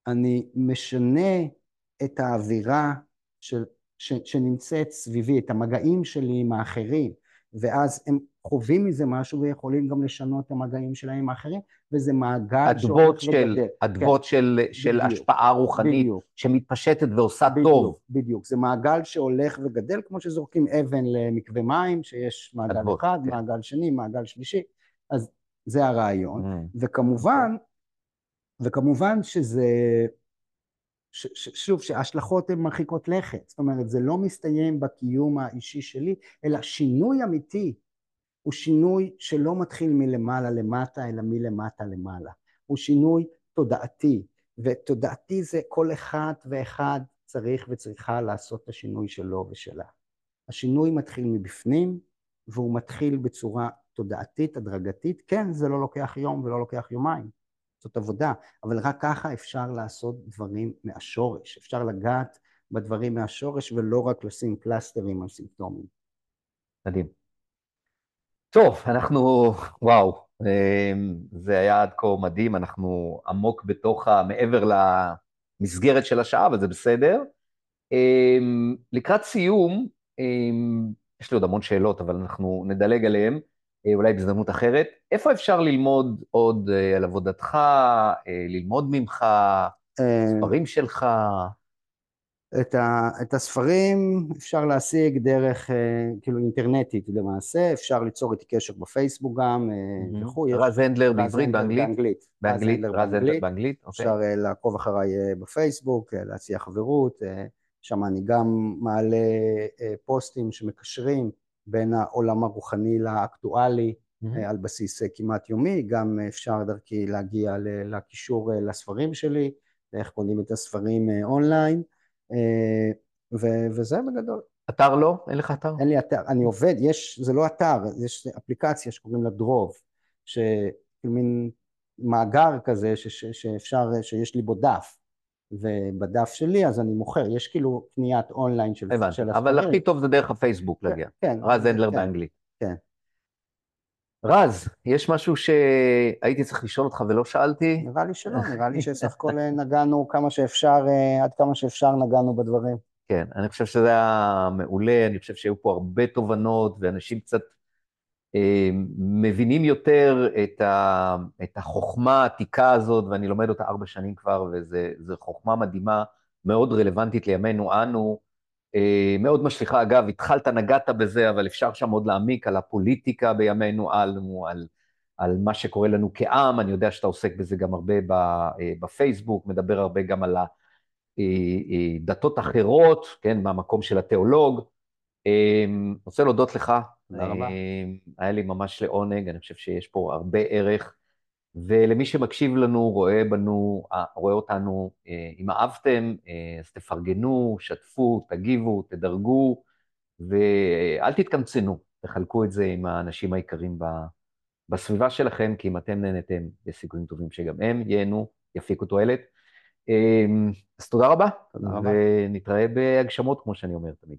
אני משנה את האווירה של, ש, שנמצאת סביבי, את המגעים שלי עם האחרים, ואז הם חווים מזה משהו ויכולים גם לשנות את המגעים שלהם עם האחרים, וזה מעגל שהולך וגדל. אדוות כן. של, של בדיוק, השפעה רוחנית בדיוק. שמתפשטת ועושה בדיוק, טוב. בדיוק, זה מעגל שהולך וגדל, כמו שזורקים אבן למקווה מים, שיש מעגל אדבות, אחד, כן. מעגל שני, מעגל שלישי, אז זה הרעיון. Mm. וכמובן, וכמובן שזה, שוב, שההשלכות הן מרחיקות לכת, זאת אומרת, זה לא מסתיים בקיום האישי שלי, אלא שינוי אמיתי הוא שינוי שלא מתחיל מלמעלה למטה, אלא מלמטה למעלה. הוא שינוי תודעתי, ותודעתי זה כל אחד ואחד צריך וצריכה לעשות את השינוי שלו ושלה. השינוי מתחיל מבפנים, והוא מתחיל בצורה תודעתית, הדרגתית. כן, זה לא לוקח יום ולא לוקח יומיים, זאת עבודה, אבל רק ככה אפשר לעשות דברים מהשורש. אפשר לגעת בדברים מהשורש ולא רק לשים פלסטרים על סימפטומים. מדהים. טוב, אנחנו, וואו, אמ, זה היה עד כה מדהים, אנחנו עמוק בתוך, ה, מעבר למסגרת של השעה, אבל זה בסדר. אמ, לקראת סיום, אמ, יש לי עוד המון שאלות, אבל אנחנו נדלג עליהן, אולי בהזדמנות אחרת. איפה אפשר ללמוד עוד אה, על עבודתך, אה, ללמוד ממך, ספרים שלך? את, ה, את הספרים אפשר להשיג דרך, אה, כאילו אינטרנטית למעשה, אפשר ליצור איתי קשר בפייסבוק גם, אה, וכו'. רז הנדלר בעברית, באנגלית? באנגלית. באנגלית, רז הנדלר באנגלית, אוקיי. אפשר אה, לעקוב אחריי בפייסבוק, להציע חברות, שם אני גם מעלה פוסטים שמקשרים בין העולם הרוחני לאקטואלי, על בסיס כמעט יומי, גם אפשר דרכי להגיע לקישור לספרים שלי, לאיך קונים את הספרים אונליין. אה, ו- וזה בגדול. אתר לא? אין לך אתר? אין לי אתר, אני עובד, יש, זה לא אתר, יש אפליקציה שקוראים לה דרוב, שמין מאגר כזה ש, ש, שאפשר, שיש לי בו דף, ובדף שלי אז אני מוכר, יש כאילו קניית אונליין של, הבנתי, של הספרים. אבל הכי טוב זה דרך הפייסבוק להגיע. כן. רז הנדלר כן, באנגלית. כן. רז, יש משהו שהייתי צריך לשאול אותך ולא שאלתי? נראה לי שלא, נראה לי שסך הכל נגענו כמה שאפשר, אה, עד כמה שאפשר נגענו בדברים. כן, אני חושב שזה היה מעולה, אני חושב שהיו פה הרבה תובנות, ואנשים קצת אה, מבינים יותר את, ה, את החוכמה העתיקה הזאת, ואני לומד אותה ארבע שנים כבר, וזו חוכמה מדהימה, מאוד רלוונטית לימינו אנו, אה, מאוד משליכה. אגב, התחלת, נגעת בזה, אבל אפשר שם עוד להעמיק על הפוליטיקה בימינו אנו, על, על מה שקורה לנו כעם, אני יודע שאתה עוסק בזה גם הרבה אה, בפייסבוק, מדבר הרבה גם על הדתות אחרות, כן, מהמקום של התיאולוג. רוצה להודות לך תודה רבה. אמ, היה לי ממש לעונג, אני חושב שיש פה הרבה ערך, ולמי שמקשיב לנו, רואה בנו, אה, רואה אותנו, אה, אם אהבתם, אה, אז תפרגנו, שתפו, תגיבו, תדרגו, ואל תתקמצנו, תחלקו את זה עם האנשים העיקרים בסביבה שלכם, כי אם אתם נהנתם, יש סיכויים טובים שגם הם ייהנו, יפיקו תועלת. אמ, אז תודה רבה, תודה רבה. ונתראה בהגשמות, כמו שאני אומר תמיד.